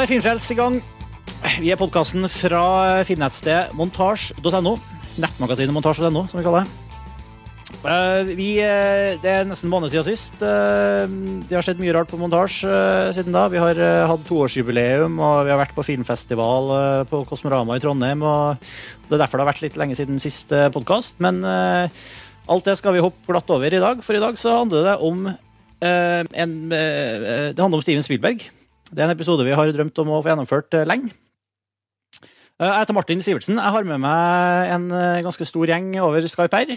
Da er Filmfrelst i gang. Vi er podkasten fra filmnettstedet montasj.no. Nettmagasinet montasj.no, som vi kaller det. Eh, vi, eh, det er nesten en måned siden sist. Eh, Det har skjedd mye rart på montasj siden da. Vi har hatt toårsjubileum, og vi har vært på filmfestival på Kosmorama i Trondheim. Og det er derfor det har vært litt lenge siden siste podkast. Men alt det skal vi hoppe glatt over i dag, for i dag så handler det om en, Det handler om Steven Spielberg. Det er en episode vi har drømt om å få gjennomført eh, lenge. Eh, Jeg heter Martin Sivertsen. Jeg har med meg en eh, ganske stor gjeng over Skype her.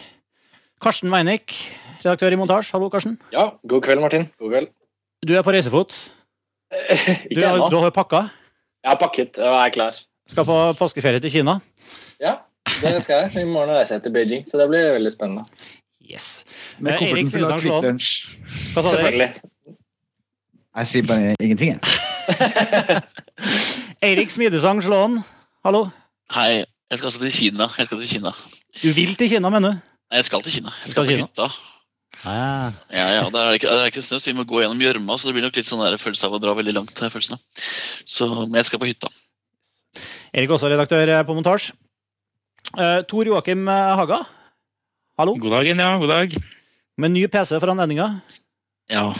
Karsten Meinick, redaktør i Montasj. Hallo, Karsten. Ja, god kveld, Martin. God kveld. Du er på reisefot. Du, Ikke har- ennå. du har pakka. Jeg har pakket og er klar. Skal på påskeferie til Kina. Ja, det skal jeg. I morgen reiser jeg til Beijing, så det blir veldig spennende. Yes. Med full av Slåen. Kvikk Lunsj. Hva sa du, Erik? Jeg sier bare ingenting, jeg. Eirik Smidesang Slåen. Hallo. Hei, jeg skal også til Kina. Jeg skal til Kina. Du vil til Kina, mener du? Nei, jeg skal til Kina. Jeg Skal skal til Kina. hytta. Ah. Ja, ja, Der er det ikke, er ikke snø, så vi må gå gjennom gjørma. Så det blir nok litt sånn der følelse av å dra veldig langt. har følelsen av. Så, Men jeg skal på hytta. Erik også redaktør eh, på Montasj. Uh, Tor Joakim eh, Haga. Hallo. God dagen, ja. God dag. Med ny PC for anledninga. Ja,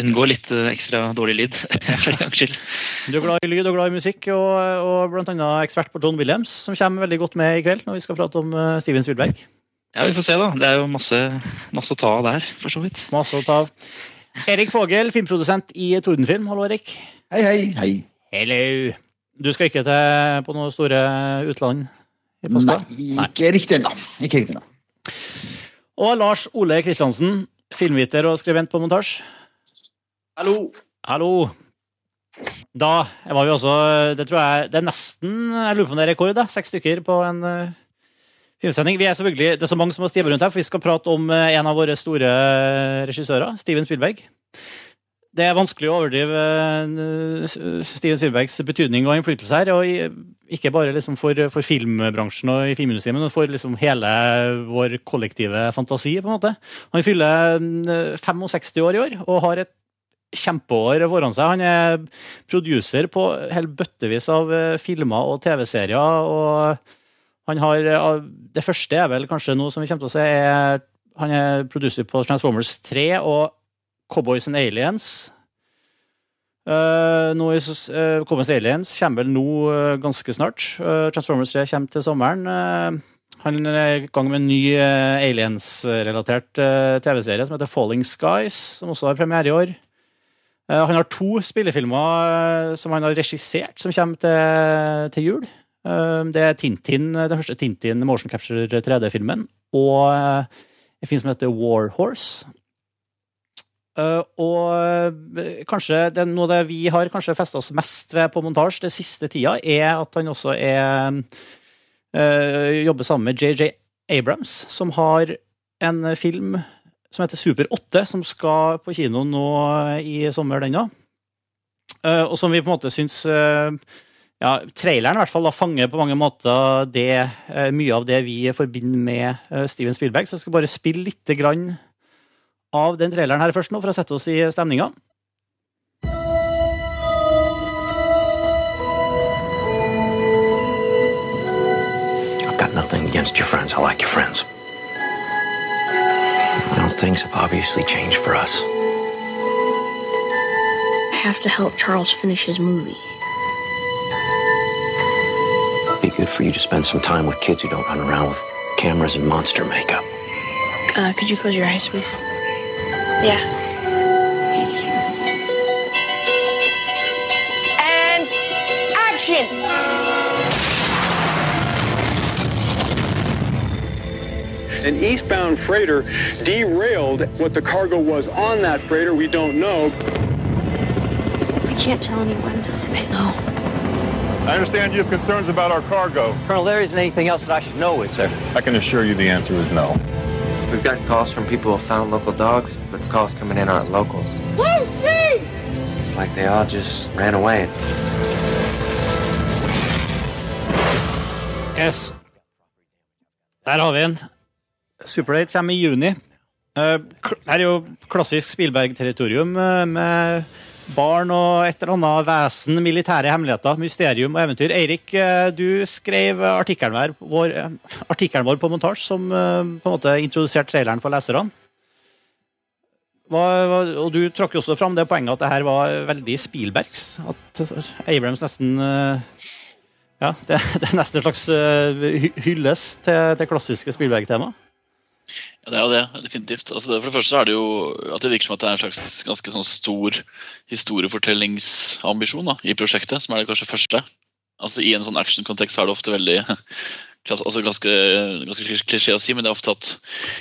unngå litt eh, ekstra dårlig lyd. for skyld. Du er glad i lyd og glad i musikk, og, og annet ekspert på John Williams, som kommer veldig godt med i kveld når vi skal prate om eh, Steven Spielberg. Ja, vi får se, da. Det er jo masse, masse å ta av der, for så vidt. Masse å ta av. Erik Fogel, filmprodusent i Tordenfilm. Hallo, Erik. Hei, hei, hei. Hello. Du skal ikke til på noe store utland i påska? Nei, ikke riktig ennå. Ikke riktig ennå. Og Lars Ole Kristiansen, filmviter og skribent på montasje. Hallo. Hallo. Da var vi også Det tror jeg Det er nesten Jeg lurer på om det er rekord, da. Seks stykker på en uh, filmsending. Vi er selvfølgelig Det er så mange som har stivet rundt her, for vi skal prate om uh, en av våre store eh, regissører, Steven Spielberg. Det er vanskelig å overdrive Steven Spielbergs betydning og innflytelse her. og Ikke bare liksom for, for filmbransjen og i filmindustrien, men for liksom hele vår kollektive fantasi. på en måte. Han fyller eh, 65 år i år og har et kjempeår foran seg. Han er producer på hel bøttevis av eh, filmer og TV-serier. og han har, eh, Det første er vel kanskje noe som vi kommer til å se, er han er producer på Transformers 3 og Cowboys and Aliens. Uh, nå i, eh, Cowboys and Aliens kommer vel nå uh, ganske snart. Uh, Transformers 3 kommer til sommeren. Han er i gang med en ny aliens-relatert TV-serie som heter Falling Skies, som også har premiere i år. Eh, han har to spillefilmer eh, som han har regissert, som kommer til, til jul. Eh, det er Tintin, den første Tintin motion capture 3D-filmen, og en film som heter War Horse. Og kanskje det, noe det vi har kanskje festa oss mest ved på montasje det siste tida, er at han også er jobber sammen med JJ Abrams, som har en film som heter Super 8, som skal på kino nå i sommer, den da. Og som vi på en måte syns eh, ja, Traileren i hvert fall da, fanger på mange måter det, eh, mye av det vi forbinder med eh, Steven Spielberg. Så jeg skal bare spille litt grann av den traileren her først nå, for å sette oss i stemninga. Nothing against your friends. I like your friends. Well, things have obviously changed for us. I have to help Charles finish his movie. It'd be good for you to spend some time with kids who don't run around with cameras and monster makeup. Uh, could you close your eyes, please? Yeah. And action! An eastbound freighter derailed. What the cargo was on that freighter, we don't know. I can't tell anyone. I know. I understand you have concerns about our cargo. Colonel, there isn't anything else that I should know, is there? I can assure you the answer is no. We've gotten calls from people who found local dogs, but the calls coming in aren't local. Lucy! It's like they all just ran away. Yes. Der har vi en. Super 8 kommer i juni. Eh, Her er jo klassisk Spielberg-territorium eh, med barn og et eller annet vesen, militære hemmeligheter, mysterium og eventyr. Eirik, eh, du skrev artikkelen vår, eh, artikkelen vår på montasje, som eh, på en måte introduserte traileren for leserne. Og du trakk jo også fram det poenget at det her var veldig Spielbergs. At Abrams nesten eh, Ja, det, det er nesten en slags eh, hy- hyllest til, til klassiske Spielberg-tema. Det er jo det, definitivt. Altså, for det første er det jo at det virker som at det er en slags ganske sånn stor historiefortellingsambisjon da, i prosjektet, som er det kanskje første. Altså I en sånn actionkontekst er det ofte veldig altså ganske, ganske klisjé å si, men det er ofte at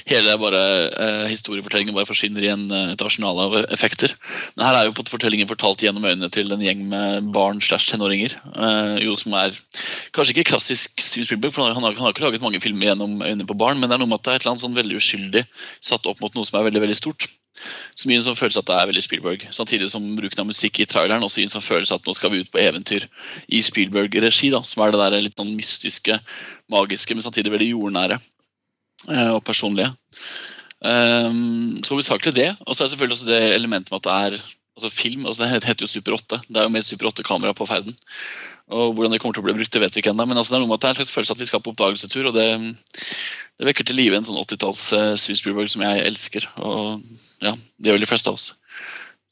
hele bare eh, historiefortellingen bare forsvinner i en, eh, et arsenal av effekter. Men her er jo fortellingen fortalt gjennom øynene til en gjeng med barn slash tenåringer. Eh, jo som er kanskje ikke klassisk Steven Spielberg, for han har, han har ikke laget mange filmer gjennom øynene på barn, men det er noe med at det er et eller annet sånn veldig uskyldig satt opp mot noe som er veldig veldig stort. Så mye som føles at det er veldig Spielberg. Samtidig som bruken av musikk i traileren også gir en sånn følelse at nå skal vi ut på eventyr i Spielberg-regi, da, som er det der litt sånn mystiske, magiske, men samtidig veldig jordnære eh, og personlige. Um, så hovedsakelig det. Og så er det selvfølgelig også det elementet med at det er altså film. altså Det heter jo Super 8. Det er jo et Super 8-kamera på ferden. Og Hvordan det kommer til å bli brukt, det vet vi ikke ennå. Men altså det er noe med at det er en slags følelse at vi skal på oppdagelsetur. og det, det vekker til live en sånn 80-talls uh, Spielberg som jeg elsker. Og ja, det gjør de fleste av oss.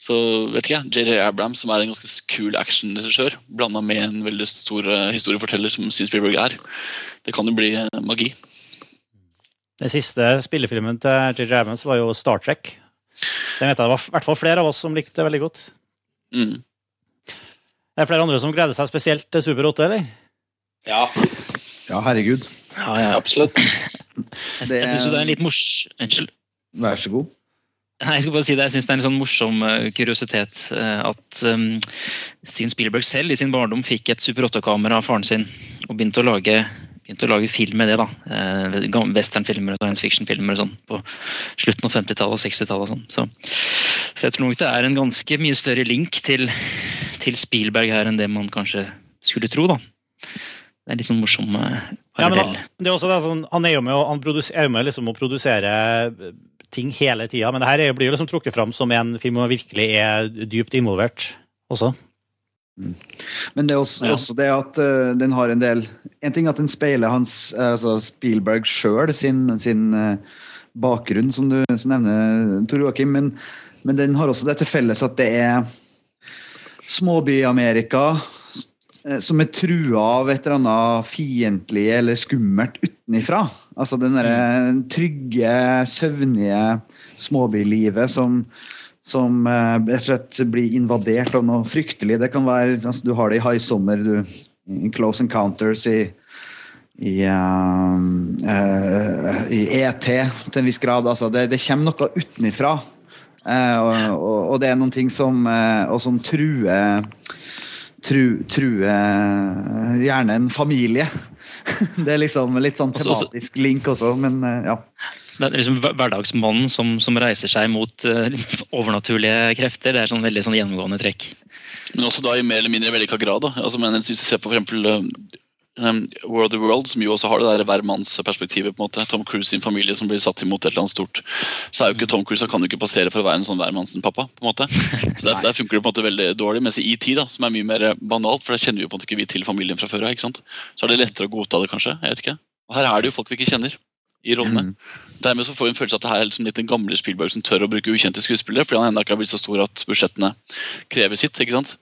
Så vet ikke jeg, JJ Abrams, som er en ganske kul actionregissør, blanda med en veldig stor eh, historieforteller som Steven Spielberg er, det kan jo bli eh, magi. Den siste spillefilmen til JJ Abrams var jo Star Trek. Den vet jeg det var i hvert fall flere av oss som likte veldig godt. Mm. Det er flere andre som gleder seg spesielt til Super 8, eller? Ja, Ja, herregud. Ja, ja. absolutt. Jeg, jeg syns jo det er en litt mors... Unnskyld. Vær så god. Nei, jeg skal bare si det. Jeg synes det er en sånn morsom eh, kuriositet eh, at um, Steven Spielberg selv i sin barndom fikk et Super 8-kamera av faren sin og begynte å lage, begynte å lage film med det. da. Eh, Westernfilmer og science fiction-filmer og sånn på slutten av 50-tallet og 60-tallet. og sånn. Så, så jeg tror nok det er en ganske mye større link til, til Spielberg her enn det man kanskje skulle tro. da. Det er litt sånn morsom Ja, men han, det er også det, sånn, han er jo med, han er jo med liksom å produsere ting hele tida, men det her er- blir jo liksom trukket fram som en film han virkelig er dypt involvert også. Men det er også, Ja. også det at uh, den har en del En ting at den speiler hans, eh, altså Spielberg sjøl sin, sin uh, bakgrunn, som du som nevner, Tor Joakim, men, men den har også det til felles at det er småby-Amerika som er trua av et eller annet fiendtlig eller skummelt utenifra. Altså den derre trygge, søvnige småbylivet som som eh, rett og slett blir invadert av noe fryktelig. Det kan være, altså, Du har det i High Summer, du, i Close Encounters, i, i, uh, uh, i ET til en viss grad. Altså, det, det kommer noe utenifra. Uh, og, og, og det er noen ting som, eh, og som truer tru, true gjerne en familie. Det er liksom litt sånn Også- også- tematisk link også, men eh, ja. Det er liksom hverdagsmannen som, som reiser seg mot eh, overnaturlige krefter. Det er sånn veldig sånn gjennomgående trekk. Men også da i mer eller mindre vellykka grad. da. Altså, men Hvis vi ser på for eksempel um, War World of the World, som jo også har det der hvermannsperspektivet. på en måte. Tom Cruise sin familie som blir satt imot et eller annet stort. Så er jo ikke Tom Cruise, han kan jo ikke passere for å være en sånn hvermannsen-pappa. på en måte. Så der, der funker det på en måte veldig dårlig. Mens i ET, da, som er mye mer banalt, for der kjenner vi jo på en måte ikke vi til familien fra før av. ikke sant? Så er det lettere å godta det, kanskje. jeg vet ikke. Og Her er det jo folk vi ikke kjenner i rollene. Dermed så får vi en følelse at det her er liksom litt den gamle Spielberg som tør å bruke ukjente skuespillere, fordi han ennå ikke har blitt så stor at budsjettene krever sitt. ikke sant?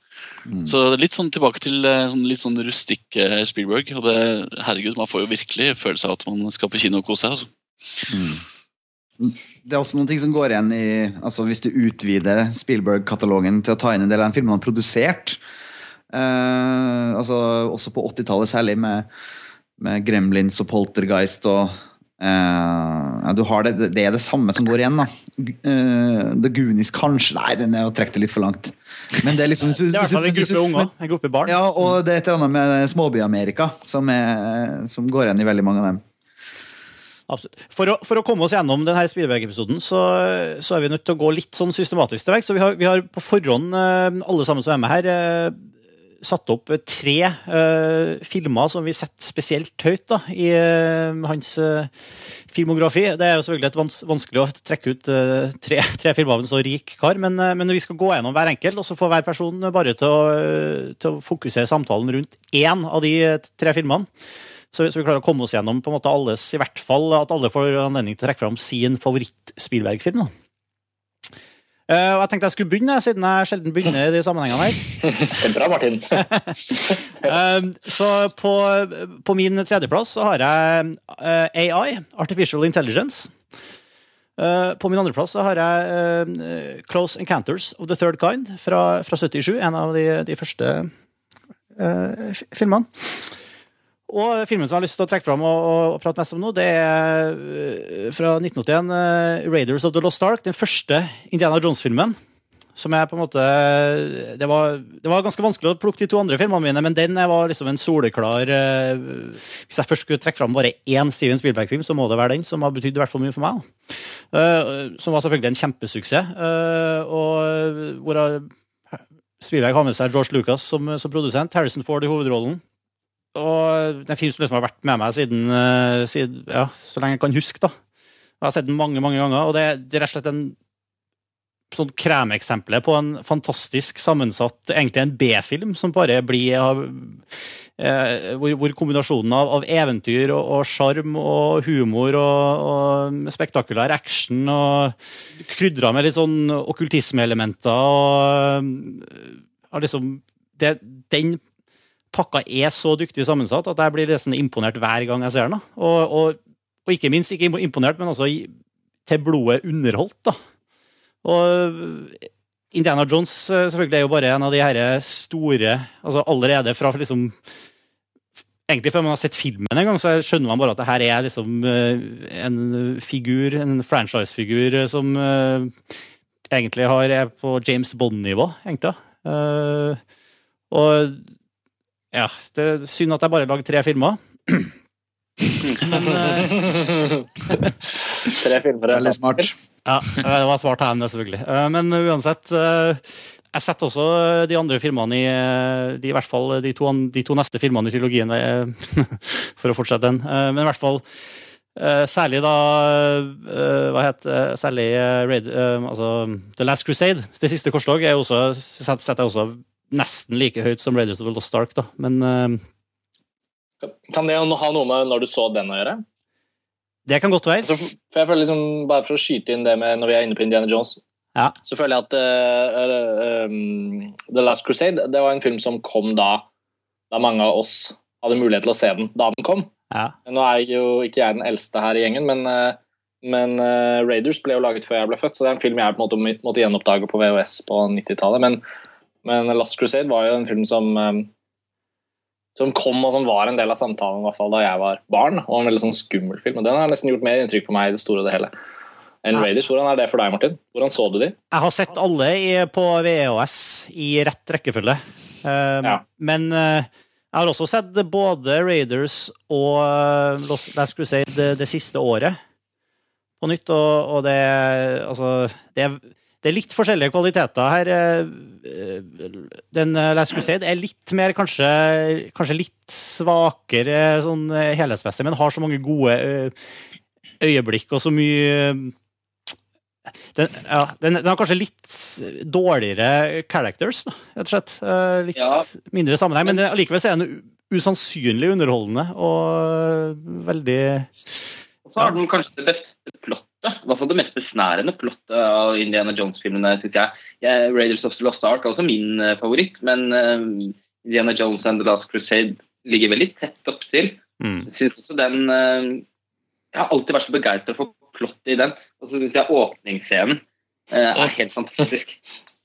Så er litt sånn tilbake til eh, sånn, litt sånn rustikk eh, Spielberg. Og det, herregud, man får jo virkelig følelse av at man skal på kino og kose seg. altså. Det er også noen ting som går igjen i altså Hvis du utvider Spielberg-katalogen til å ta inn en del av den filmen han har produsert eh, altså Også på 80-tallet, særlig med, med Gremlins og Poltergeist og eh, ja, du har det, det er det samme som går igjen. da G- eh, The Goonies, kanskje Nei, den er å trekke det litt for langt. Men det er liksom Det er i hvert fall en gruppe unger, en gruppe barn. Ja, og det er et eller annet med Småby-Amerika som, er- som går igjen i veldig mange av dem. Absolutt. For å, for å komme oss gjennom denne Spielberg-episoden, så, så er vi nødt til å gå litt sånn systematisk til verks. Så vi har, vi har på forhånd, eh, alle sammen som er med her, satt opp tre uh, filmer som vi setter spesielt høyt da, i uh, hans uh, filmografi. Det er jo selvfølgelig et vans vanskelig å trekke ut tre, tre filmer av en så rik kar, men, men vi skal gå gjennom hver enkelt, og så får hver person bare til å, til å fokusere samtalen rundt én av de tre filmene. Så, så vi klarer å komme oss gjennom på en måte alles, i hvert fall at alle får anledning til å trekke fram sin favoritt-Spielberg-film. Eh, og jeg tenkte jeg skulle begynne, siden jeg sjelden begynner i de sammenhengene her. Er bra, Martin. uh, så på, på min tredjeplass så har jeg uh, AI, Artificial Intelligence. Eh, på min andreplass har jeg eh, Close Encounters of the Third Kind fra, fra 77. En av de, de første eh, filmene. Og filmen som jeg har lyst til å trekke fram og, og, prate mest om nå, det er eh, fra 1981, eh, Raiders of the Lost Ark. Den første Indiana Jones-filmen. Som er på en måte det var, det var ganske vanskelig å plukke de to andre filmene mine, men den var liksom en soleklar eh, Hvis jeg først skulle trekke fram bare én Steven Spielberg-film, så må det være den som har betydd i hvert fall mye for meg. som var selvfølgelig en kjempesuksess. og hvor jeg- Spielberg har med seg George Lucas som, som produsent, Harrison Ford i hovedrollen. Og det er en film som liksom har vært med meg siden, eh, siden ja, så lenge jeg kan huske. da. Jeg har sett den mange mange ganger, og det, det er rett og slett en sånn kremeksempel på en fantastisk sammensatt, egentlig en B-film, som bare blir av eh, hvor, hvor kombinasjonen av, av eventyr og og sjarm og humor og, og spektakulær action og krydra med litt sånn okkultismeelementer og eh, har liksom det, Den pakka er så dyktig sammensatt at jeg blir nesten imponert hver gang jeg ser den. Og, og, og ikke minst ikke imponert, men også til blodet underholdt. da. Og Indiana Jones eh, selvfølgelig er jo bare en av de her store altså Allerede fra liksom Egentlig før man har sett filmen en gang, så skjønner man bare at det her er liksom eh, en figur, en franchise-figur eh, som eh, egentlig har, er på James Bond-nivå, egentlig. Eh, og ja, det er synd at jeg bare lagde tre filmer. Men eh, Tre filmer. Veldig smart. ja, det var svart her, selvfølgelig. Eh, Men uansett eh, Jeg setter også de andre filmene i de, i hvert fall de to, de to neste filmene i trilogien, for å fortsette den. Men i hvert fall eh, særlig da Hva heter Særlig Raid, altså The Last Crusade, Det siste korstog, er også, setter jeg også nesten like høyt som Raiders of the Lost Ark. da. Men uh, Kan det ha noe med når du så den å gjøre? det kan godt være. Altså, for jeg føler liksom, Bare for å skyte inn det med når vi er inne på Indiana Jones, Ja. så føler jeg at uh, um, The Last Crusade det var en film som kom da da mange av oss hadde mulighet til å se den da den kom. Ja. Nå er jo ikke jeg den eldste her i gjengen, men, men uh, Raiders ble jo laget før jeg ble født, så det er en film jeg på en måte må- måtte gjenoppdage på VHS på 90-tallet. Men, men Last Crusade var jo en film som eh, som kom og som var en del av samtalen i hvert fall da jeg var barn. Og en veldig sånn skummel film. Og den har nesten gjort mer inntrykk på meg i det store og det hele. enn. Raiders. Hvordan er det for deg, Martin? Hvordan så du de? Jeg har sett alle i, på VHS i rett rekkefølge. Um, Ja. Men uh, jeg har også sett både Raiders og Lost- Last Crusade det, det siste året på nytt, og, og det Altså, det er, det er litt forskjellige kvaliteter her. eh, Den eh, Last Crusade er litt mer, kanskje, kanskje litt svakere sånn eh, helhetsmessig, men har så mange gode eh, øyeblikk og så mye den, ja, den, den har kanskje litt dårligere characters, da, rett og slett. Eh, Litt Ja. mindre sammenheng, men allikevel er den usannsynlig underholdende og veldig Og så har den kanskje det beste hvert fall det mest besnærende plottet av Indiana Jones-filmene, synes jeg. jeg. Raiders of the Lost Ark er også min eh, favoritt, men eh, Indiana Jones and The Last Crusade ligger veldig tett opptil. mm. Jeg også den eh, Jeg har alltid vært så begeistra for plottet i den. Og så synes jeg åpningsscenen er helt fantastisk.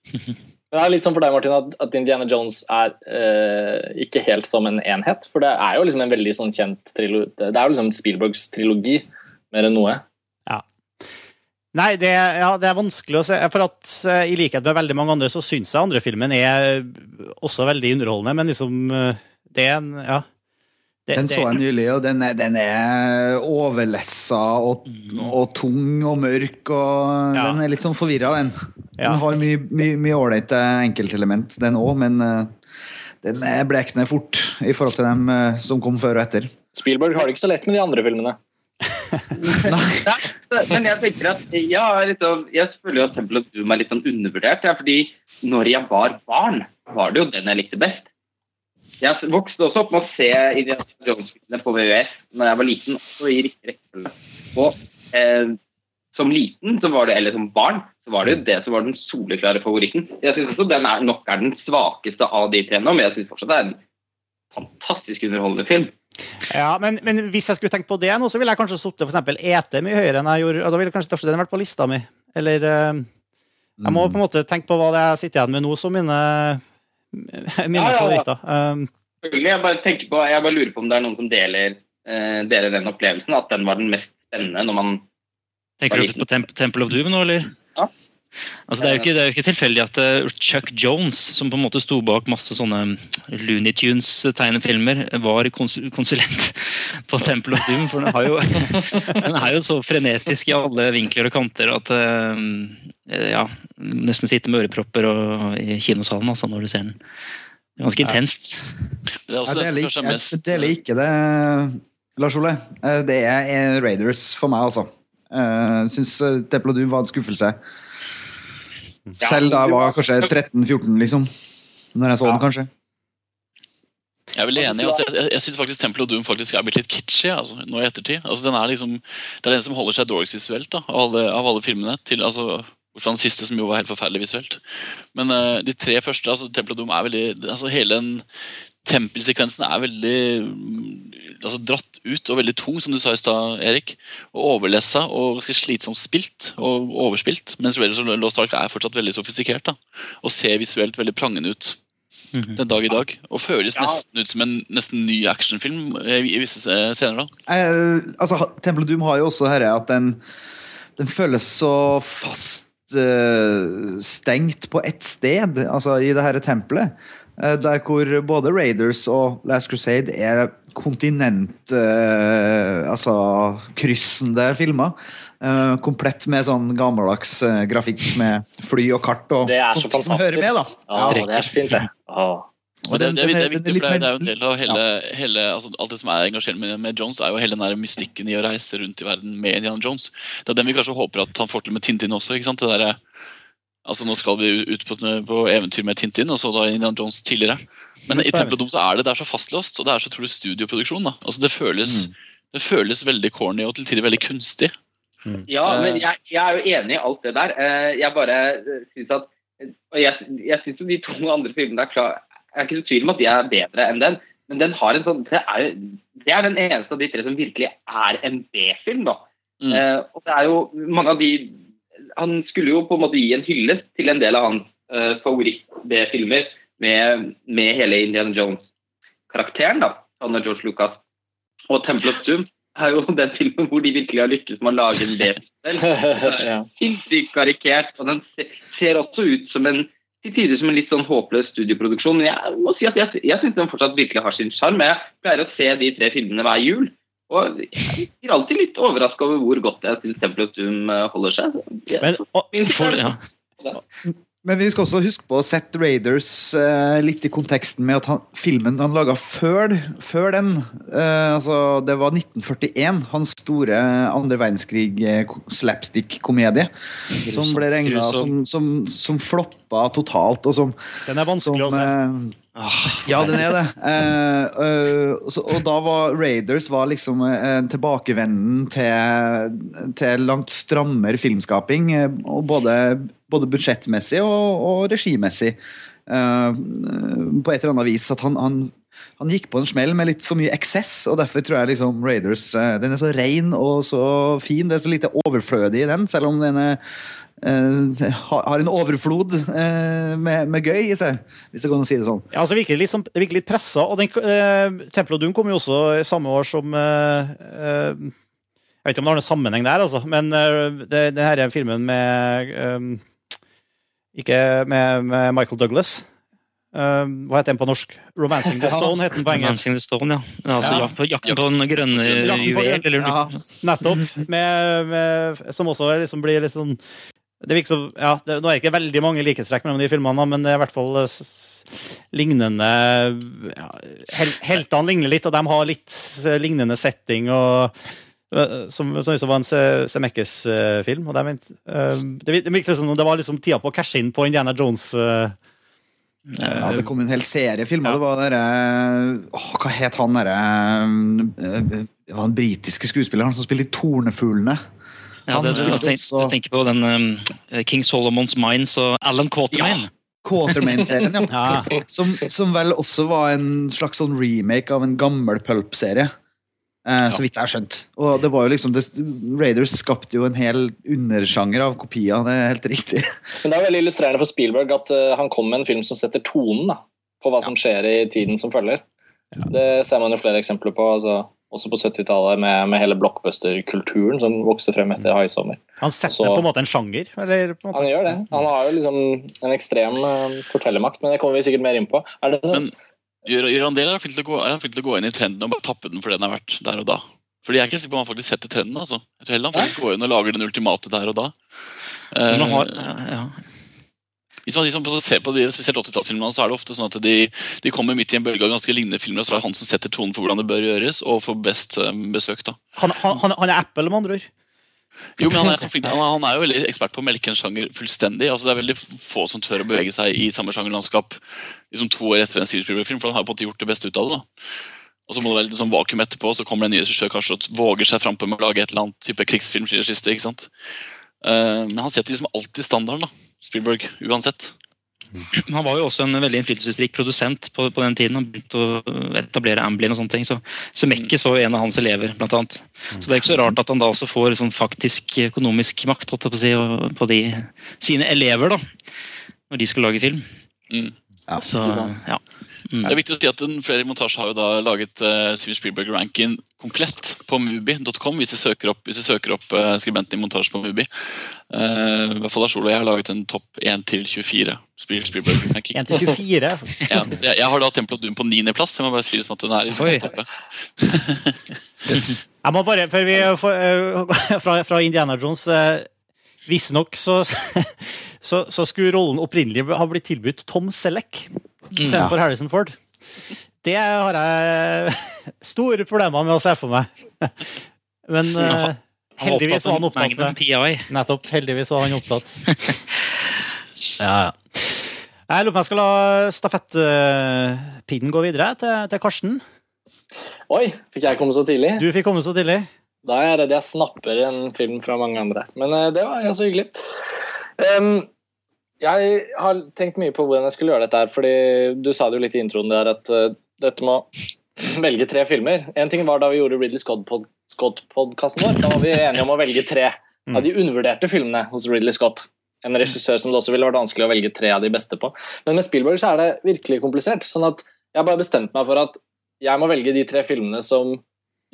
Det er litt sånn for deg, Martin, at, at Indiana Jones er eh, ikke helt som en enhet. For det er jo liksom en veldig sånn kjent trilogi Det er jo liksom Spielbergs trilogi mer enn noe. Nei, det, ja, det er vanskelig å se. For at uh, I likhet med veldig mange andre så syns jeg andre filmen er også veldig underholdende, men liksom uh, Det er en Ja. Det, Den det- så jeg nylig, og den er, den er overlessa og, og tung og mørk. og Ja. Den er litt sånn forvirra, den. Ja. Den har mye- mye mye ålreite enkeltelement, den òg, men uh, den eh, blekner fort i forhold til dem uh, som kom før og etter. Spielberg har det ikke så lett med de andre filmene. Nei, men jeg tenker at ja, liksom, jeg føler jo at Temple of Doom er litt sånn undervurdert. Ja, fordi når jeg var barn, var det jo den jeg likte best. Jeg vokste også opp med å se Indiana Jones-filmene på VØS når jeg var liten, også i riktig rekkefølge. Og eh, som liten, var det, eller som barn, så var det jo det som var den soleklare favoritten. Jeg syns også den er, nok er den svakeste av de tre nå, men jeg syns fortsatt det er en fantastisk underholdende film. Ja, men, men hvis jeg skulle tenkt på det nå, så ville jeg kanskje sittet for eksempel ET mye høyere enn jeg gjorde. og Da ville kanskje den vært på lista mi. Eller eh, Jeg må på en måte tenke på hva det er jeg sitter igjen med nå som mine, mine Ja, ja, ja. favoritter. Um, Jeg bare på, jeg bare lurer på om det er noen som deler, uh, deler den opplevelsen, at den var den mest spennende når man Tenker du på Temp Temple of Doom nå, eller? Ja. Altså, det, er jo ikke, det er jo ikke tilfeldig at eh, Chuck Jones, som på en måte sto bak masse sånne Looney Tunes-tegnefilmer, var konsulent på Temple of Doom. For den, har jo, den er jo så frenetisk i alle vinkler og kanter at eh, ja, nesten sitter med ørepropper og, i kinosalen altså, når du ser den. Ganske intenst. Det er Jeg det deler, er ikke, mest det, Lars Ole. Eh, Det er eh, Raiders for meg, altså. Jeg syns Temple of Doom var en skuffelse. Selv da jeg var kanskje 13-14, liksom. Når jeg så den, kanskje. Jeg er veldig enig. Altså, jeg jeg, jeg syns faktisk Temple of Doom faktisk er blitt litt kitschy altså, nå i ettertid. Altså, den er liksom, det er den som holder seg dårligst visuelt da, av alle, av alle filmene. Til, altså, Bortsett fra den siste, som jo var helt forferdelig visuelt. Men uh, de tre første, altså Temple of Doom er veldig altså Hele den tempelsekvensen er veldig mm, altså, dratt ut og veldig tung, som du sa i stad, Erik. Og overlessa og ganske slitsomt spilt og overspilt. Mens Raiders of Lost Ark er fortsatt veldig sofistikert. da, Og ser visuelt veldig prangende ut den dag i dag. Og føles Ja. nesten ut som en nesten ny actionfilm i visse scener. da. Eh, altså, Temple of Doom har jo også dette at den, den føles så fast eh, stengt på ett sted, altså i det her tempelet. Eh, der hvor både Raiders og Last Crusade er kontinent eh, Altså kryssende filmer. Eh, komplett med sånn gammeldags eh, grafikk med fly og kart og Det er så sånt som hører med, da. Ja, det er så fint, det. Og det, den- det, er, det er viktig, for det er, det er jo en del av hele, hele altså, Alt det som er engasjerende med, med Jones, er jo hele den der mystikken i å reise rundt i verden med Indiana Jones. Det er den vi kanskje håper at han får til med Tintin også. ikke sant? Det der, altså Nå skal vi ut på, på eventyr med Tintin, og så da Indiana Jones tidligere. Men i Temple of så er det, det er så fastlåst, og det er så utrolig studioproduksjon. da. Altså Det føles, det føles veldig corny og til tider veldig kunstig. Ja, Eh. men jeg, jeg er jo enig i alt det der. Eh, Jeg bare syns at Og jeg, jeg syns jo de to andre filmene er klar Jeg er ikke i tvil om at de er bedre enn den, men den har en sånn Det er, det er den eneste av de tre som virkelig er en B-film, da. Mm. Eh, og det er jo mange av de Han skulle jo på en måte gi en hyllest til en del av hans uh, favoritt-B-filmer med, med hele Indiana Jones-karakteren, da. Han og George Lucas. Og Temple of Doom er jo den filmen hvor de virkelig har lykkes med å lage en B-film selv. Sinnssykt karikert, og den ser også ut som en til tider som en litt sånn håpløs studieproduksjon, Men jeg må si at jeg, jeg syns den fortsatt virkelig har sin sjarm. Jeg pleier å se de tre filmene hver jul. Og jeg blir alltid litt overraska over hvor godt jeg syns Temple of Doom eh, holder seg. Men, og, For, ja. Men vi skal også huske på å sette Raiders eh, litt i konteksten med at han, filmen han laga før, før den eh, altså Det var 1941, hans store andre verdenskrig eh. Som ble regna som, som, som floppa totalt, og som den er vanskelig å se. Eh, ja, den er det. Eh, eh, så, og da var Raiders var liksom eh, tilbakevenden til, til langt strammere filmskaping. eh, både, både budsjettmessig og, og regimessig. Eh, på et eller annet vis. At han, han, han gikk på en smell med litt for mye eksess, og derfor tror jeg liksom Raiders eh, Den er så ren og så fin. Det er så lite overflødig i den, selv om den er har har en overflod eh, med, med gøy i seg, hvis det går an å si det sånn. Ja, altså virkelig virker litt pressa. Og den, eh, Doom kom jo også i samme år som eh, eh, Jeg vet ikke om det har noen sammenheng der, altså, men eh, det, det her er filmen med eh, Ikke med, med Michael Douglas. Eh, hva heter den på norsk? 'Romancing the Stone' heter den på engelsk. 'Romancing the Stone, ja. Altså, Ja. jak- Jakten på den grønne juvel, eller Ja. Nettopp. Med, med, som også liksom blir litt sånn det virker som, ja, det, Nå er det ikke veldig mange likhetstrekk mellom de filmene, men det er i hvert fall eh, lignende ja, hel, Heltene ligner litt, og de har litt lignende setting. og eh, som, som det var en Se- Zemeckis-film. og Det, eh, det, det virket som om det var liksom tida på å cashe inn på Indiana Jones. Ja, det kom en hel serie filmer. Det var derre Hva het han derre Det var den britiske skuespilleren som spilte i Tornefuglene. Ja, det, du, spilte også- du, tenker på den um, King Solomons Mines og Alan Quatermain. Ja. Quatermain-serien, ja. Som, som vel også var en slags sånn remake av en gammel pulp-serie. Eh, Så vidt jeg har skjønt. Og det var jo liksom det, Raiders skapte jo en hel undersjanger av kopier. Det er helt riktig. Men det er veldig illustrerende for Spielberg at uh, han kom med en film som setter tonen da, på hva som skjer i tiden som følger. Det ser man jo flere eksempler på. Altså, også på 70-tallet med, med hele blockbuster-kulturen som vokste frem etter High Summer. Han setter Også, på en måte en sjanger. Eller på en måte. Han gjør det. Han har jo liksom en ekstrem uh, fortellermakt, men det kommer vi sikkert mer inn på. Er det? Men gjør, gjør han det, eller er han flink til å gå- er han flink til å gå inn i trenden og bare tappe den for det den har vært der og da? Fordi jeg er ikke sikker på om han faktisk setter trenden. altså. Jeg tror heller han faktisk går inn og lager den ultimate der og da. Men han har, Ja, ja, Hvis man liksom ser på de, spesielt 80-tallsfilmene, så er det ofte sånn at de, de kommer midt i en bølge av ganske lignende filmer, og så er det han som setter tonen for hvordan det bør gjøres, og får best eh, besøk. da. Han, han, han, er Apple, med andre ord. Jo, men han er, så flink, han, er- jo veldig ekspert på å melke en sjanger fullstendig. altså Det er veldig få som tør å bevege seg i samme sjangerlandskap liksom to år etter en Steven Spielberg-film, for han har på en måte gjort det beste ut av det. da. Og så må det være litt sånn vakuum etterpå, så kommer det en ny regissør kanskje og våger seg frampå med å lage et eller annet type krigsfilm. ikke sant? Eh, men han setter liksom alltid standarden, da. Spielberg, uansett. Han var jo også en veldig innflytelsesrik produsent på, på den tiden. Han begynte å etablere Amblin og sånne ting. Så Zemeckis var jo en av hans elever, blant annet. Så det er ikke så rart at han da også får sånn faktisk økonomisk makt holdt jeg på, å si, på de, sine elever, da. Når de skal lage film. Mm. Så, ja. Mm. Det er viktig å si at Flere i montasje har jo da laget uh, Steven Spielberg ranking komplett på mubi.com hvis de søker opp, hvis de søker opp uh, skribenten i montasje på Mubi. Eh, I hvert fall Lars Ole og jeg har laget en topp 1 til 24 Spiel- Spielberg-ranking. 1 til 24. Ja, jeg, jeg har da Tempel og Doom på niendeplass. Jeg må bare si det som at den er i toppet. yes. Jeg må bare, før vi eh, fra, fra Indiana Jones uh, Visstnok så, så, så skulle rollen opprinnelig ha blitt tilbudt Tom Selleck istedenfor Harrison Ford. Det har jeg store problemer med å se for meg. Men eh, var heldigvis var han opptatt med PI. Nettopp. Heldigvis var han opptatt. Ja, ja. Jeg lurer på om jeg skal la stafettpinnen gå videre til, til Karsten. Oi, fikk jeg komme så tidlig? Du fikk komme så tidlig. Da er jeg redd jeg snapper en film fra mange andre. Men eh, det var jo så hyggelig. Um, jeg har tenkt mye på hvordan jeg skulle gjøre dette her, fordi du sa det jo litt i introen der at eh, dette må velge tre filmer. En ting var da vi gjorde Ridley Scott-podkasten vår. Da var vi enige om å velge tre av de undervurderte filmene hos Ridley Scott. En regissør som det også ville vært vanskelig å velge tre av de beste på. Men med Spielberg så er det virkelig komplisert. sånn at jeg bare bestemt meg for at jeg må velge de tre filmene som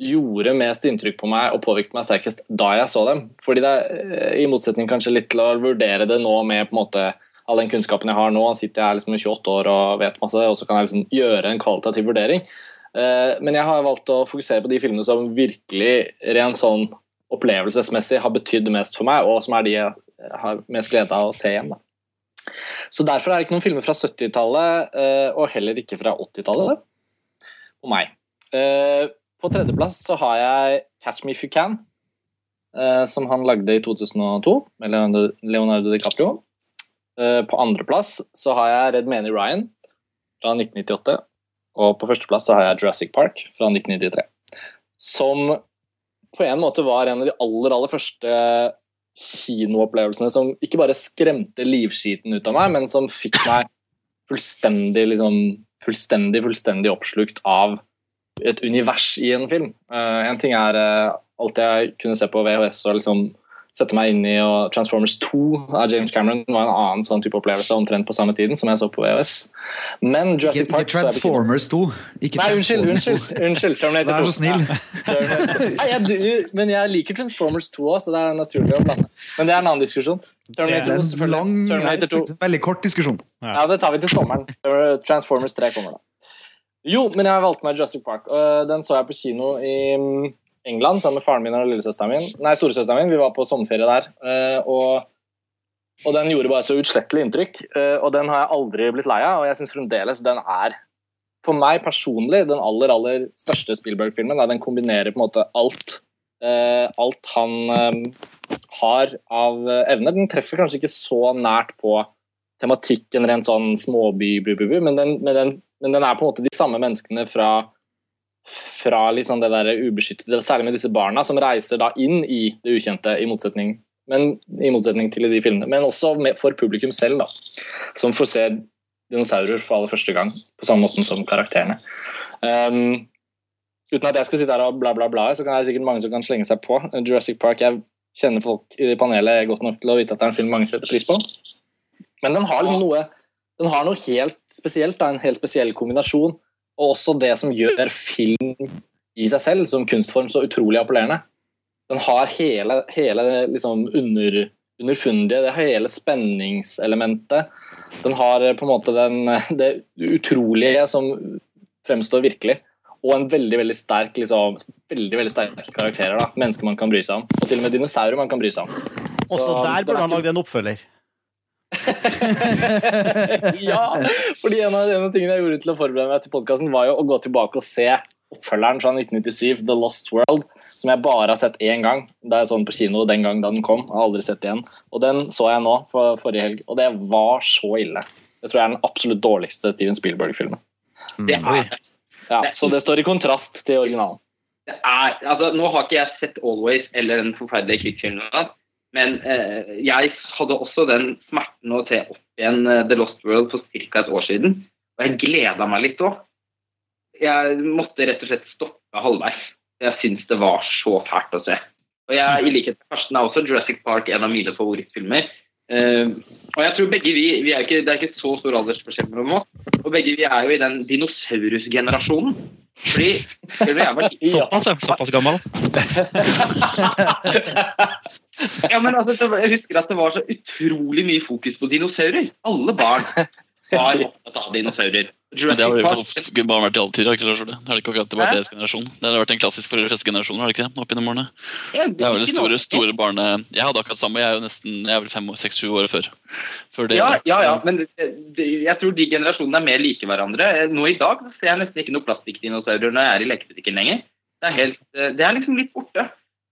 gjorde mest inntrykk på meg og påvirket meg sterkest da jeg så dem. Fordi det er, eh, I motsetning kanskje litt til å vurdere det nå med på en måte all den kunnskapen jeg har nå, sitter jeg liksom i 28 år og vet masse, og så kan jeg liksom gjøre en kvalitativ vurdering. Eh, Men jeg har valgt å fokusere på de filmene som virkelig rent sånn opplevelsesmessig har betydd mest for meg, og som er de jeg har mest glede av å se igjen. Så Derfor er det ikke noen filmer fra 70-tallet, eh, og heller ikke fra 80-tallet på meg. Eh, På tredjeplass så har jeg Catch Me If You Can, eh, som han lagde i 2002 med Leonardo- DiCaprio. Eh, På andreplass har jeg Red Many Ryan fra 1998. Og på førsteplass så har jeg Jurassic Park fra 1993. Som på en måte var en av de aller, aller første kinoopplevelsene som ikke bare skremte livskiten ut av meg, men som fikk meg fullstendig, liksom, fullstendig, fullstendig oppslukt av et univers i en film. Uh, en ting er uh, alt jeg kunne se på VHS og liksom sette meg inn i, og Transformers 2 av James Cameron var en annen sånn type opplevelse omtrent på samme tiden som jeg så på VHS. Men Jurassic Ikke, Park ikke Transformers 2. Ikke Nei, unnskyld, unnskyld, unnskyld Terminator 2. Vær så snill. Ja. Nei, jeg, du- men jeg liker Transformers 2 òg, så det er naturlig å blande. Men det er en annen diskusjon. Det Terminator er 2, en selvfølgelig. lang, Terminator 2. veldig kort diskusjon. Ja, det tar vi til sommeren. Transformers 3 kommer da. Jo, men jeg valgte meg Jurassic Park. Den så jeg på kino i mm, England sammen med faren min og lillesøsteren min. Nei, storesøsteren min. Vi var på sommerferie der. eh, Og Og den gjorde bare så utslettelig inntrykk, eh, og den har jeg aldri blitt lei av. Og jeg syns fremdeles den er, for meg personlig, den aller, aller største Spielberg-filmen. Den kombinerer på en måte alt. eh, alt han har av evner. Den treffer kanskje ikke så nært på tematikken rent sånn småby, men, den, men, den, men den er på en måte de samme menneskene fra fra liksom det der ubeskyttede, særlig med disse barna, som reiser da inn i det ukjente, i motsetning, men, i motsetning til i de filmene. Men også med, for publikum selv, da, som får se dinosaurer for aller første gang, på samme måten som karakterene. Um, uten at jeg skal sitte her og bla, bla, bla, så kan det sikkert mange som kan slenge seg på. Jurassic Park, jeg kjenner folk i panelet godt nok til å vite at det er en film mange setter pris på. Men den har liksom noe den har noe helt spesielt, da, en helt spesiell kombinasjon og også det som gjør film i seg selv som kunstform så utrolig appellerende. Den har hele, hele liksom under, underfundige, det hele spenningselementet. Den har på en måte den, det utrolige som fremstår virkelig. Og en veldig veldig sterk liksom, veldig, veldig sterke karakterer. da, Mennesker man kan bry seg om. Og til og med dinosaurer man kan bry seg om. Også Så der burde han lagd en oppfølger. ja, fordi en av, en av tingene jeg gjorde til å forberede meg til podkasten, var jo å gå tilbake og se oppfølgeren fra 1997, The Lost World, som jeg bare har sett én gang. Da jeg så den på kino den gang da den kom. Jeg har aldri sett igjen. Og den så jeg nå for forrige helg, og det var så ille. Det tror jeg er den absolutt dårligste Steven Spielberg-filmen. Det er Ja, så det står i kontrast til originalen. det er, altså, Nå har ikke jeg sett Always eller den forferdelige krigsfilmen, men eh, jeg hadde også den smerten å se opp igjen eh, The Lost World for ca. et år siden. Og jeg gleda meg litt òg. Jeg måtte rett og slett stoppe halvveis. Jeg syns det var så fælt å se. Og jeg, I likhet med Karsten er også Jurassic Park en av mine favorittfilmer. Uh, og jeg tror begge vi, vi er ikke, Det er ikke så stor aldersforskjell mellom oss. Og begge vi er jo i den dinosaurusgenerasjonen. Fordi Såpass, ja. Såpass gammel. Ja, men altså, Jeg husker at det var så utrolig mye fokus på dinosaurer. Alle barn var opptatt av dinosaurer. Men det har bare vært i alle tider. har ikke Det er det ikke akkurat det bare deres generasjon. Det har vært en klassisk for de fleste generasjoner, har det ikke det? Opp gjennom årene. Det er vel store, store barne... Jeg hadde akkurat samme, jeg er jo nesten Jeg er vel fem, seks, sju år før. før det. Ja, ja, ja, men jeg tror de generasjonene er mer like hverandre. Nå i dag ser jeg nesten ikke noe plastikkdinosaurer når jeg er i lekebutikken lenger. Det er, helt, det er liksom litt borte.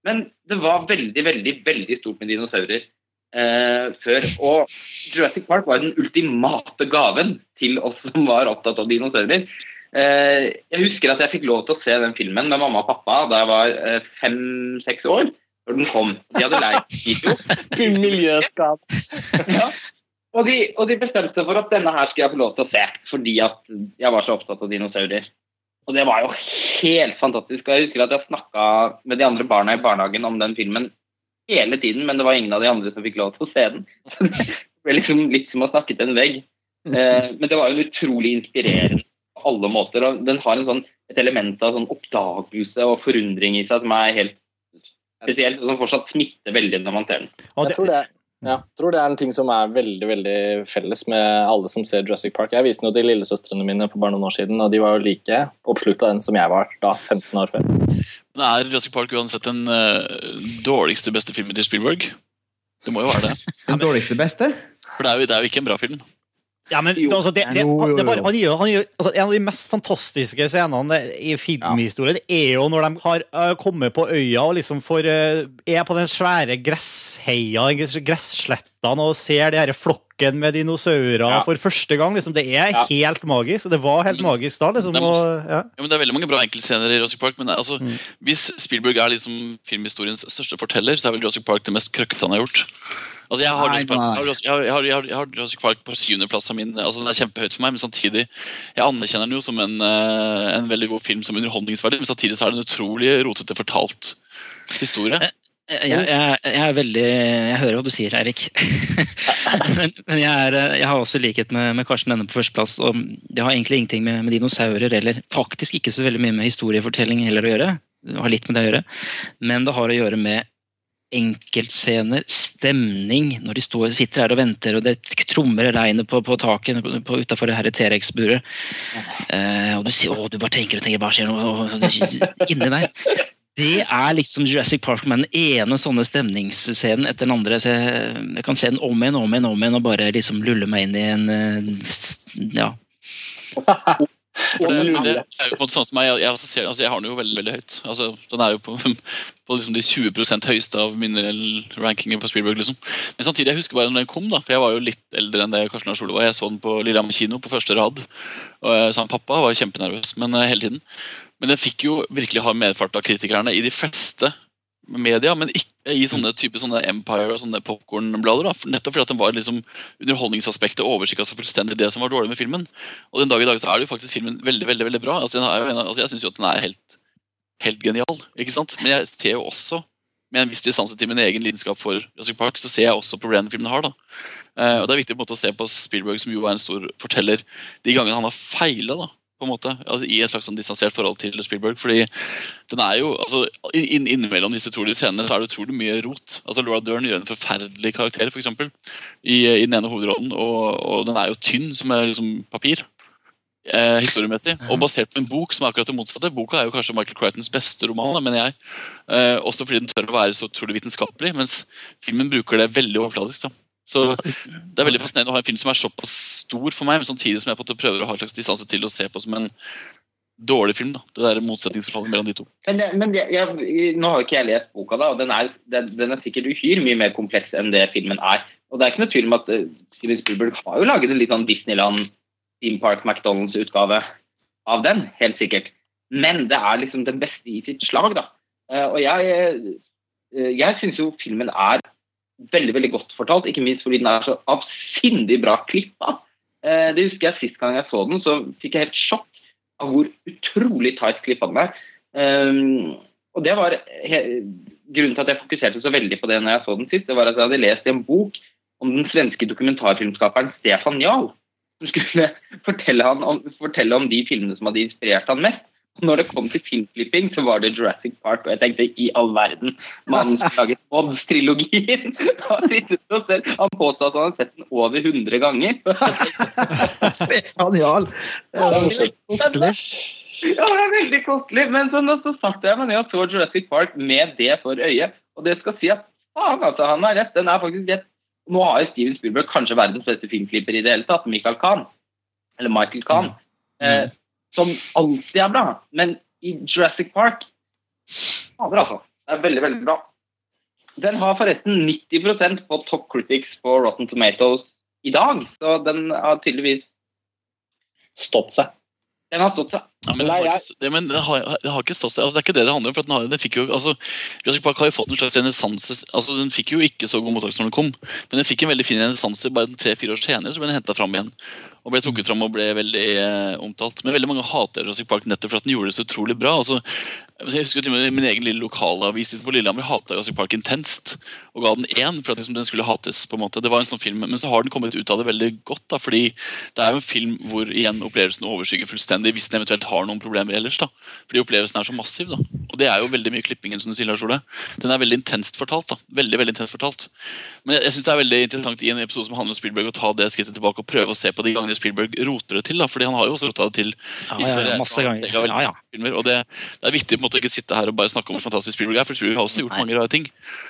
Men det var veldig, veldig, veldig stort med dinosaurer eh, før. Og Jurassic Park var den ultimate gaven til oss som var opptatt av dinosaurer. Eh, jeg husker at jeg fikk lov til å se den filmen med mamma og pappa da jeg var eh, fem-seks år. Når den kom. De hadde leid video. Miljøskap. Ja. Og, de, og de bestemte for at denne her skulle jeg få lov til å se, fordi at jeg var så opptatt av dinosaurer. Og det var jo helt fantastisk. Og jeg husker at jeg snakka med de andre barna i barnehagen om den filmen hele tiden, men det var ingen av de andre som fikk lov til å se den. Det ble liksom litt som å snakke til en vegg. Eh, men det var jo utrolig inspirerende på alle måter. og Den har sånn, et element av sånn oppdagelse og forundring i seg som er helt spesielt, og som fortsatt smitter veldig når man ser den. Jeg tror det, ja, jeg tror det er en ting som er veldig veldig felles med alle som ser Jurassic Park. Jeg viste den jo til lillesøstrene mine for bare noen år siden, og de var jo like oppslukt av den som jeg var da, 15 år før. Men er Jurassic Park uansett den uh, dårligste beste filmen til Spielberg? Det må jo være det. Den dårligste beste? For det er jo, det er jo ikke en bra film. Ja, men altså, det, det, Jo, jo, det bare, han gjør, han gjør, altså, En av de mest fantastiske scenene i filmhistorien er jo når de har uh, kommet på øya og liksom får, uh, er på den svære gressheia, gresslettene, og ser de denne flokken med dinosaurer Ja. for første gang. Liksom, det er Ja. helt magisk. og Det var helt magisk da. Liksom, Det er og, ja. Ja, men Det er veldig mange bra enkeltscener i Jurassic Park. Men altså, altså, hvis Spielberg er liksom filmhistoriens største forteller, så er vel Jurassic Park det mest krøkkete han har gjort. Altså, jeg har, Nei, Jurassic Park, nei. jeg, har, Jurassic- jeg, har, jeg, har, jeg, har, jeg har Jurassic Park på syvendeplass av min altså, Den er kjempehøyt for meg, men samtidig Jeg anerkjenner den jo som en, eh, en veldig god film som underholdningsverdi, men samtidig så er det en utrolig rotete fortalt historie. Jeg, jeg, jeg er veldig Jeg hører hva du sier, Eirik. men men jeg, er, jeg har også likhet med, med Karsten denne på førsteplass. Og det har egentlig ingenting med, med dinosaurer eller faktisk ikke så veldig mye med historiefortelling heller å gjøre. Det har litt med det å gjøre. Men det har å gjøre med enkeltscener, stemning, når de står, sitter her og venter, og det trommer i regnet på, på taket på, utafor det her T-rex-buret. Eh, og du, sier, å, du bare tenker og tenker, hva skjer nå? Inni der. Det er liksom Jurassic Park med den ene sånne stemningsscenen etter den andre. så Jeg, jeg kan se den om igjen om igjen om igjen og bare liksom lulle meg inn i en eh, Ja. For det, det er jo på en måte sånn som meg, jeg, jeg, altså jeg har den jo veldig veldig høyt. Altså, den er jo på, på liksom de 20% høyeste av mine rankinger på Spielberg. liksom. Men samtidig, jeg husker bare når den kom, da, for jeg var jo litt eldre enn det Karsten Lars Ole var. Jeg så den på Lillehammer kino på første rad. Og jeg sa pappa var kjempenervøs men uh, hele tiden. Men den fikk jo virkelig ha medfart av kritikerne i de fleste media, men ikke i sånne type sånne Empire og sånne popkornblader. Nettopp fordi at den var liksom underholdningsaspektet overskygga så fullstendig det som var dårlig med filmen. Og den dag i dag så er det jo faktisk filmen veldig veldig, veldig bra. Altså, en, altså, jeg syns jo at den er helt, helt genial. ikke sant? Men jeg ser jo også, med en viss distanse til min egen lidenskap for Jurassic Park, så ser jeg også problemene filmen har. da. Eh, og Det er viktig på en måte å se på Spielberg, som jo er en stor forteller, de gangene han har feila. da, på en måte, altså I et slags sånn distansert forhold til Spielberg. fordi den er jo, altså inn, Innimellom disse utrolige scenene så er det utrolig mye rot. altså Laura Dern gjør en forferdelig karakter for eksempel, i, i den ene hovedrollen, og, og den er jo tynn som er liksom papir. Eh, historiemessig, og basert på en bok som er akkurat det motsatte. Boka er jo kanskje Michael Crichtons beste roman, da, mener jeg. Eh, også fordi den tør å være så utrolig vitenskapelig, mens filmen bruker det veldig overfladisk. da. Så Det er veldig fascinerende å ha en film som er såpass stor for meg, men samtidig som jeg på en måte prøver å ha en slags distanse til å se på som en dårlig film. da. Det der motsetningsforholdet mellom de to. Men, men jeg, jeg, nå har jo ikke jeg lest boka, da, og den er, den, den er sikkert uhyre mye mer kompleks enn det filmen er. Og det er ikke noe tvil om at eh, Steven Spielberg har jo laget en litt sånn Disneyland, Theme Park, McDonald's-utgave av den, helt sikkert. Men det er liksom den beste i sitt slag, da. Eh, og jeg, eh, jeg syns jo filmen er veldig veldig godt fortalt, ikke minst fordi den er så avsindig bra klippa. Eh, det husker jeg Sist gang jeg så den, så fikk jeg helt sjokk av hvor utrolig tight klippa den er. Um, og det var Grunnen til at jeg fokuserte så veldig på det når jeg så den sist, det var at jeg hadde lest i en bok om den svenske dokumentarfilmskaperen Stefan Jahl, som skulle fortelle, han om, fortelle om de filmene som hadde inspirert han mest. Og når det kom til filmklipping, så var det Jurassic Park, og jeg tenkte i all verden Mannen som laget Odds-trilogien! Han påstod at han hadde sett den over 100 ganger. Stefan Jarl! Kostelig. Ja, det er veldig kostelig. Men så, så satte jeg meg ned og så Jurassic Park med det for øye. Og det skal si at faen, altså, han har rett. Den er faktisk rett. Nå har jo Steven Spielberg kanskje verdens beste filmklipper i det hele tatt, Michael Kahn. Eller Michael Kahn. Eh, som alltid er bra. Men i Jurassic Park Fader, altså. Det er veldig, veldig bra. Den har forresten 90% på Top Critics på Rotten Tomatoes i dag, så den har tydeligvis Stått seg. Den har stått seg. Ja, men, Nei, ikke, det, men det, har, det, har ikke stått seg. Altså, det er ikke det det handler om. for den, har, den fikk jo, altså, Jurassic Park har jo fått en slags renessanse. Altså, den fikk jo ikke så god mottakelse når den kom, men den fikk en veldig fin renessanse bare tre-fire år senere. så ble den hentet fram igjen og ble trukket fram og ble veldig eh, omtalt. Men veldig mange hater Jurassic Park nettopp for at den gjorde det så utrolig bra. altså jeg husker til og med Min egen lille lokalavis på Lillehammer hata Jurassic Park intenst og ga den én for at liksom den skulle hates. på en måte. Det var en sånn film, Men så har den kommet ut av det veldig godt. da, fordi det er jo en film hvor igjen opplevelsen overskygger fullstendig hvis den eventuelt har noen problemer ellers. da, Fordi opplevelsen er så massiv. da, Og det er jo veldig mye klippingen, som du sier, Lars Ole. Den er veldig intenst fortalt. da, veldig, veldig intenst fortalt. Men jeg, jeg synes det er veldig interessant i en episode som handler om Spielberg å ta det skrittet tilbake og prøve å se på de gangene Spielberg roter det til. da, fordi han har jo også rota det til. Ja, ja, ja, masse ganger. Er Ja, ja. filmer, og det, det er viktig på en måte å ikke sitte her og bare snakke om hvor fantastisk Spielberg er, for vi har også gjort mange rare ting.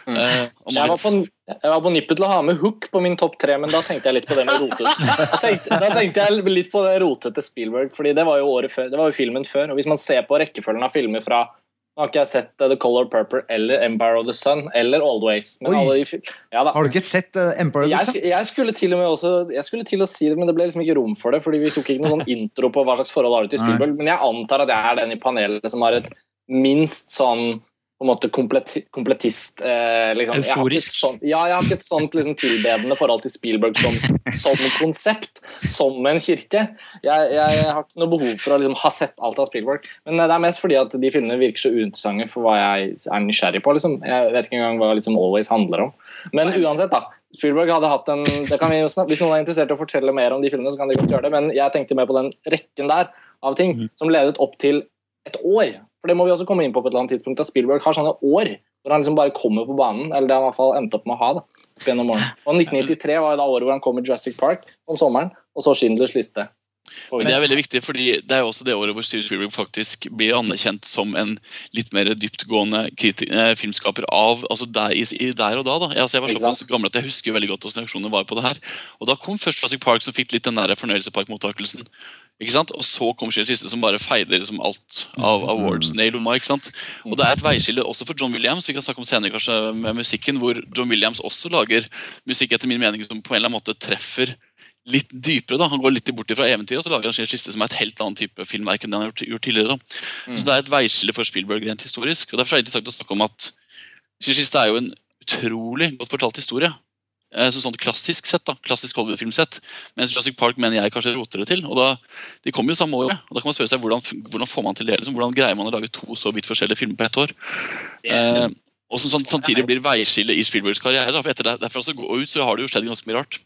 Mm. Uh, Jeg var, på, jeg var på nippet til å ha med Hook på min topp tre, men da tenkte jeg litt på det med rotete. Da tenkte, da tenkte jeg litt på det rotete Spielberg, fordi det var jo året før, det var jo filmen før. Og hvis man ser på rekkefølgen av filmer fra Nå har ikke jeg sett uh, The Color Purple eller Empire of the Sun eller Always. De, ja. Har du ikke sett uh, Empire of the Sun? Jeg, jeg skulle til og med også Jeg skulle til å si det, men det ble liksom ikke rom for det. Fordi vi tok ikke noen sånn intro på hva slags forhold har du til. Spielberg. Men jeg antar at jeg er den i panelet som har et minst sånn på en måte kompleti, kompletist eh, liksom. Euforisk. sånt, Ja, jeg har ikke et sånt liksom, tilbedende forhold til Spielberg som, som konsept, som en kirke. Jeg, jeg har ikke noe behov for å liksom, ha sett alt av Spielberg. Men eh, det er mest fordi at de filmene virker så uinteressante for hva jeg er nysgjerrig på. Liksom. Jeg vet ikke engang hva liksom, Always handler om. Men uansett, da. Spielberg hadde hatt en det kan vi snakke, Hvis noen er interessert i å fortelle mer om de filmene, så kan de godt gjøre det. Men jeg tenkte mer på den rekken der av ting som ledet opp til et år. For det må vi også komme inn på på et eller annet tidspunkt, at Spielberg har sånne år hvor han liksom bare kommer på banen. Eller det han i hvert fall endte opp med å ha. da, opp gjennom årene. Og 1993 var jo da året hvor han kom med Jurassic Park om sommeren, og så Schindlers liste Men det er veldig viktig, fordi det er jo også det året hvor Steven Spielberg faktisk blir anerkjent som en litt mer dyptgående eh, filmskaper av altså der, i, i der og da. da. Jeg, altså, jeg var såpass gammel at jeg husker jo veldig godt hvordan reaksjonene var på det her. Og da kom først Jurassic Park, som fikk litt den der fornøyelsesparkmottakelsen. Ikke sant? Og så kom Schindlers liste, som bare feiler liksom alt av awards ned i lomma. ikke sant? Og det er et veiskille også for John Williams, vi kan snakke om senere kanskje med musikken, hvor John Williams også lager musikk etter min mening som på en eller annen måte treffer litt dypere. da, Han går litt bort fra eventyr og så lager han Schindlers liste som er et helt annet type filmverk enn det han har gjort, gjort tidligere. da. Så det er et veiskille for Spielberg rent historisk. og Derfor er det interessant å snakke om at Schindlers liste er jo en utrolig godt fortalt historie. Eh, Så sånn klassisk sett, da, klassisk Hollywood-filmsett. Mens Jurassic Park mener jeg kanskje roter det til. og da, De kommer jo samme året. og Da kan man spørre seg hvordan, hvordan får man til det? liksom, Hvordan greier man å lage to så vidt forskjellige filmer på ett år? Eh, og som sånn, samtidig blir veiskille i Spielbergs karriere. da, for etter det, Derfra så gå ut så har det jo skjedd ganske mye rart.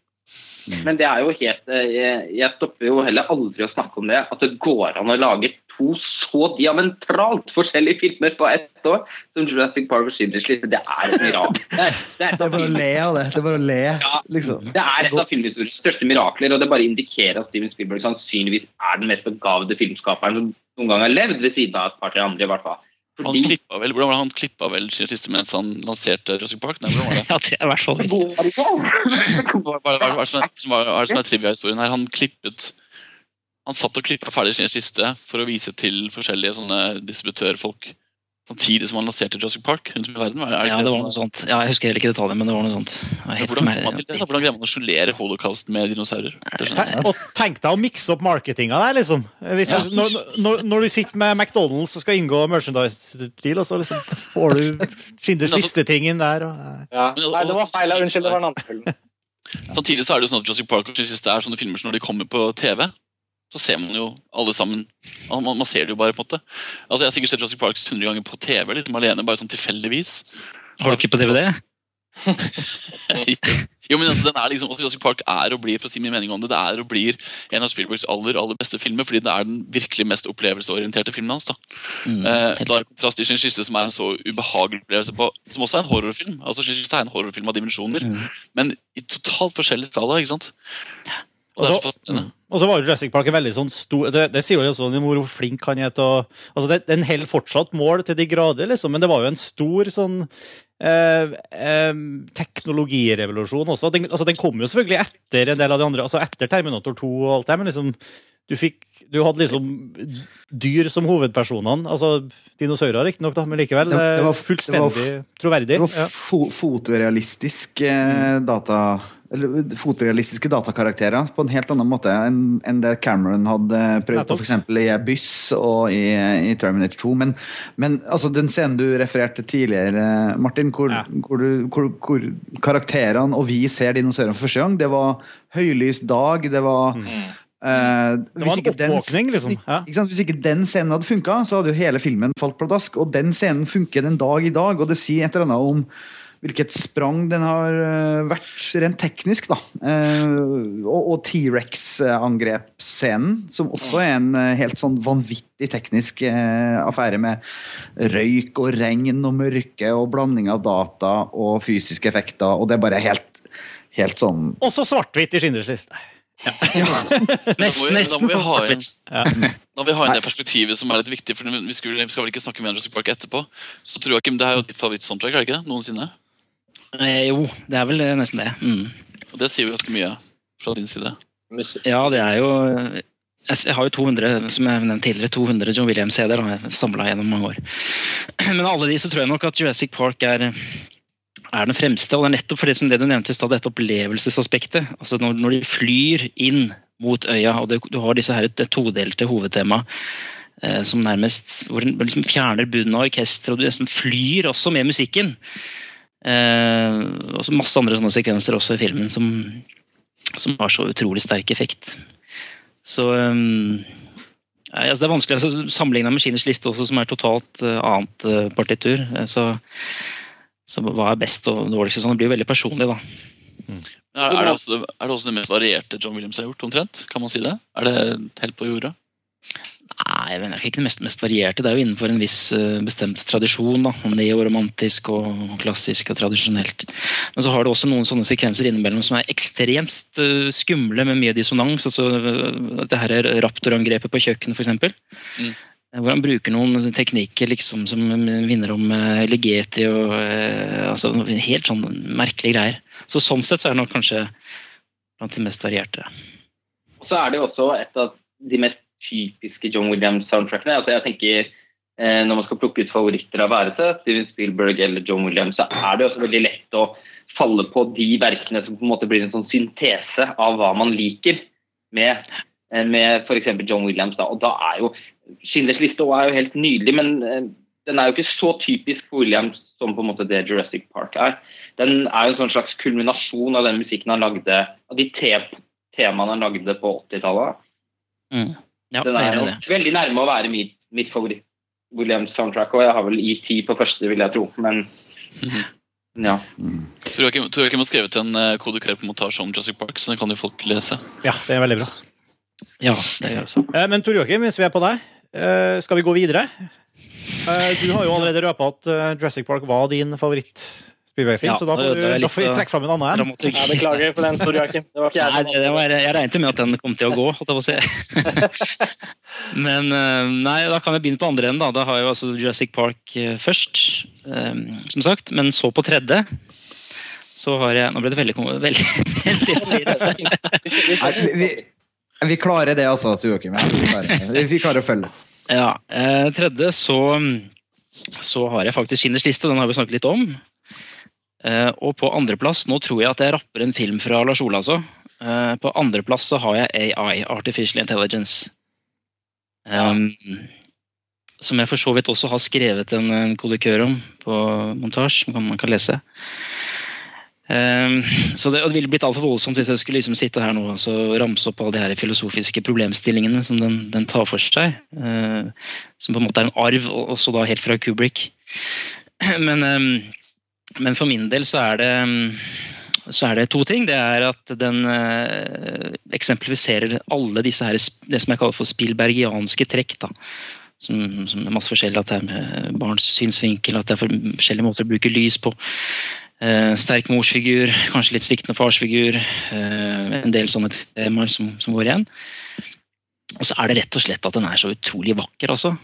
Men det er jo helt eh, Jeg, jeg stopper jo heller aldri å snakke om det. At det går an å lage to så diametralt forskjellige filmer på ett år som Jurassic Park og Schindlers liste. Det er et mirakel. Det er, det er, Det er bare å le av det. Det er bare å le, liksom. det er et av filmhistoriens største mirakler, og det bare indikerer at Steven Spielberg sannsynligvis er den mest begavede filmskaperen som noen gang har levd, ved siden av et par-tre andre, i hvert fall. Han Fordi klippa vel, hvordan var det han klippa vel sin siste mens han lanserte Jurassic Park? Nei, hvordan var det? Ja, det er i hvert fall Hva hva- er det som er- er- er er trivia-historien her? Han klippet Han satt og klippa ferdig sin siste for å vise til forskjellige sånne distributørfolk samtidig som han lanserte Jurassic Park rundt om i verden. Er det Ja, ikke det var noe sånt. Ja, jeg husker heller ikke detaljer, men det var noe sånt. Var helt Hvordan, man det? da? Hvordan greier man å sjonglere holocaust med dinosaurer? Og tenk deg å mikse opp marketinga der, liksom. Hvis Ja. når, når, når du sitter med McDonald's og skal inngå merchandise-deal, og så liksom får du Schinders altså- liste-ting inn der. Og, Ja. Nei, det var feil. Unnskyld, det var en annen film. Samtidig så er det jo sånn at Jurassic Park og liste er sånne filmer som når de kommer på TV, så ser man jo alle sammen Man, man man ser det jo bare, på en måte. Altså Jeg har sikkert sett Jurassic Park 100 ganger på TV, liksom alene, bare sånn tilfeldigvis. Har du ikke på DVD? jo, men altså, den er liksom, også Jurassic Park er og blir for å si min mening om det, det er og blir en av Spielbergs aller aller beste filmer, fordi det er den virkelig mest opplevelsesorienterte filmen hans. da. Mm, Eh, da er kontrast til som er en så ubehagelig opplevelse, på, som også er en horrorfilm. Altså Schindlers liste er en horrorfilm av dimensjoner, men i totalt forskjellig skala. ikke sant? Og så Og så var jo Jurassic Park veldig sånn stor Det, det sier jo litt sånn hvor flink han er til å altså det, Den holder fortsatt mål til de grader, liksom, men det var jo en stor sånn eh, eh, teknologirevolusjon også. Den, altså, den kom jo selvfølgelig etter en del av de andre, altså etter Terminator 2 og alt det, men liksom du, fikk, du hadde liksom dyr som hovedpersonene. altså Dinosaurer, riktignok, men likevel. Det- det eh, var- fullstendig det var- troverdig. Det var Ja. fo fotorealistisk eh, data Eller fotorealistiske datakarakterer på en helt annen måte enn enn det Cameron hadde prøvd på f.eks. i Abyss og i, i Terminator 2. Men, men altså, den scenen du refererte tidligere, Martin, hvor, hvor, du, hvor, hvor karakterene og vi ser dinosaurene for første gang, det var høylys dag, det var eh, Det var en den- oppvåkning, liksom. Ja. ikke? Hvis ikke den scenen hadde funka, så hadde jo hele filmen falt pladask. Og den scenen funker den dag i dag, og det sier et eller annet om hvilket sprang den har eh, vært rent teknisk. da. Uh, og og T-rex-angrepsscenen, som også er en helt sånn vanvittig teknisk uh, affære med røyk og regn og mørke og blanding av data og fysiske effekter, og det er bare helt, helt sånn Også svart-hvitt i Schindlers liste. Nesten, må da må nesten vi sånn svart-hvitt. Da vil vi ha inn det perspektivet som er litt viktig, for vi, skulle, vi skal vel ikke snakke med Andrew Jurassic Park etterpå. Så tror jeg ikke, Det er jo ditt favorittsoundtrack, er det ikke det? Noensinne? Eh, jo, det er vel nesten det. Mm. Og det sier jo ganske mye fra din side. Ja, det er jo Jeg jeg har jo 200 som jeg nevnte tidligere, 200 John Williams-CD-er samla gjennom mange år. Men av alle de så tror jeg nok at Jurassic Park er, er den fremste. Og det er nettopp for det som det du nevnte i stad, dette opplevelsesaspektet. Altså når, når de flyr inn mot øya, og det, du har disse her, det todelte hovedtemaet eh, som nærmest Hvor den liksom fjerner bunnen av orkesteret, og du nesten flyr også med musikken. Eh, og masse andre sånne sekvenser også i filmen som, som har så utrolig sterk effekt. Så um, ja, altså Det er vanskelig altså, sammenligne med Schindlers liste, også, som er totalt uh, annet uh, partitur. eh, så, så hva er best og dårligst? Sånn, det blir jo veldig personlig, da. Er, er, det også, det- er det også det mest varierte John Williams har gjort, omtrent? Kan man si det? Er det helt på jordet? Nei, jeg mener det er ikke det mest, mest varierte. Det er jo innenfor en viss eh, bestemt tradisjon. da, Neoromantisk og klassisk og tradisjonelt. Men så har det også noen sånne sekvenser innimellom som er ekstremt eh, skumle, med mye dissonans. altså eh, Det her raptorangrepet på kjøkkenet, f.eks. Mm. Hvor han bruker noen teknikker liksom som minner om uh, Ligeti og eh, altså, Helt sånn merkelige greier. Så Sånn sett så er det nok kanskje blant de mest varierte. Og så er det jo også et av de mest typiske John Williams-soundtrackene. Altså jeg tenker eh, Når man skal plukke ut favoritter av værelse, Steven Spielberg eller John Williams, så er det også veldig lett å falle på de verkene som på en måte blir en sånn syntese av hva man liker, med, eh, med f.eks. John Williams. Da. Og da er jo Schindlers liste også er jo helt nydelig, men eh, den er jo ikke så typisk for Williams som på en måte det Jurassic Park er. Den er jo en sånn slags kulminasjon av den musikken han lagde, av de te temaene han lagde på 80-tallet. Mm. Ja, den er er jo veldig nærme å være mitt, mitt favoritt Williams-soundtrack, og jeg har vel ET på første, vil jeg tro. Men ja. Tor Joakim Tor Joakim har skrevet en Kode kodekert montasje om Jurassic Park, så den kan jo folk lese. Ja, det er veldig bra. Ja, det gjør det. Eh, Men Tor Joakim, hvis vi er på deg, eh, skal vi gå videre? Uh, Du har jo allerede røpa at eh, Jurassic Park var din favoritt-Spielberg-film, Ja, så da får, du, da får vi trekke fram en annen en. dramaturgi. Jeg beklager for den, Tor Joakim. Det var ikke jeg Nei, var, jeg regnet med at den kom til å gå, holdt jeg på å si. Men nei, da kan jeg begynne på andre enden. Da. da har jeg jo altså Jurassic Park først, som sagt. Men så på tredje så har jeg Nå ble det veldig, veldig, veldig, veldig vi, klarer det, altså, Joakim. Vi klarer. Vi klarer å følge. Ja. Eh, tredje så, så har jeg faktisk Schindlers liste, den har vi snakket litt om. Eh, og på andreplass, nå tror jeg at jeg rapper en film fra Lars Ole, altså. Eh, på andreplass så har jeg AI, Artificial Intelligence. Um, som jeg for så vidt også har skrevet en, en kodikør om på montasje, som man- man kan lese. Um, så det, det ville blitt altfor voldsomt hvis jeg skulle liksom sitte her nå og altså, ramse opp alle de her filosofiske problemstillingene som den, den tar for seg. Uh, som på en måte er en arv, også da helt fra Kubrick. Men, um, men for min del så er det um, så er det to ting. Det er at den uh, eksemplifiserer alle disse her, det som jeg kaller for spilbergianske trekk. da som, som er masse forskjellig, at det er med barns synsvinkel, at det er forskjellige måter å bruke lys på. Eh, sterk morsfigur, kanskje litt sviktende farsfigur. Eh, en del sånne temaer som, som går igjen. Og så er det rett og slett at den er så utrolig vakker, altså.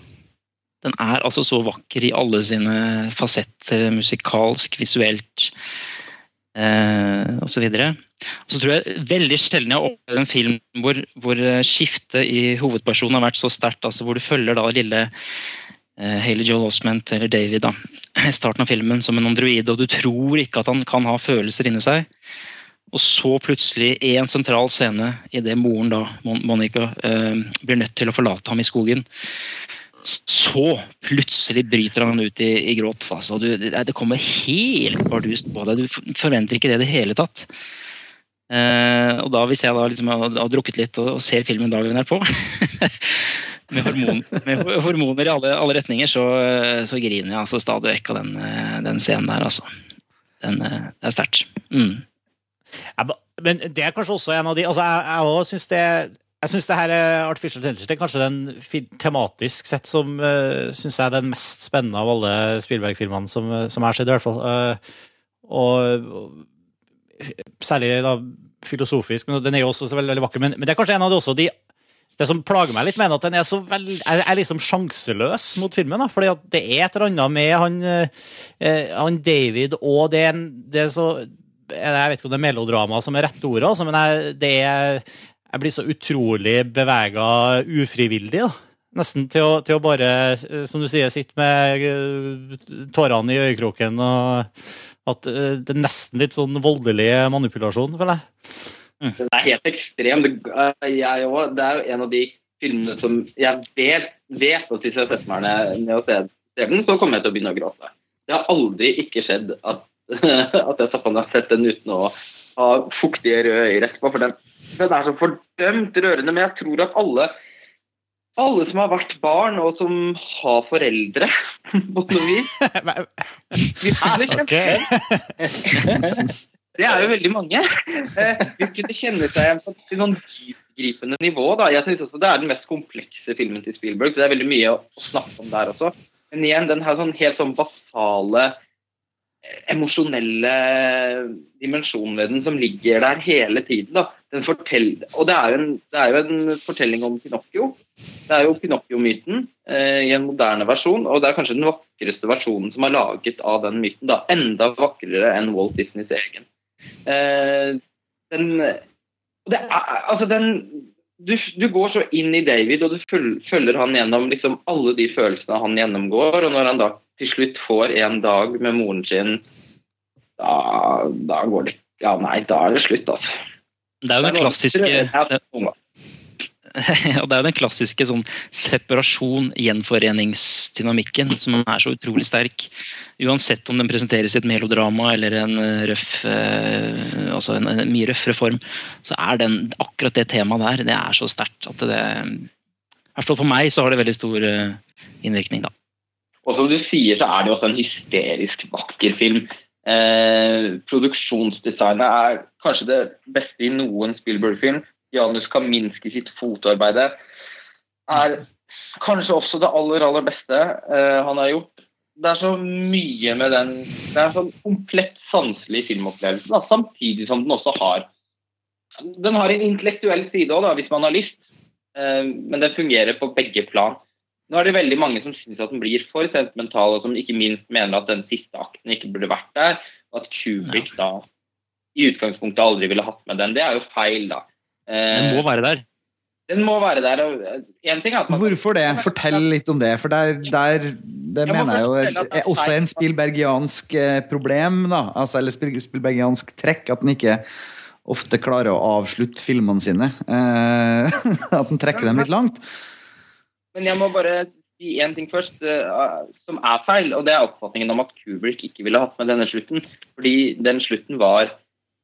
Den er altså så vakker i alle sine fasetter, musikalsk, visuelt eh, videre. Og så tror jeg veldig sjelden jeg har opplevd en film hvor, hvor skiftet i hovedpersonen har vært så sterkt, altså hvor du følger da lille Haley Joel Osment, eller David, da, i starten av filmen som en android, og du tror ikke at han kan ha følelser inni seg. Og så plutselig, én en sentral scene, idet moren da, Mon Monica, eh, blir nødt til å forlate ham i skogen, så plutselig bryter han ut i, i gråt. Altså. Du, det kommer helt bardust på deg. Du forventer ikke det i det hele tatt. Eh, og da hvis jeg da liksom har, har drukket litt og, og ser filmen dagen derpå med, hormon, med hormoner i alle, alle retninger, så, eh, så griner jeg altså stadig vekk av den, eh, den scenen der, altså. Den, eh, det er sterkt. Mm. Men det er kanskje også en av de altså Jeg, jeg også synes det jeg synes det her er Artificial Intelligence det er kanskje den tematisk sett som uh, synes jeg er den mest spennende av alle Spielberg-filmene som, eh, som jeg har sett, i hvert fall. Uh, og, og særlig da filosofisk, men den er jo også veldig, veldig vakker. Men, men det er kanskje en av de også de det som plager meg litt mener at den er så vel, er, er liksom sjanseløs mot filmen. Da, fordi at det er et eller annet med han, eh, han David, og det det er så Jeg vet ikke om det er melodrama som er rette ordet, altså, men jeg, det er, jeg blir så utrolig bevega ufrivillig. da. Nesten til å, til å bare, eh, som du sier, sitte med eh, tårene i øyekroken. og At eh, det er nesten litt sånn voldelig manipulasjon, føler jeg. Den er helt ekstrem. Eh, jeg òg. det er jo en av de filmene som jeg vet, vet at hvis jeg setter meg ned, ned og ser, den, så kommer jeg til å begynne å gråte. Det har aldri ikke skjedd at, at jeg satt på den og sett den uten å ha fuktige røde øyne etterpå. For den, den er så fordømt rørende. Men jeg tror at alle, alle som har vært barn, og som har foreldre på noe vis Vi kunne kjenne Det er jo veldig mange. Eh, Vi kunne kjenne seg igjen på noen sånn gripende nivå. da. Jeg synes også Det er den mest komplekse filmen til Spielberg, så det er veldig mye å snakke om der også. Men igjen, den har sånn helt sånn basale emosjonelle dimensjonen ved den som ligger der hele tiden. da. Den fortell- og det er, en, det er jo en fortelling om Pinocchio. Det er jo Pinocchio-myten eh, i en moderne versjon, og det er kanskje den vakreste versjonen som er laget av den myten. da. Enda vakrere enn Walt Disneys egen. Eh, den, det er, altså den du, du går så inn i David, og du følger han gjennom liksom alle de følelsene han gjennomgår. Og når han da til slutt får en dag med moren sin, da, da går det Ja, nei, da er det slutt, altså. Det er jo den klassiske Og det er den klassiske sånn separasjon, gjenforeningsdynamikken, som er så utrolig sterk. Uansett om den presenteres i et melodrama eller en eh, røff eh, altså en, en mye røffere form, så er den, akkurat det temaet der det er så sterkt at det I hvert fall for meg så har det veldig stor eh, innvirkning, da. Og som du sier, så er det jo også en hysterisk vakker film. Eh, produksjonsdesignet er kanskje det beste i noen Spielberg-film. Janus Kaminski sitt fotoarbeide er kanskje også det aller, aller beste uh, han har gjort. Det er så mye med den Det er en sånn komplett sanselig filmopplevelse, da, samtidig som den også har Den har en intellektuell side òg, hvis man har lyst, uh, men den fungerer på begge plan. Nå er det veldig mange som syns at den blir for sentimental, og som ikke minst mener at den siste akten ikke burde vært der, og at Kubrick da i utgangspunktet aldri ville hatt med den. Det er jo feil, da. Eh, Den må være der. Den må være der. En ting er at man Hvorfor det? Fortell litt om det. For der, der det Jeg mener jeg jo er også en spilbergiansk eh, problem, da. Altså, eller spillbergiansk spilbergiansk trekk. At den ikke ofte klarer å avslutte filmene sine. Eh, at den trekker dem litt langt. Men jeg må bare si én ting først, eh, som er feil. Og det er oppfatningen om at Kubrick ikke ville hatt med denne slutten. Fordi den slutten var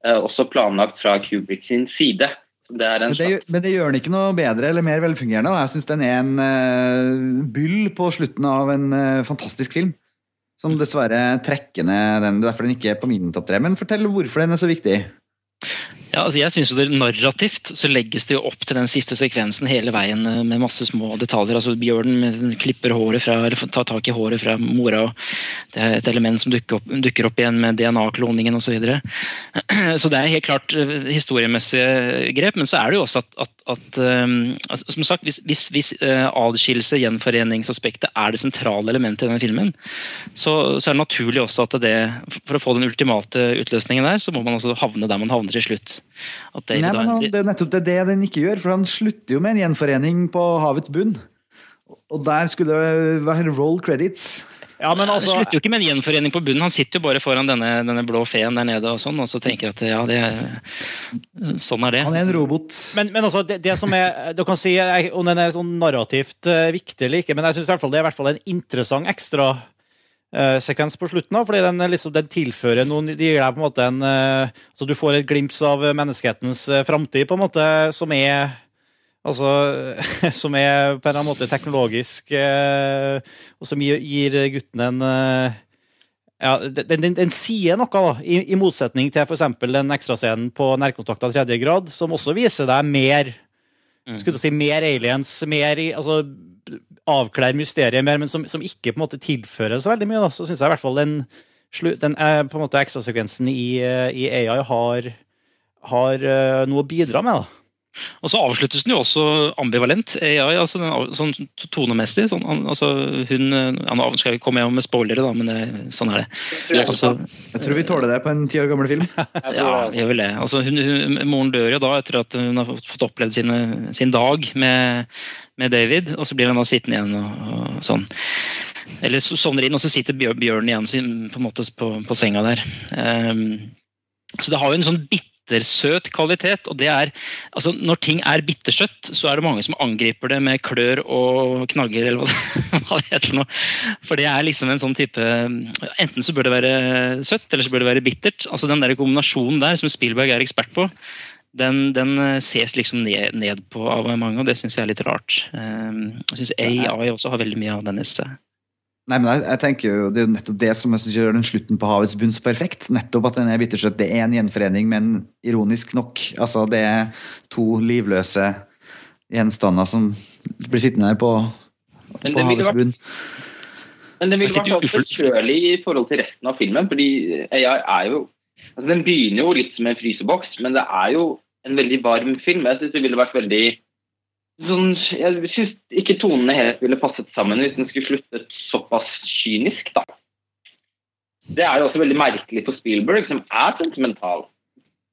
eh, også planlagt fra Kubrick sin side. Det en Men det, men det gjør den ikke noe bedre eller mer velfungerende. Jeg syns den er en uh, byll på slutten av en uh, fantastisk film. Som dessverre trekker ned den. Det er derfor den ikke er på min topp tre. Men fortell hvorfor den er så viktig. Ja, altså jeg synes jo det Narrativt så legges det jo opp til den siste sekvensen hele veien eh, med masse små detaljer. altså Bjørnen klipper håret fra, eller tar tak i håret fra mora. og Det er et element som dukker opp, dukker opp igjen med DNA-kloningen osv. Så, videre. så det er helt klart eh, historiemessige grep, men så er det jo også at, at, at eh, altså, Som sagt, hvis, hvis, hvis eh, adskillelse, gjenforeningsaspektet, er det sentrale elementet i denne filmen, så, så er det naturlig også at det For å få den ultimate utløsningen der, så må man også havne der man havner til slutt. At David Nei, men han, Det er nettopp det, det den ikke gjør, for han slutter jo med en gjenforening på havets bunn. Og der skulle det være roll credits. Ja, men altså, Han slutter jo ikke med en gjenforening på bunnen. Han sitter jo bare foran denne, denne blå feen der nede og sånn, og så tenker at ja, det Sånn er det. Han er en robot. Men, men altså, det, det som er Du kan si om den er sånn narrativt eh, viktig eller ikke, men jeg syns det er i hvert fall en interessant ekstra sekvens på slutten. da, fordi den, er liksom, den tilfører noen De gir deg på en måte en eh, Så du får et glimt av menneskehetens uh, framtid, på en måte, som er Altså, som er på en eller annen måte teknologisk, eh, og som gir, guttene gutten en eh, ja, den, den, den sier noe, da, i, i motsetning til f.eks. den ekstrascenen på Nærkontakt av tredje grad, som også viser deg mer skulle du si, mer aliens, mer altså, avklær mysteriet mer, men som, som ikke på en måte tilfører så veldig mye. Da. Så syns jeg i hvert fall den, den eh, på en måte ekstrasekvensen i, eh, i AI har, har eh, noe å bidra med. da. Og så avsluttes den jo også ambivalent. AI, altså den, sånn tonemessig. Sånn, altså hun ja, Nå skal vi komme med spoilere, da, men det, sånn er det. Altså, Jeg tror vi tåler det på en ti år gammel film. ja, gjør vel det. Altså, hun, hun, moren dør jo da etter at hun har fått fått opplevd sine, sin dag med, med David, og så blir han da sittende igjen og, og sånn. Eller så sovner inn, og så sitter Bjør- Bjørn igjen på, måte på, på senga der. Um, så det har jo en sånn bittersøt kvalitet. og det er, altså Når ting er bittersøtt, så er det mange som angriper det med klør og knagger, eller hva det, heter noe. For det er liksom en sånn type Enten så bør det være søtt, eller så bør det være bittert. altså Den der kombinasjonen der som Spielberg er ekspert på, den, den eh, ses liksom ned, ned på av mange, og det syns jeg er litt rart. Ehm, Jeg syns AI også har veldig mye av den i seg. Nei, men jeg, jeg tenker jo, Det er jo nettopp det som jeg synes gjør den slutten på Havets bunn så perfekt. Nettopp at den er bittersøt. Det er en gjenforening, men ironisk nok. Altså, Det er to livløse gjenstander som blir sittende her på, på havets bunn. Men det ville være vært ikke i forhold til resten av filmen. fordi AI er jo altså Den begynner jo litt som en fryseboks, men det er jo en veldig varm film. Jeg syns det ville vært veldig sånn, Jeg syns ikke tonene helt ville passet sammen hvis den skulle sluttet såpass kynisk, da. Det er jo også veldig merkelig for Spielberg, som er sentimental.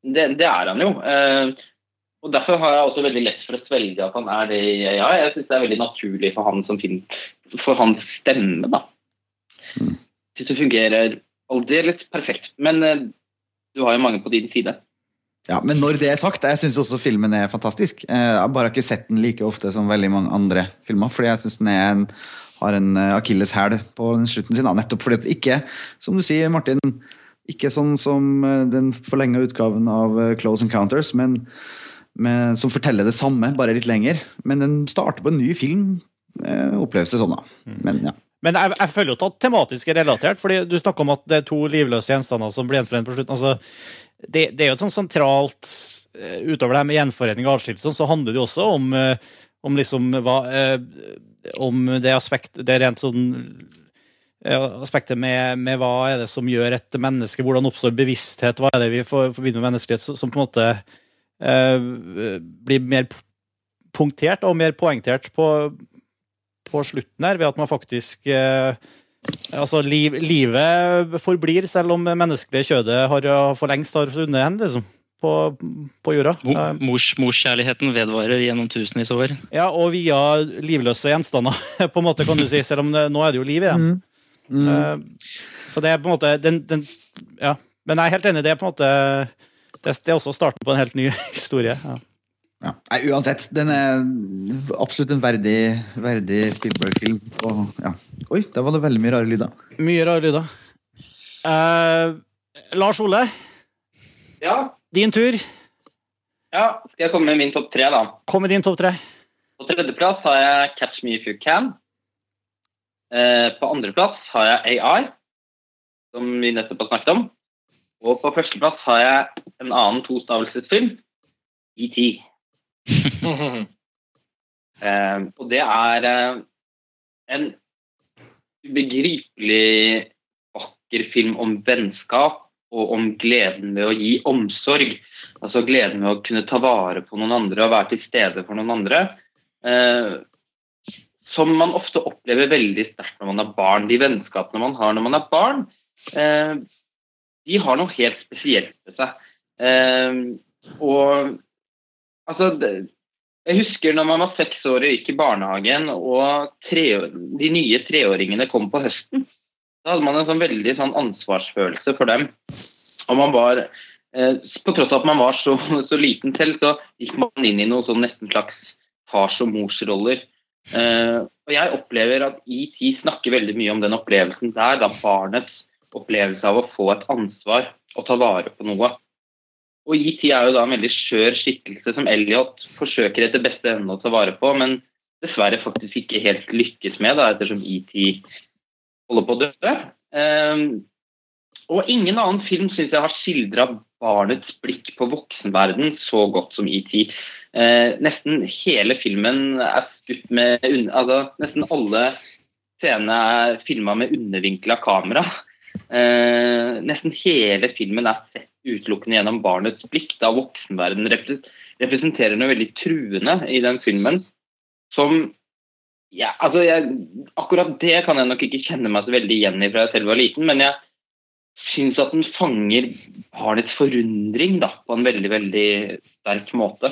Det, det er han jo. Eh, og Derfor har jeg også veldig lett for å svelge at han er det Ja, AI. Jeg syns det er veldig naturlig for han som film, for hans stemme, da. Jeg synes det fungerer aldeles perfekt. Men eh, du har jo mange på din side. Ja, Men når det er sagt, jeg syns også filmen er fantastisk. Eh, Jeg har bare ikke sett den like ofte som veldig mange andre filmer. Fordi jeg syns den er en, har en eh, akilleshæl på den slutten sin. Nettopp fordi at ikke, som du sier, Martin, ikke sånn som eh, den forlenga utgaven av Close Encounters, men men, som forteller det samme, bare litt lenger. Men den starter på en ny film, oppleves det sånn, da. Men ja. Men jeg, jeg føler jo at tematisk er relatert, fordi du snakker om at det er to livløse gjenstander som blir gjenforent på slutten. Altså, det, det er jo et sånn sentralt eh, Utover det her med gjenforening og avskillelse, så handler det jo også om, eh, om liksom hva eh, Om det aspekt Det rent sånn aspektet med, med hva er det som gjør et menneske, hvordan oppstår bevissthet, hva er det vi for- forbinder med menneskelighet, som på en måte eh, blir mer punktert og mer poengtert på, på slutten her, ved at man faktisk eh, Altså, liv, livet forblir, selv om menneskelige kjødet har for lengst har funnet hen, liksom, på, på jorda. Eh, Mors, morskjærligheten vedvarer gjennom tusenvis av år. Ja, og via livløse gjenstander, på en måte, kan du si, selv om det, nå er det jo liv igjen. Mm. Mm. Så det er på en måte den, den, Ja. Men jeg er helt enig, det er på en måte Det, det er også starten på en helt ny historie. Ja. Ja. Nei, uansett, den er absolutt en verdig, verdig Spielberg-film. Ja. Oi, der var det veldig mye rare lyder. Mye rare lyder. Eh, Lars Ole, Ja, din tur. ja. Skal jeg komme med min topp tre, da? Kom med din topp tre. På tredjeplass har jeg Catch Me If You Can. Eh, på andreplass har jeg AI, som vi nettopp har snakket om. Og på førsteplass har jeg en annen tostavelsesfilm, ET. Eh, og det er eh, en ubegripelig vakker film om vennskap og om gleden ved å gi omsorg. Altså gleden ved å kunne ta vare på noen andre og være til stede for noen andre. Eh, som man ofte opplever veldig sterkt når man er barn. De vennskapene man har når man er barn, eh, de har noe helt spesielt ved seg. Eh, og altså det, Jeg husker når man var seks år og gikk i barnehagen, og tre, de nye treåringene kom på høsten. Da hadde man en sånn veldig sånn ansvarsfølelse for dem. Og man var eh, På tross av at man var så, så liten selv, så gikk man inn i noe sånn nesten slags fars- og morsroller. Eh, og jeg opplever at ET snakker veldig mye om den opplevelsen der, da barnets opplevelse av å få et ansvar og ta vare på noe. Og IT er jo da en veldig skjør skikkelse som Elliot forsøker etter beste evne å ta vare på, men dessverre faktisk ikke helt lykkes med, da, ettersom ET holder på å dø. Um, og ingen annen film syns jeg har skildra barnets blikk på voksenverden så godt som ET. Uh, nesten hele filmen er skutt med altså, Nesten alle scenene er filma med undervinkla kamera. Uh, nesten hele filmen er sett utelukkende gjennom barnets blikk, da voksenverdenen representerer noe veldig truende i den filmen. Som ja, altså jeg, Akkurat det kan jeg nok ikke kjenne meg så veldig igjen i fra jeg selv var liten, men jeg syns at den fanger barnets forundring da, på en veldig, veldig sterk måte.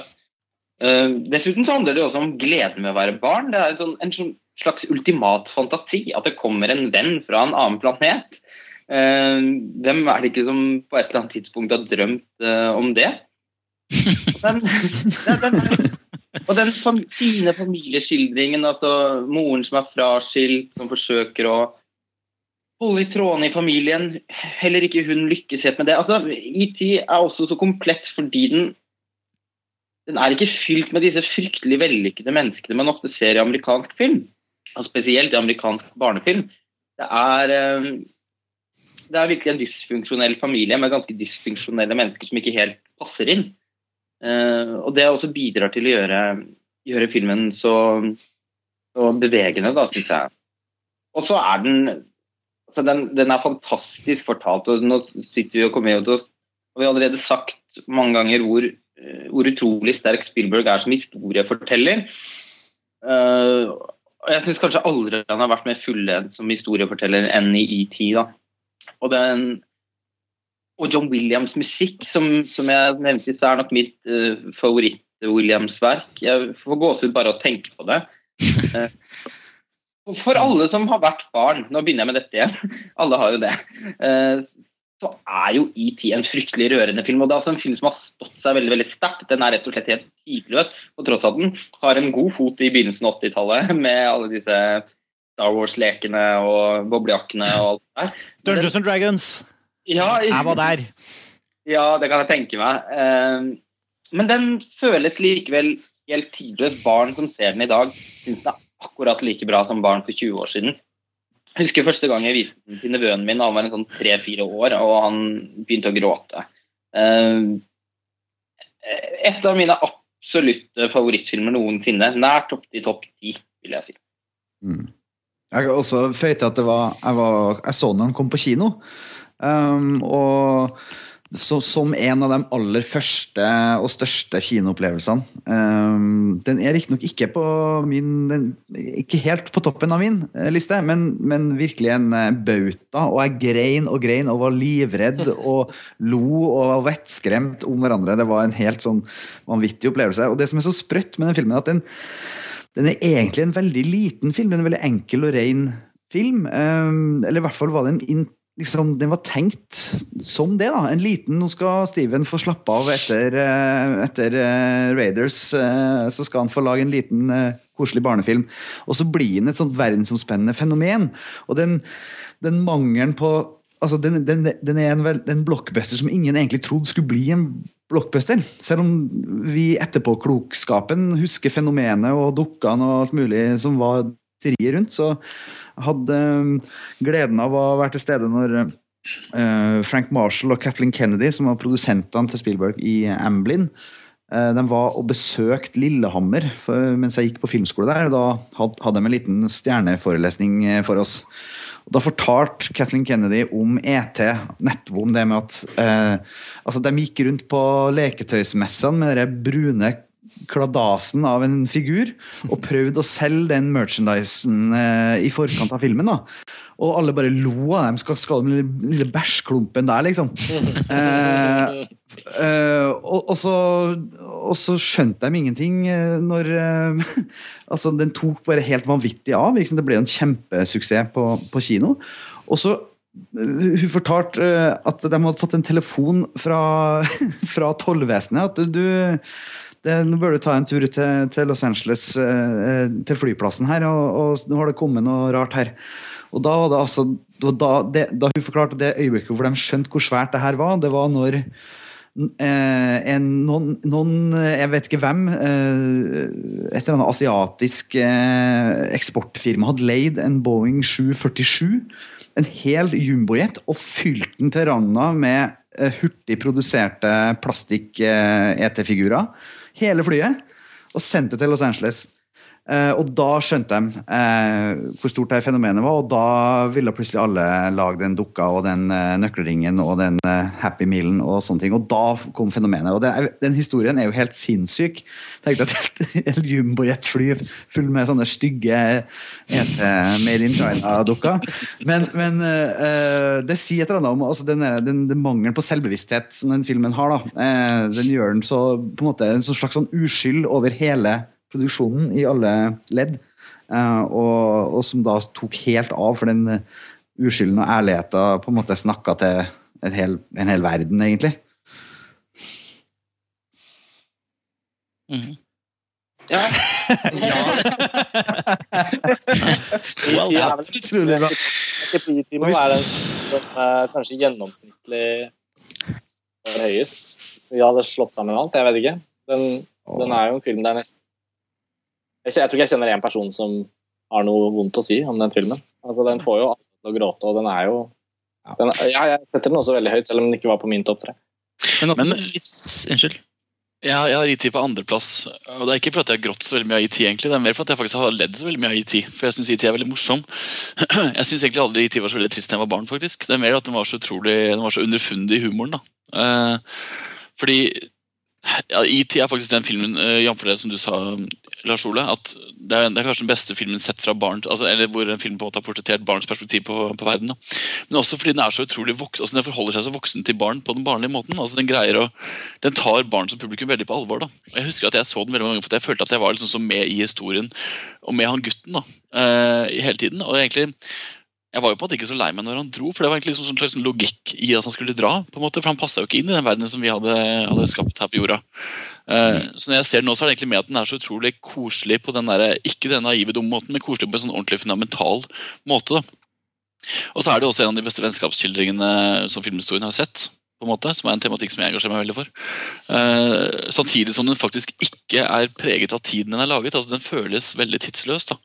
Uh, dessuten så handler det også om gleden med å være barn. Det er en, sånn, en sånn slags ultimat fantasi. At det kommer en venn fra en annen planet. Hvem er det ikke som på et eller annet tidspunkt har drømt uh, om det? Den, den, den, og den fine familieskildringen, altså moren som er fraskilt, som forsøker å holde i trådene i familien. Heller ikke hun lykkes helt med det. Altså, IT er også så komplett fordi den den er ikke fylt med disse fryktelig vellykkede menneskene man ofte ser i amerikansk film. Og spesielt i amerikansk barnefilm. Det er, det er virkelig en dysfunksjonell familie med ganske dysfunksjonelle mennesker som ikke helt passer inn. Og det også bidrar til å gjøre gjøre filmen så, så bevegende, da, syns jeg. Og så er den altså den, den er fantastisk fortalt. og Nå sitter vi og kommer til og, og vi har allerede sagt mange ganger hvor, eh, hvor utrolig sterk Spielberg er som historieforteller. Uh, og jeg syns kanskje aldri han har vært mer fullendt som historieforteller enn i ET. da. Og, den, og John Williams' musikk, som, som jeg nevnte i er nok mitt uh, favoritt-Williams-verk. Jeg får gåsehud bare å tenke på det. Uh, for alle som har vært barn, nå begynner jeg med dette igjen, alle har jo det, uh, så er jo ET en fryktelig rørende film. og Det er altså en film som har stått seg veldig veldig sterkt. Den er rett og slett helt tidløs, på tross av den har en god fot i begynnelsen av 80-tallet med alle disse Star Wars-lekene og boblejakkene og alt det der. Dungeons and Dragons. Ja, jeg var der. Ja, det kan jeg tenke meg. Ehm, Men den føles likevel helt tidløs. Barn som ser den i dag, syns den er akkurat like bra som barn for 20 år siden. Jeg husker første gang jeg viste den til nevøen min, han var en sånn tre-fire år, og han begynte å gråte. Uh, et av mine absolutte favorittfilmer noensinne. Nært opp til topp ti, vil jeg si. Mm. Jeg kan også føye til at det var, jeg, var, jeg så den kom på kino. Um, og så, som en av de aller første og største kinoopplevelsene. Um, den er riktignok ikke på min den, Ikke helt på toppen av min eh, liste, men, men virkelig en eh, bauta. Og jeg grein og grein og var livredd og lo og var vettskremt om hverandre. Det var en helt sånn vanvittig opplevelse. Og det som er så sprøtt med den filmen, er at den, den er egentlig en veldig liten film. Den er en veldig enkel og ren film. Um, eller i hvert fall var den in, liksom, den var tenkt som det. da, En liten Nå skal Steven få slappe av etter, eh, etter uh, Raiders. Uh, så skal han få lage en liten koselig barnefilm. Og så blir den et sånt verdensomspennende fenomen. Og den, den mangelen på altså den, den, den, er en, en blockbuster som ingen egentlig trodde skulle bli en blockbuster. Selv om vi etterpåklokskapen husker fenomenet og dukkene og alt mulig som var trier rundt, så hadde um, gleden av å være til stede når uh, Frank Marshall og Kathleen Kennedy, som var produsentene til Spielberg i Amblin, uh, de var og besøkte Lillehammer mens jeg gikk på filmskole der. Da hadde de en liten stjerneforelesning uh, for oss. Da fortalte Kathleen Kennedy om ET, nettopp om det med at eh, altså De gikk rundt på leketøysmessene med de brune kladasen av en figur og prøvde å selge den merchandisen eh, i forkant av filmen. da. Og alle bare lo av dem. Skal, skal den lille bæsjklumpen der, liksom. Eh, eh, og, og, så, og, så, skjønte de ingenting eh, når eh, Altså, den tok bare helt vanvittig av. Liksom. Det ble en kjempesuksess på, på kino. Og så eh, hun fortalte at de hadde fått en telefon fra, fra tollvesenet. At du, det, nå bør du ta en tur til, til Los Angeles, eh, til flyplassen her, og, og, nå har det kommet noe rart her. Og da var det altså da, det, da hun forklarte det øyeblikket hvor de skjønte hvor svært det her var, det var når eh, en, noen, noen, Jeg vet ikke hvem. Eh, et eller annet asiatisk eh, eksportfirma hadde leid en Boeing 747. En hel jumbojet, og fylt den til randa med eh, hurtig produserte plastikk-ET-figurer. Hele flyet. Og sendte til Los Angeles. Uh, og da skjønte de eh, hvor stort det fenomenet var, og da ville plutselig alle lage den dukka og den eh, nøkkelringen og den Happy Mealen og sånne ting. Og da kom fenomenet. Og er, den historien er jo helt sinnssyk. Tenk deg et jumbojetfly full med sånne stygge ET Made in China-dukker. Men, men det sier et eller annet om altså den, den, den, mangelen på selvbevissthet som den filmen har. Den gjør den så på en måte en slags sånn uskyld over hele produksjonen i alle ledd. Uh, og, og, som da tok helt av, for den uskylden og ærligheten på en måte snakka til en hel, en hel, verden, egentlig. Mm. Ja. ja. well. Utrolig bra. Epitime er den som er kanskje gjennomsnittlig høyest. Hvis vi hadde slått sammen alt, jeg vet ikke. Den, den er jo en film der nesten jeg, tror ikke jeg kjenner én person som har noe vondt å si om den filmen. Altså, Den får jo alle til å gråte, og den er jo den, ja, Jeg setter den også veldig høyt, selv om den ikke var på min topp tre. Men, Men Unnskyld. Jeg, jeg har IT på andreplass. Og det er ikke fordi jeg har grått så veldig mye av IT, egentlig. Det er mer fordi jeg faktisk har ledd så veldig mye av IT. For jeg syns IT er veldig morsom. Jeg syns egentlig aldri IT var så veldig trist da jeg var barn, faktisk. Det er mer at den var så utrolig Den var så underfundig i humoren, da. Eh, fordi ja, IT er faktisk den filmen, uh, jf. det som du sa, Lars Ole, at det er, det er kanskje den beste filmen sett fra barn altså, Eller hvor en film på en måte har portrettert barns perspektiv på, på verden. Da. Men også fordi den er så utrolig voksen, altså, den forholder seg så voksen til barn på den barnlige måten. altså Den greier å, den tar barn som publikum veldig på alvor. da. Og Jeg husker at jeg så den veldig mange ganger, for jeg følte at jeg var liksom så med i historien og med han gutten da, uh, hele tiden. og egentlig jeg var jo på en måte ikke så lei meg når han dro, for det var egentlig liksom slags logikk i at han skulle dra. på en måte, For han passa jo ikke inn i den verdenen som vi hadde, hadde skapt her på jorda. Uh, så når jeg ser den nå, så er det egentlig med at den er så utrolig koselig på den der, ikke den naive, dumme måten, men koselig på en sånn ordentlig fundamental måte. da. Og så er det også en av de beste vennskapsskildringene som filmhistorien har sett på en måte, som er en tematikk som jeg engasjerer meg veldig for. Uh, samtidig som den faktisk ikke er preget av tiden den er laget. altså Den føles veldig tidsløs. da.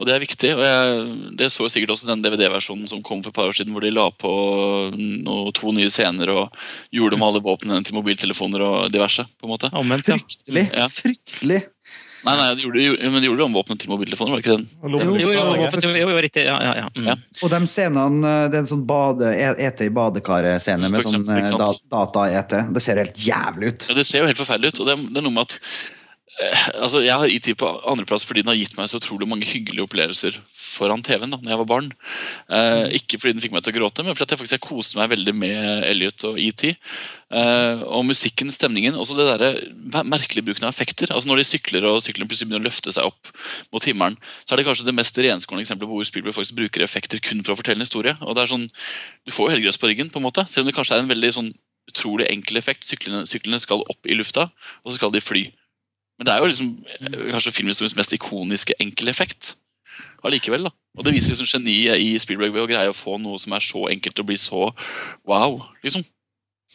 Og Det er viktig. og jeg, Det så jeg sikkert også den DVD-versjonen som kom for et par år siden, hvor de la på noe, to nye scener og gjorde om alle våpnene til mobiltelefoner og diverse. på en måte. Omvendt, ja. Fryktelig. Ja. Fryktelig. Nei, nei, de gjorde, jo- men de gjorde om våpnene til mobiltelefoner, var det ikke den? Jo, jo, jo, jo, riktig. Ja, ja, ja. Mm. Ja. Og de scenene, det er en sånn bade, ete i badekaret-scene med eksempel, sånn eh, da, data-ete. Det ser helt jævlig ut. Ja, Det ser jo helt forferdelig ut. og det er, det er noe med at eh, altså Jeg har IT på andreplass fordi den har gitt meg så utrolig mange hyggelige opplevelser foran TV-en da når jeg var barn. Eh, ikke fordi den fikk meg til å gråte, men fordi jeg faktisk koste meg veldig med Elliot og ET. Eh, og musikken, stemningen, også det der merkelig bruken av effekter. altså Når de sykler og sykkelen plutselig begynner å løfte seg opp mot himmelen, så er det kanskje det mest renskårne eksempelet på hvor Spielberg faktisk bruker effekter kun for å fortelle en historie. og det er sånn, Du får jo helt grøss på ryggen, på en måte, selv om det kanskje er en veldig sånn utrolig enkel effekt. Syklene, syklene skal opp i lufta, og så skal de fly. Men det er jo liksom eh, kanskje filmhistoriens mest ikoniske enkeleffekt. Allikevel, da. Og det viser liksom geniet i Spielberg ved å greie å få noe som er så enkelt og bli så wow, liksom.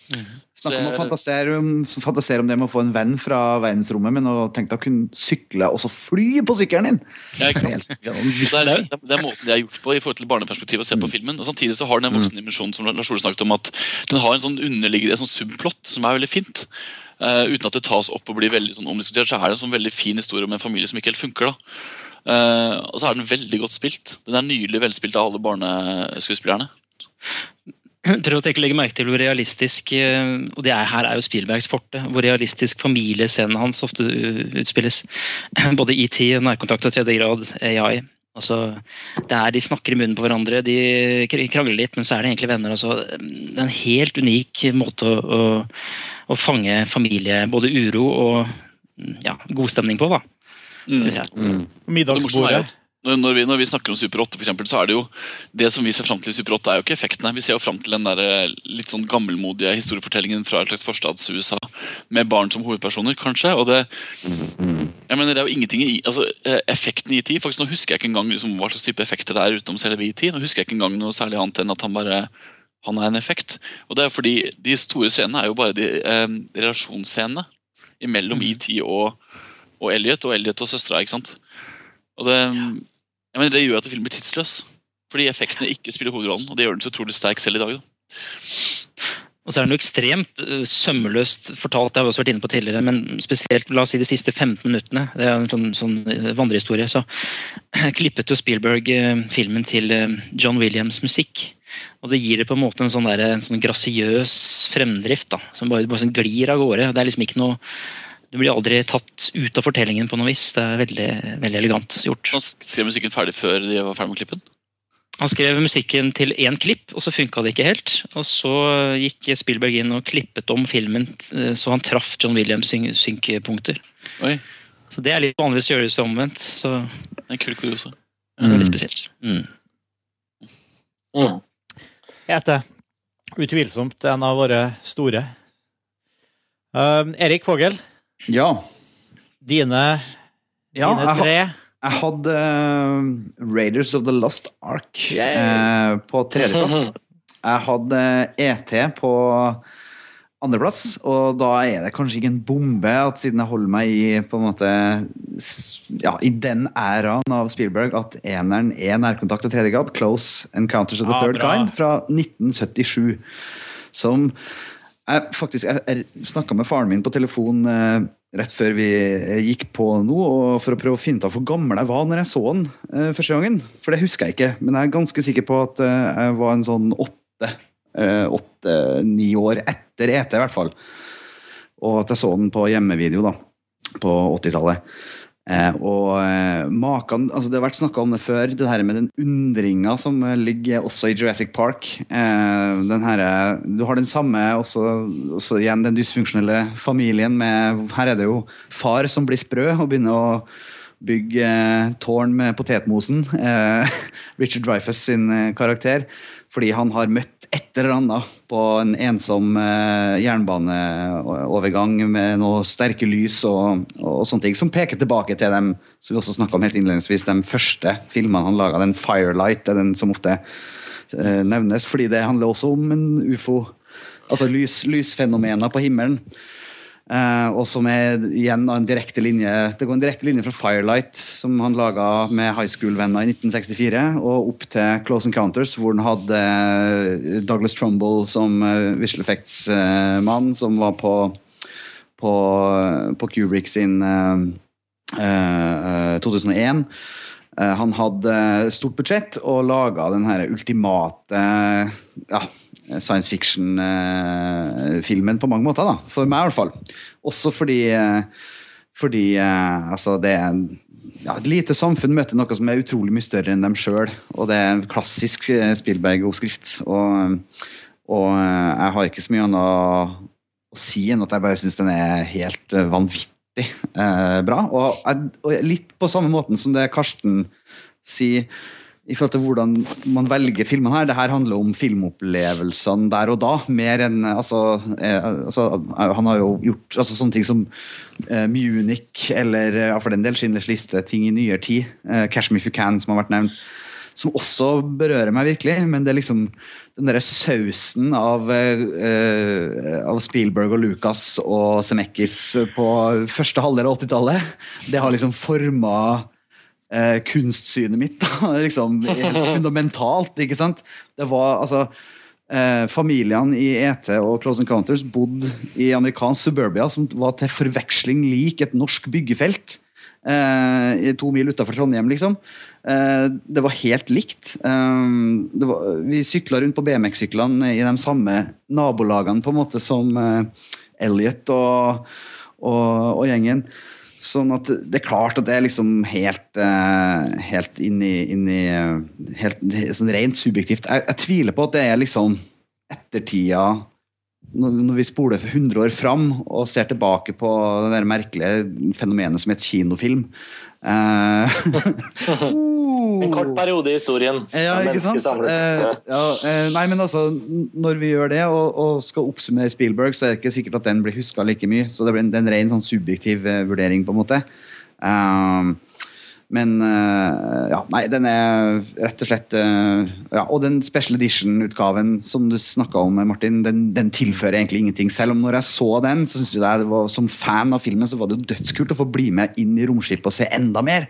Snakk om å fantasere om, fantasere om det med å få en venn fra verdensrommet, men å tenke deg å kunne sykle og så fly på sykkelen din! Ja, ikke sant? Det er, det, er, måten de har gjort på i forhold til barneperspektiv å se på filmen. Og Samtidig så har den en voksen dimensjon som Lars Ole snakket om, at den har en sånn underliggende en sånn subplott som er veldig fint. Eh, uten at det tas opp og blir veldig sånn omdiskutert, så er det en sånn veldig fin historie om en familie som ikke helt funker. da. Uh, og så er den veldig godt spilt. Den er nydelig velspilt av alle barneskuespillerne. Prøv å tenke, legge merke til hvor realistisk eh, og det er, her er jo Spielbergs forte, hvor realistisk familiescenen hans ofte uh, utspilles. Både ET, nærkontakt og tredje grad, AI. Altså, det er, De snakker i munnen på hverandre, de kr- krangler litt, men så er de egentlig venner. Altså, det er en helt unik måte å, å, å fange familie, både uro og mm, ja, god stemning på, da. Mm. jo Middagsbordet. Når, vi, når vi snakker om Super 8, for eksempel, så er det jo det som vi ser fram til i Super 8, er jo ikke effektene. Vi ser jo fram til den der eh, litt sånn gammelmodige historiefortellingen fra et slags forstads-USA med barn som hovedpersoner, kanskje. og det jeg mener, det er jo ingenting i altså, eh, Effekten i IT faktisk Nå husker jeg ikke engang liksom, hva slags type effekter det er utenom selve IT. Nå husker jeg ikke engang noe særlig annet enn at han bare han er en effekt. Og det er fordi de store scenene er jo bare de eh, relasjonsscenene mellom IT og, og Elliot, og Elliot og søstera. ikke sant? Og det, jeg men det gjør at filmen blir tidsløs. Fordi effektene ikke spiller hovedrollen, og det gjør den så utrolig sterk selv i dag. Da. Og så er den jo ekstremt øh, sømløst fortalt, det har vi også vært inne på tidligere, men spesielt la oss si de siste 15 minuttene, det er en sånn, sånn øh, vandrehistorie, så klippet jo Spielberg øh, filmen til John Williams musikk. Og det gir det på en måte en sånn, der, en sånn grasiøs fremdrift da, som bare, bare sånn glir av gårde. Det er liksom ikke noe Du blir aldri tatt ut av fortellingen på noe vis. Det er veldig, veldig elegant gjort. Han skrev musikken ferdig før de var ferdig med klippen. Han skrev musikken til én klipp, og så funka det ikke helt. Og så gikk Spielberg inn og klippet om filmen eh, så han traff John Williams' syn- synkepunkter. Oi, Så det er litt vanligvis gjøres det omvendt. Så det er en kul kuriose. er veldig spesielt. Mm. Mm. Ete. Utvilsomt en av våre store. Uh, Erik Fogel, Ja. dine, ja dine tre jeg hadde uh, Raiders of the Lost Ark eh, på tredjeplass. Jeg hadde ET på andreplass, og da er det kanskje ikke en bombe at siden jeg holder meg i på en måte ja, i den æraen av Spielberg, at eneren er nærkontakt av tredje grad, Close Encounters of the Ja, Third bra. Kind, fra 1977. Som jeg, faktisk, jeg, jeg snakka med faren min på telefon eh, rett før vi eh, gikk på nå, for å prøve å finne ut av hvor gammel jeg var når jeg så den eh, første gangen. For det husker jeg ikke, men jeg er ganske sikker på at eh, jeg var en sånn åtte, eh, åtte-ni år etter ET, i hvert fall. Og at jeg så den på hjemmevideo da, på 80-tallet. Eh, og eh, maken, altså Det har vært snakka om det før, det her med den undringa som eh, ligger også i Jurassic Park. Her, du har den samme, også, også igjen den dysfunksjonelle familien med Her er det jo far som blir sprø og begynner å bygge tårn med potetmosen. Richard Dreyfuss sin karakter. Fordi han har møtt et eller annet på en ensom eh, jernbaneovergang med noe sterke lys og, og sånne ting, som peker tilbake til dem som vi også om helt innledningsvis, de første filmene han laga. Den 'Firelight' er den som ofte eh, nevnes, fordi det handler også om en ufo. Altså lys, lysfenomener på himmelen. Eh, og som er igjen en direkte linje Det går en direkte linje fra Firelight, som han laga med high school-venner i 1964, og opp til Close Encounters, hvor han hadde eh, Douglas Trumbull som uh, visual effects-mann, som var på, på, på Kubrick sin eh, eh, 2001. Eh, Han hadde stort budsjett og laga den ultimate ja, science fiction-filmen på mange måter. da, For meg, i hvert fall. Også fordi, eh, fordi eh, altså, det er ja, Et lite samfunn møter noe som er utrolig mye større enn dem sjøl. Og det er en klassisk eh, Spielberg-oppskrift. Og, og eh, jeg har ikke så mye annet å si enn at jeg bare syns den er helt eh, vanvittig eh, bra. Og, og litt på samme måten som det Karsten sier i forhold til hvordan man velger filmene her. Det her handler om filmopplevelsene der og da, mer enn altså, eh, altså Han har jo gjort altså, sånne ting som eh, Munich, eller ja, for den del Schindlers liste, ting i nyere tid. Eh, Cash Me If You Can, som har vært nevnt. Som også berører meg virkelig, men det er liksom den derre sausen av, eh, av Spielberg og Lucas og Zemeckis på første halvdel av 80-tallet, det har liksom forma eh, kunstsynet mitt. da, liksom helt Fundamentalt, ikke sant? Det var altså eh, Familiene i ET og Close Encounters bodde i amerikansk suburbia, som var til forveksling lik et norsk byggefelt. Eh, to mil utafor Trondheim, liksom. Eh, det var helt likt. Eh, det var, vi sykla rundt på BMX-syklene i de samme nabolagene på en måte som eh, Elliot og, og, og gjengen. Sånn at det er klart at det er liksom helt eh, Helt inn i, inn i eh, helt, sånn Rent subjektivt. Jeg, jeg tviler på at det er liksom ettertida når vi spoler for 100 år fram og ser tilbake på det merkelige fenomenet som het kinofilm eh, En kort periode i historien. ja, ikke sant? Eh, ja, uh, nei, men altså, når vi gjør det og, og skal oppsummere Spielberg, så er det ikke sikkert at den blir huska like mye. Så det blir en, det er en ren sånn subjektiv vurdering, på en måte. Um, men eh, ja, nei, den er rett og slett eh, ja, Og den special edition-utgaven som du snakka om, Martin, den, den tilfører egentlig ingenting. Selv om når jeg så den, så synes jeg det var, som fan av filmen så var det jo dødskult å få bli med inn i romskipet og se enda mer.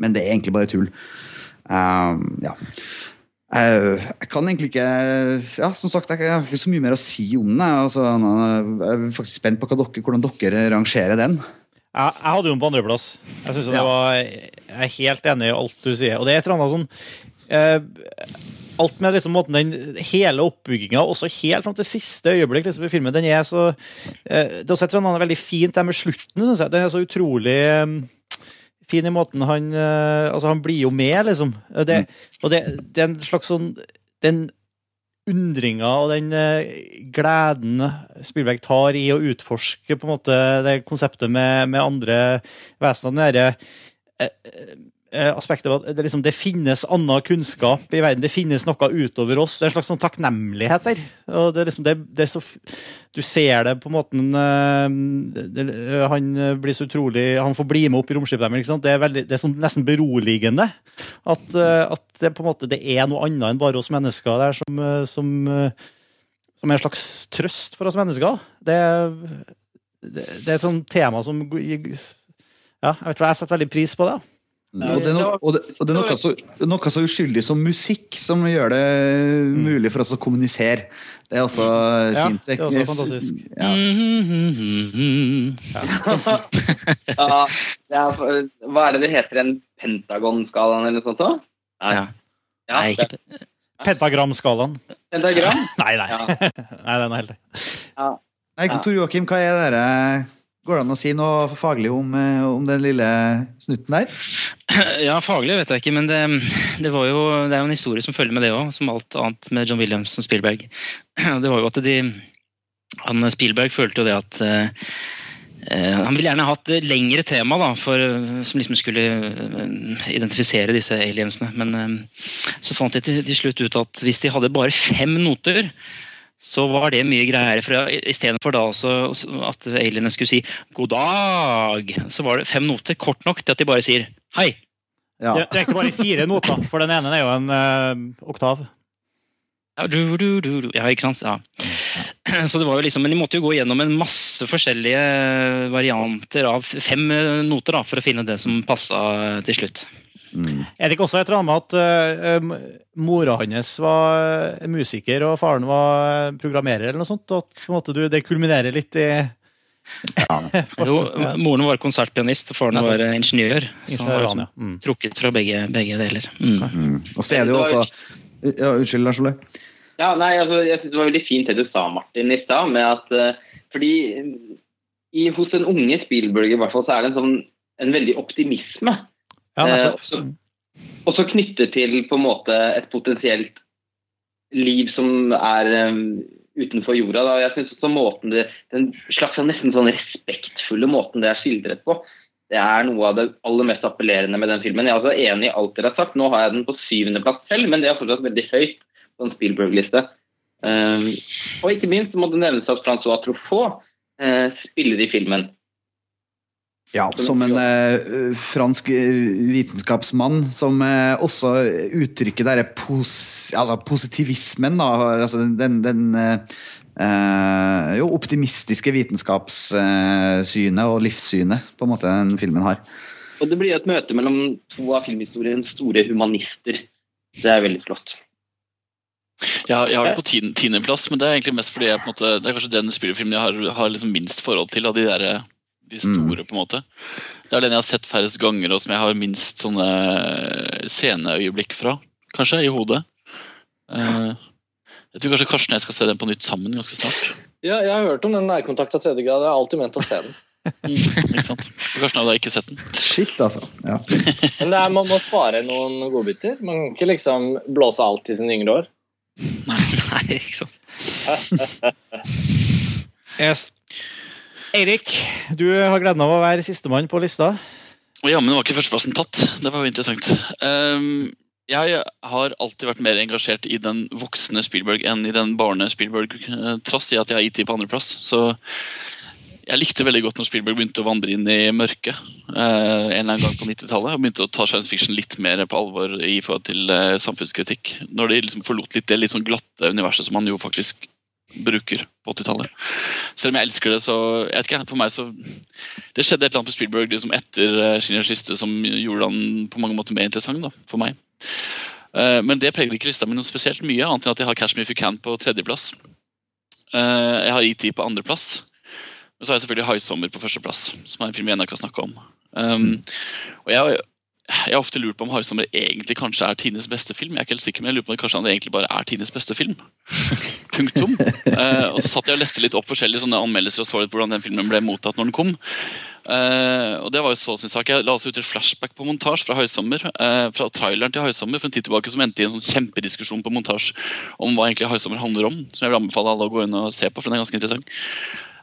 Men det er egentlig bare tull. Um, ja. Jeg, kan egentlig ikke Ja, som sagt, jeg har ikke så mye mer å si om den. jeg. Altså, jeg er faktisk spent på dere, hvordan dere rangerer den. Jeg, jeg hadde den på andreplass. Jeg, synes det Ja. var, jeg er helt enig i alt du sier. Og det er et eller annet sånn eh, Alt med liksom måten den hele oppbygginga, også helt fram til siste øyeblikk liksom, i filmen, den er så eh, Det er også et eller annet veldig fint det med slutten, Synes jeg. Den er så utrolig eh, fin i måten han eh, Altså, han blir jo med, liksom. Det, og det, det er en slags sånn Den undringa og den eh, gleden Spielberg tar i å utforske på en måte det konseptet med, med andre vesener. Den derre, eh, eh, aspektet av at det, liksom, det finnes annen kunnskap i verden. Det finnes noe utover oss. Det er en slags sånn takknemlighet der. Og det er liksom, det, det er så, du ser det på en måte det, Han blir så utrolig Han får bli med opp i romskipet deres. Det er, veldig, det er sånn nesten beroligende. At, eh, at det på en måte det er noe annet enn bare oss mennesker der som, eh, som, eh, som er en slags trøst for oss mennesker. Det, det, det er et sånt tema som Ja, jeg vet hva, jeg setter veldig pris på det. Og det, er no, og det, og det er noe så, noe så uskyldig som musikk som gjør det mulig for oss å kommunisere. Det er også fint. Ja, det er også fantastisk. Ja. Ja, ja er, hva er det det heter? En pentagonskalaen eller noe sånt? Nei. Ja. Ja, Nei, ikke det- Pentagramskalaen. Pentagram? Nei, nei. Ja. nei, den er helt Ja. Nei, Tor Joakim, hva er det der? Går det an å si noe faglig om, eh, om den lille snutten der? Ja, faglig vet jeg ikke, men det, det, jo, det er jo en historie som følger med det òg, som alt annet med John Williams og Spielberg. Det var jo at de han Spielberg følte jo det at eh, eh, Han ville gjerne hatt lengre tema da, for, eh, som liksom skulle identifisere disse aliensene. Men eh, så fant de til slutt ut at hvis de hadde bare fem noter, så var det mye greier. For Istedenfor at alienene skulle si 'god dag', så var det fem noter kort nok til at de bare sier 'hei'. Ja. Det er ikke bare fire noter, for den ene er jo en ø, oktav. Ja, du, du, du, du. ja, ikke sant? Ja. Så det var jo liksom, Men de måtte jo gå gjennom en masse forskjellige varianter av fem eh, noter da, for å finne det som passa til slutt. Er det ikke også et eller annet med at uh, um, mora hans var eh, musiker og faren var programmerer, eller noe sånt? At på en måte du, det kulminerer litt i Jo, moren var konsertpianist, og faren var eh, ingeniør. Så han Ingeniør, var han, ja. liksom Mm. trukket fra begge, begge deler. Mm. Mm. Og så er det jo også ja, Unnskyld, Lars Ole. Ja, nei, altså, jeg synes Det var veldig fint det du sa, Martin, i stad. med at, eh, fordi i, hos den unge Spielberg i hvert fall, så er det en, sånn, en veldig optimisme. Ja, Eh, også, også knyttet til på en måte et potensielt liv som er um, utenfor jorda. Da. Jeg synes også måten det, Den slags nesten sånn respektfulle måten det er skildret på, det er noe av det aller mest appellerende med den filmen. Jeg er altså enig i alt dere har sagt. Nå har jeg den på syvendeplass selv, men det er fortsatt veldig høyt på en Spielberg-liste. Um, og ikke minst må det nevnes at Francois Truffaut uh, spiller i filmen. Ja, som en eh, fransk eh, vitenskapsmann som eh, også uttrykker denne pos altså positivismen, da, altså den, den eh, eh, jo, optimistiske vitenskapssynet og livssynet på en måte den filmen har. Og det blir et møte mellom to av filmhistoriens store humanister. Det er veldig flott. Jeg, jeg har det på tiende- tiendeplass, men det er egentlig mest fordi jeg, på en måte, det er kanskje den spillefilmen jeg har, har liksom minst forhold til av de, der, de store. på en måte. Det er den jeg har sett færrest ganger, og som jeg har minst sånne sceneøyeblikk fra, kanskje, i hodet. Uh, jeg tror kanskje Karsten og jeg skal se den på nytt sammen ganske snart. Ja, jeg har hørt om den nærkontakta av tredje grad. Jeg har alltid ment å se den. Ikke sant? Karsten har da ikke sett den. Shit, altså. Ja. Men det er, man må spare noen godbiter. Man kan ikke liksom blåse alt i sine yngre år. Nei, ikke sant. Yes. Eirik, du har gleden av å være sistemann på lista. Jammen var ikke førsteplassen tatt. Det var jo interessant. Um, jeg har alltid vært mer engasjert i den voksne Spielberg enn i den barne-Spielberg, eh, trass i at jeg har IT på andreplass. Så jeg likte veldig godt når Spielberg begynte å vandre inn i mørket uh, en eller annen gang på 90-tallet. Og begynte å ta science fiction litt mer på alvor i forhold til uh, samfunnskritikk. Når de liksom forlot litt det litt sånn glatte universet som han jo faktisk bruker på 80-tallet. Selv om jeg elsker det, så jeg vet ikke, for meg så Det skjedde et eller annet på Spielberg liksom etter uh, Schindlers liste som gjorde han på mange måter mer interessant da, for meg. Uh, men det preger ikke lista mi noe spesielt mye, annet enn at jeg har Catch Me If You Can på tredjeplass. Uh, jeg har ET på andreplass. Men så har jeg selvfølgelig High Summer på førsteplass, som er en film vi ennå ikke har snakka om. Um, og jeg, jeg har ofte lurt på om High egentlig kanskje er tidenes beste film. Jeg er ikke helt sikker, men jeg lurer på om det kanskje egentlig bare er tidenes beste film. Punktum. Eh, og så satt jeg og lette litt opp forskjellige sånne anmeldelser og så litt hvordan den filmen ble mottatt når den kom. Eh, og det var jo så sin sak. Jeg la også ut et flashback på montasje fra Høysommer, eh, fra traileren til Høysommer for en tid tilbake, som endte i en sånn kjempediskusjon på montasje om hva egentlig Høysommer handler om. Som jeg vil anbefale alle å gå inn og se på, for den er ganske interessant.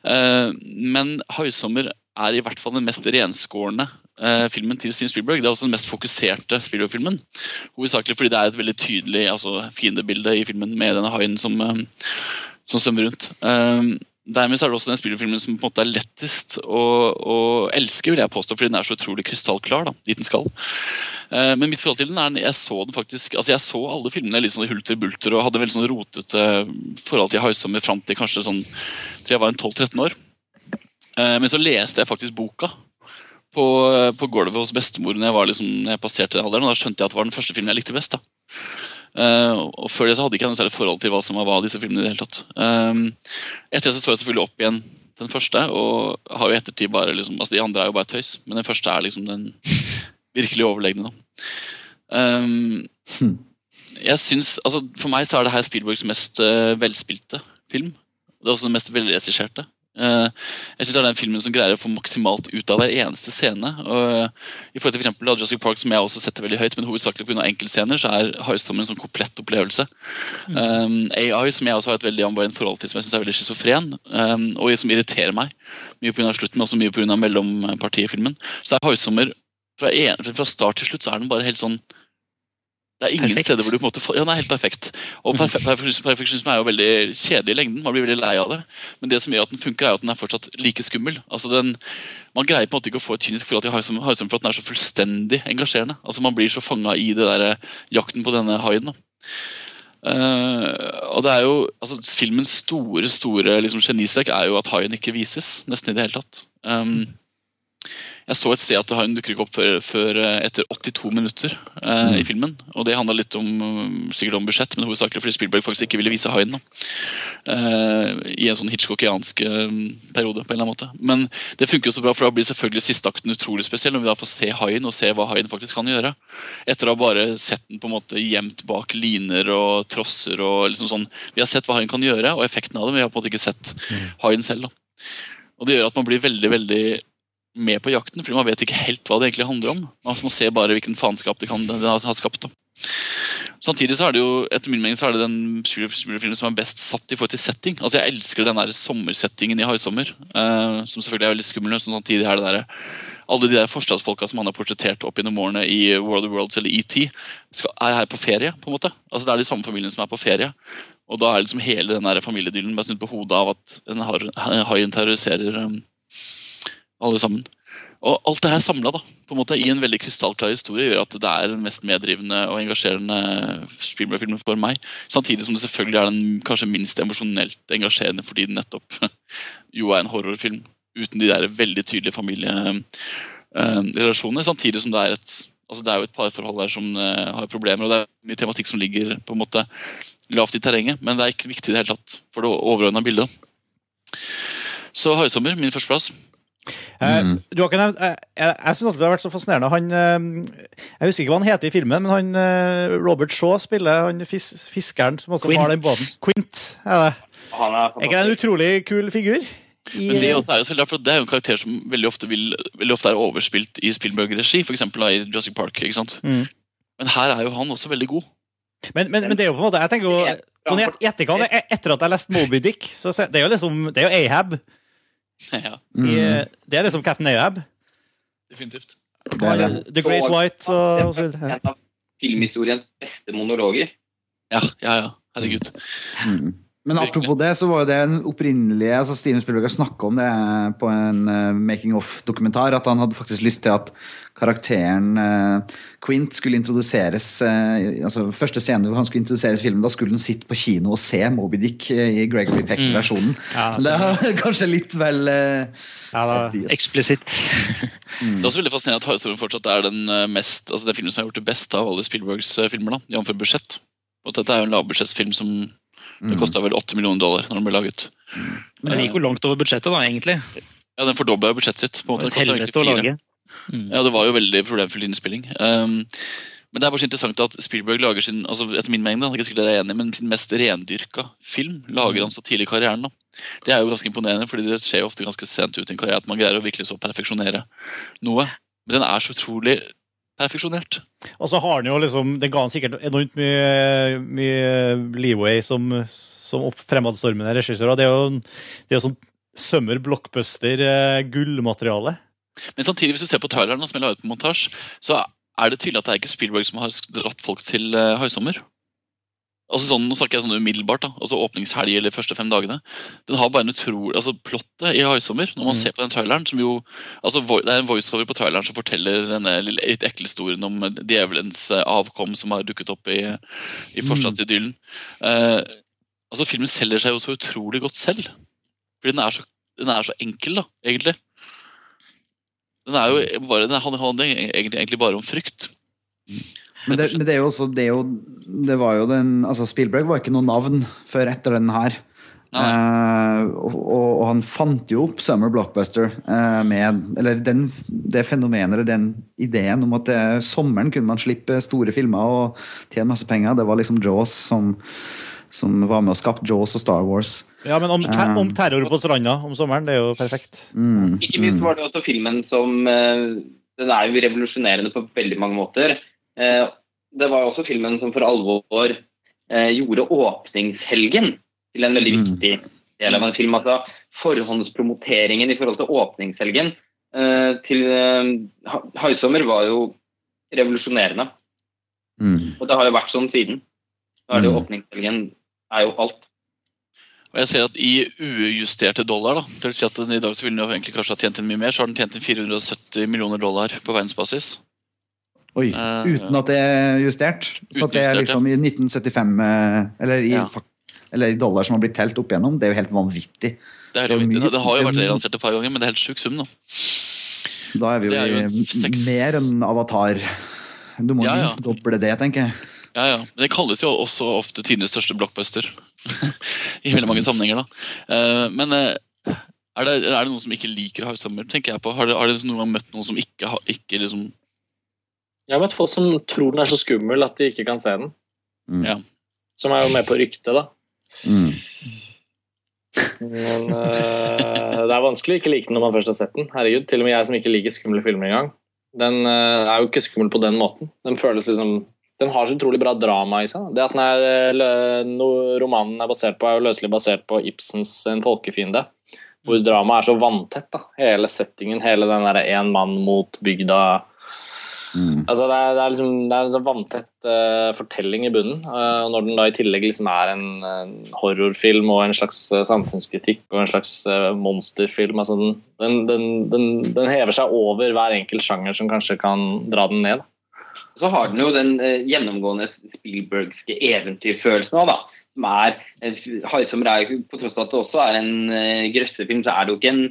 Eh, men Høysommer er i hvert fall den mest renskårne eh, filmen til Steven Spielberg. Det er også den mest fokuserte Spielberg-filmen. Hovedsakelig fordi det er et veldig tydelig altså, fiendebilde i filmen med denne haien som, eh, som svømmer rundt. Eh, Dermed er det også den spillefilmen som på en måte er lettest å, å elske, vil jeg påstå, fordi den er så utrolig krystallklar. da, dit den skal. Eh, men mitt forhold til den er jeg så den faktisk, altså jeg så alle filmene litt sånn hulter bulter og hadde veldig sånn rotete forhold til Haisommer fram til kanskje sånn til jeg var en 12-13 år. Eh, men så leste jeg faktisk boka på, på gulvet hos bestemor når jeg, var liksom, når jeg passerte den alderen. og Da skjønte jeg at det var den første filmen jeg likte best. da. Uh, og Før det så hadde jeg ikke noe særlig forhold til hva som var hva disse filmene. i det hele tatt. Um, etter det så så jeg selvfølgelig opp igjen den første, og har jo ettertid bare liksom, altså De andre er jo bare tøys, men den første er liksom den virkelig overlegne. da. Um, jeg synes, altså For meg så er det her Spielbergs mest uh, velspilte film. Det er også den mest velregisserte. Eh, jeg synes det er den filmen som greier å få maksimalt ut av hver eneste scene. Og, eh, I forhold til for eksempel, Jurassic Park, som jeg også setter veldig høyt, men hovedsakelig pga. enkeltscener, så er Haistommen en sånn komplett opplevelse. Um, AI, som jeg også har et veldig ambivalent forhold til, som jeg synes er veldig schizofren, um, og som irriterer meg. Mye pga. slutten, men også mye pga. mellompartiet i filmen. Så er Haistommer fra, fra start til slutt så er den bare helt sånn det er ingen Perfekt. steder hvor du på en måte får, Ja, den er helt perfekt. Og perfe perfeksjonisme er jo veldig kjedelig i lengden. Man blir veldig lei av det. Men det som gjør at den funker, er at den er fortsatt like skummel. Altså den, Man greier på en måte ikke å få et kynisk forhold til Haisum for at den er så fullstendig engasjerende. Altså Man blir så fanga i det der eh, jakten på denne haien. Eh, og det er jo, altså Filmens store store liksom, genistrek er jo at haien ikke vises. Nesten i det hele tatt. Um, jeg så et sted at han dukker ikke opp før, før eh, etter 82 minutter eh, i filmen. Og det handla litt om um, sikkert om budsjett, men hovedsakelig fordi Spielberg faktisk ikke ville vise haien. Eh, I en sånn hitchcockiansk um, periode. på en eller annen måte. Men det funker jo så bra, for da blir selvfølgelig siste akten utrolig spesiell når vi da får se haien og se hva haien faktisk kan gjøre. Etter å ha bare sett den på en måte gjemt bak liner og trosser. og liksom sånn. Vi har sett hva haien kan gjøre, og effekten av det, men vi har på en måte ikke sett haien selv. da. Og det gjør at man blir veldig veldig med på jakten, fordi man vet ikke helt hva det egentlig handler om. Man må se bare hvilken faenskap det kan har skapt. da. Samtidig så er det jo etter min mening så er det den Spielberg-filmen som er best satt i forhold til setting. Altså Jeg elsker den der sommersettingen i Haisommer, eh, som selvfølgelig er veldig skummel. Så samtidig er det der, alle de der forstadsfolka som han har portrettert opp gjennom årene i World of Worlds eller ET, skal, er her på ferie. på en måte. Altså Det er de samme familiene som er på ferie. Og da er liksom hele den der familiedyllen bare snudd på hodet av at en haien terroriserer um, alle sammen. Og alt det her samla i en veldig krystallklar historie gjør at det er den mest meddrivende og engasjerende Spielberg-filmen for meg. Samtidig som det selvfølgelig er den kanskje minst emosjonelt engasjerende fordi den nettopp jo er en horrorfilm uten de der veldig tydelige familierelasjonene. Samtidig som det er et altså det er jo et parforhold der som eh, har problemer, og det er mye tematikk som ligger på en måte lavt i terrenget, men det er ikke viktig i det hele tatt for det overordna bildet. Så 'Haisommer', min førsteplass. Eh, Du har ikke nevnt Jeg, jeg, jeg syns alltid det har vært så fascinerende. Han eh, Jeg husker ikke hva han heter i filmen, men han eh, Robert Shaw spiller han fis, fiskeren som også Quint. har den båten. Quint, er det. Han er Er ikke det en utrolig kul figur? I, Men det, også er jo selv for det er jo en karakter som veldig ofte, vil, veldig ofte er overspilt i Spielberg-regi, f.eks. i Jurassic Park. ikke sant? Mm. Men her er jo han også veldig god. men, men, men det er jo på en måte Jeg tenker jo sånn et- etter at jeg leste Moby Dick, så det er jo liksom Det er jo Ahab. ja, I, det er liksom Captain Ahab. definitivt. Det er det. The Great White og, og så videre. En av filmhistoriens beste monologer. Ja, ja, ja. Herregud. Mm. Men apropos det, så var jo det en opprinnelig altså Steven Spielberg har snakka om det på en eh, making of-dokumentar. At han hadde faktisk lyst til at karakteren uh, Quint skulle introduseres uh, altså Første scene hvor han skulle introduseres i filmen, da skulle han sitte på kino og se Moby Dick i Gregory Peck-versjonen. Ja, det er kanskje litt vel Ja. Eksplisitt. Det er også veldig fascinerende at Haisommer fortsatt er den mest, altså den filmen som har gjort det best av alle Spielbergs filmer. da, Jf. budsjett. Og at dette er jo en lavbudsjettsfilm som det kosta vel 8 millioner dollar når den ble laget. Men det gikk jo langt over budsjettet, da, egentlig. Ja, Den fordobla budsjettet sitt. på en måte. Den helvete å lage. Mm. Ja, det var jo veldig problemfull innspilling. Um, men det er bare så interessant at Spielberg lager sin altså etter min mening, det er ikke sikkert dere er enig, men sin mest rendyrka film lager han så tidlig i karrieren. da. Det er jo ganske imponerende, fordi det skjer jo ofte ganske sent ut i en karriere at man greier å virkelig så perfeksjonere noe. Men den er så utrolig perfeksjonert. Og så har han jo liksom Det ga han sikkert enormt mye, mye leeway som, som fremadstormende regissør. Det er jo, det er jo sånn summer blockbuster eh. Men samtidig, hvis du ser på traileren som jeg la ut på montasje, så er det tydelig at det er ikke Spielberg som har dratt folk til uh, Haisommer. Altså sånn, nå snakker jeg sånn umiddelbart, da, altså åpningshelg eller første fem dagene. Den har bare en utrolig, altså Plottet i Haisommer, når man Mm. ser på den traileren som jo, altså Det er en voiceover på traileren som forteller denne litt ekle historien om eh, djevelens eh, avkom som har dukket opp i, i forstadsidyllen. Eh, altså Filmen selger seg jo så utrolig godt selv. Fordi den er så, den er så enkel, da, egentlig. Den er jo bare, den handler egentlig, bare om frykt. Men det, men det er jo også det, er jo, det var jo den Altså Spielberg var ikke noe navn før etter den her. Eh, og, og han fant jo opp Summer Blockbuster eh, med Eller den, det fenomenet eller den ideen om at det, sommeren kunne man slippe store filmer og tjene masse penger. Det var liksom Jaws som, som var med og skapte Jaws og Star Wars. Ja, men om, ter Eh, om terror på stranda om sommeren, det er jo perfekt. mm, Ikke minst var det også filmen som eh, Den er jo revolusjonerende på veldig mange måter. Det var jo også filmen som for alvor eh, gjorde åpningshelgen til en veldig Mm. viktig del av en film. Altså forhåndspromoteringen i forhold til åpningshelgen eh, til eh, Haisommer var jo revolusjonerende. Mm. Og det har jo vært sånn siden. Da er det jo Mm. åpningshelgen er jo alt. Og jeg ser at i ujusterte dollar, da, det vil si at den i dag så ville den jo egentlig kanskje ha tjent inn mye mer, så har den tjent inn 470 millioner dollar på verdensbasis. Oi, Eh, uten at det er justert. Så at det er liksom i 1975 eh, Eller i, Ja. eller i dollar som har blitt telt opp igjennom. Det er jo helt vanvittig. Det, er helt vanvittig. det har jo vært det er- relansert et par ganger, men det er helt sjuk sum. nå. Da er vi jo, er jo i seks- mer enn Avatar. Du må Ja, ja. minst doble det, tenker jeg. Ja, ja. Men det kalles jo også ofte tidenes største blockbuster. I veldig mange sammenhenger, da. Eh, Men er det, er det noen som ikke liker Summer, tenker jeg på? Har dere, har det noen gang møtt noen som ikke, har- ikke liksom Jeg har møtt folk som tror den er så skummel at de ikke kan se den. Mm. Ja. Som er jo med på ryktet, da. Mm. Men uh, det er vanskelig å ikke like den når man først har sett den. Herregud, Til og med jeg som ikke liker skumle filmer engang. Den uh, er jo ikke skummel på den måten. Den føles liksom den har så utrolig bra drama i seg. da. Det at den er, eh, lø- no, Romanen er basert på, er jo løselig basert på Ibsens 'En folkefiende'. Hvor dramaet er så vanntett. da. Hele settingen, hele den derre én mann mot bygda Mm. Altså, det, er, det, er liksom, det er en sånn vanntett uh, fortelling i bunnen. Uh, og når den da i tillegg liksom er en, en horrorfilm og en slags uh, samfunnskritikk og en slags monsterfilm altså den, den, den, den, den hever seg over hver enkelt sjanger som kanskje kan dra den ned. Så har den jo den gjennomgående Spielbergske eventyrfølelsen òg, da. Som er Haisommer er på tross av at det også er en grøssefilm, så er det jo ikke en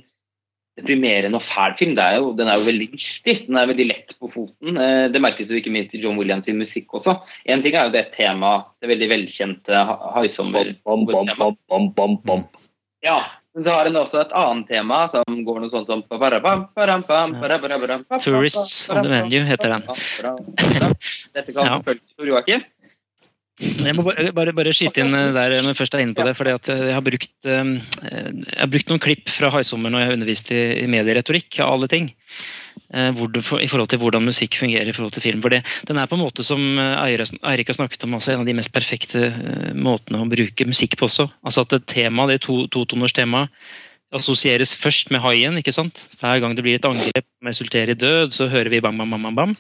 deprimerende og fæl film. Det er jo, den er jo veldig lystig. Den er veldig lett på foten. Eh, det merkes jo ikke minst i John Williams sin musikk også. En ting er jo det temaet, det veldig velkjente Ha- Haisommer. Bam, bam, bam, bam, bam, bam. Ja, men så har den også et annet tema som går noe sånt som Tourists on the menu heter den. Dette kan Ja. følges for Joakim. Jeg må bare, bare, bare skyte inn eh, der når jeg først er inne på det. fordi at jeg har brukt, eh, jeg har brukt noen klipp fra Haisommer når jeg har undervist i, i medieretorikk, av alle ting. Eh, det, I forhold til hvordan musikk fungerer i forhold til film. For det, den er på en måte som eh, Eirik har snakket om, også en av de mest perfekte eh, måtene å bruke musikk på også. Altså at tema, det to, totoners tema assosieres først med haien. ikke sant? Hver gang det blir et angrep som resulterer i død, så hører vi bam, bam, bam, bam. bam.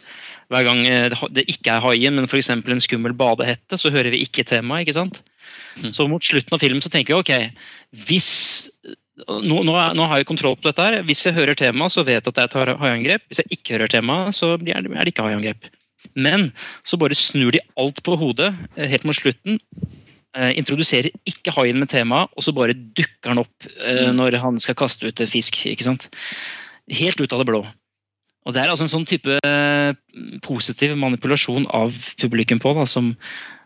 Hver gang eh, det ikke er haien, men f.eks. en skummel badehette, så hører vi ikke temaet. ikke sant? Så mot slutten av filmen så tenker vi ok, hvis nå, nå, nå har jeg kontroll på dette. her, Hvis jeg hører temaet, så vet jeg at det er et haiangrep. Hvis jeg ikke hører temaet, så er det ikke haiangrep. Men så bare snur de alt på hodet eh, helt mot slutten. eh, introduserer ikke haien med temaet, og så bare dukker han opp eh, når han skal kaste ut fisk. ikke sant? Helt ut av det blå. Og Det er altså en sånn type eh, positiv manipulasjon av publikum på, da, som,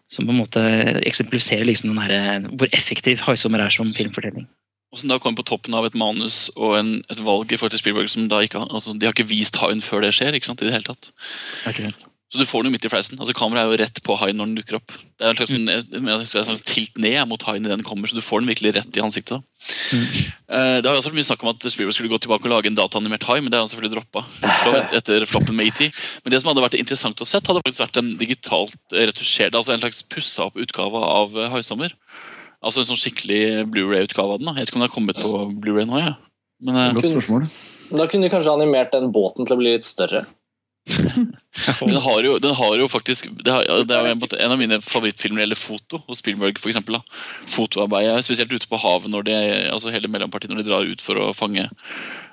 som på en måte eksemplifiserer liksom den her, eh, hvor effektiv Haisommer er som filmfortelling. Og som da kommer på toppen av et manus og en, et valg i forhold til Spielberg som da ikke altså, De har ikke vist haien før det skjer. ikke sant, i det hele tatt. Akkurat. Så du får den jo midt i fleisen. altså Kameraet er jo rett på haien når den dukker opp. Det er en slags, mm. er en slags tilt ned mot haien idet den kommer, så du får den virkelig rett i ansiktet. da. Uh, Det har jo også vært mye snakk om at Spielberg skulle gå tilbake og lage en dataanimert hai, men det har han selvfølgelig droppa et- etter floppen med ET. Men det som hadde vært interessant å sett, hadde faktisk vært en digitalt retusjert, altså en slags pussa opp utgave av eh, Haisommer. Altså en sånn skikkelig Blu-ray-utgave av den. da. Jeg vet ikke om den har kommet på Blu-ray nå, Ja. Men uh, Godt spørsmål. Da kunne de kanskje animert den båten til å bli litt større. den har jo, den har jo faktisk Det, har, det er jo en, en av mine favorittfilmer gjelder foto hos Spielberg. For eksempel, da. Fotoarbeidet, spesielt ute på havet, når de, altså hele mellompartiet når de drar ut for å fange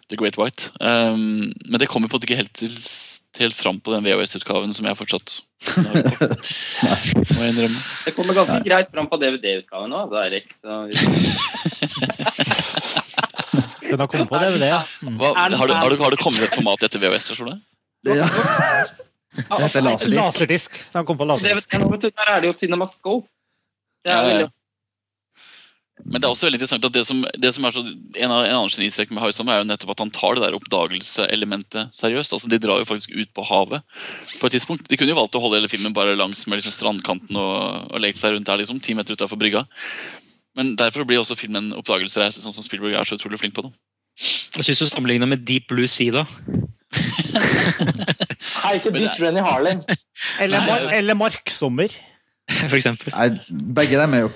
The Great White. Um, men det kommer på en måte ikke helt, til, helt fram på den VHS-utgaven som jeg fortsatt. Må jeg innrømme. Det kommer ganske greit fram på DVD-utgaven nå, da, Erik. den har kommet på DVD. Ja. Mm. Hva, har, det, har, det, har det kommet et format etter VHS-versjonen? Ja. Det heter laserdisk. Laserdisk. De kom på Det, laserdisk. der er det jo CinemaScope. Det er veldig Men det er også veldig interessant at det som, det som er så, en, av, en annen genistrek med Haisam er jo nettopp at han tar det der oppdagelseselementet seriøst. altså De drar jo faktisk ut på havet på et tidspunkt. De kunne jo valgt å holde hele filmen bare langs med liksom strandkanten og, og lekt seg rundt der, liksom, ti meter utafor brygga. Men derfor blir også filmen en oppdagelsesreise, sånn som Spielberg er så utrolig flink på. det. Jeg syns du sammenligner med Deep Blue Sea, da. Hei, ikke diss Renny Harling. Eller, mar eller Marksommer. For eksempel. Nei, begge dem er jo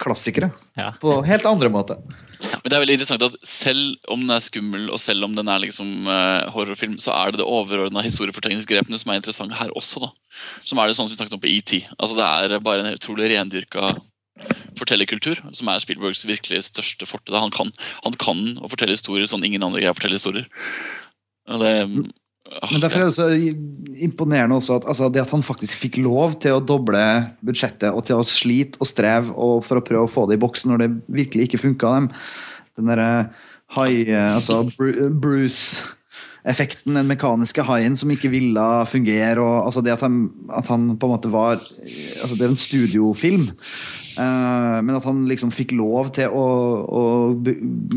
klassikere. Ja. På helt andre måter. Men det er veldig interessant at selv om den er skummel, og selv om den er liksom uh, horrorfilm, så er det det overordna historiefortellingsgrepene som er interessante her også. da. Som er det sånn som vi snakket om på ET. Altså Det er bare en utrolig rendyrka fortellerkultur som er Spielbergs virkelig største forte. Han kan, han kan å fortelle historier sånn ingen andre greier å fortelle historier. Og det, Men derfor er det så imponerende også at, altså, det at han faktisk fikk lov til å doble budsjettet og til å slite og streve og for å prøve å få det i boksen når det virkelig ikke funka. Den derre hai... Altså Bruce-effekten, den mekaniske haien som ikke ville fungere. Og, altså det at han, at han på en måte var altså Det er en studiofilm. Eh, men at han liksom fikk lov til å, å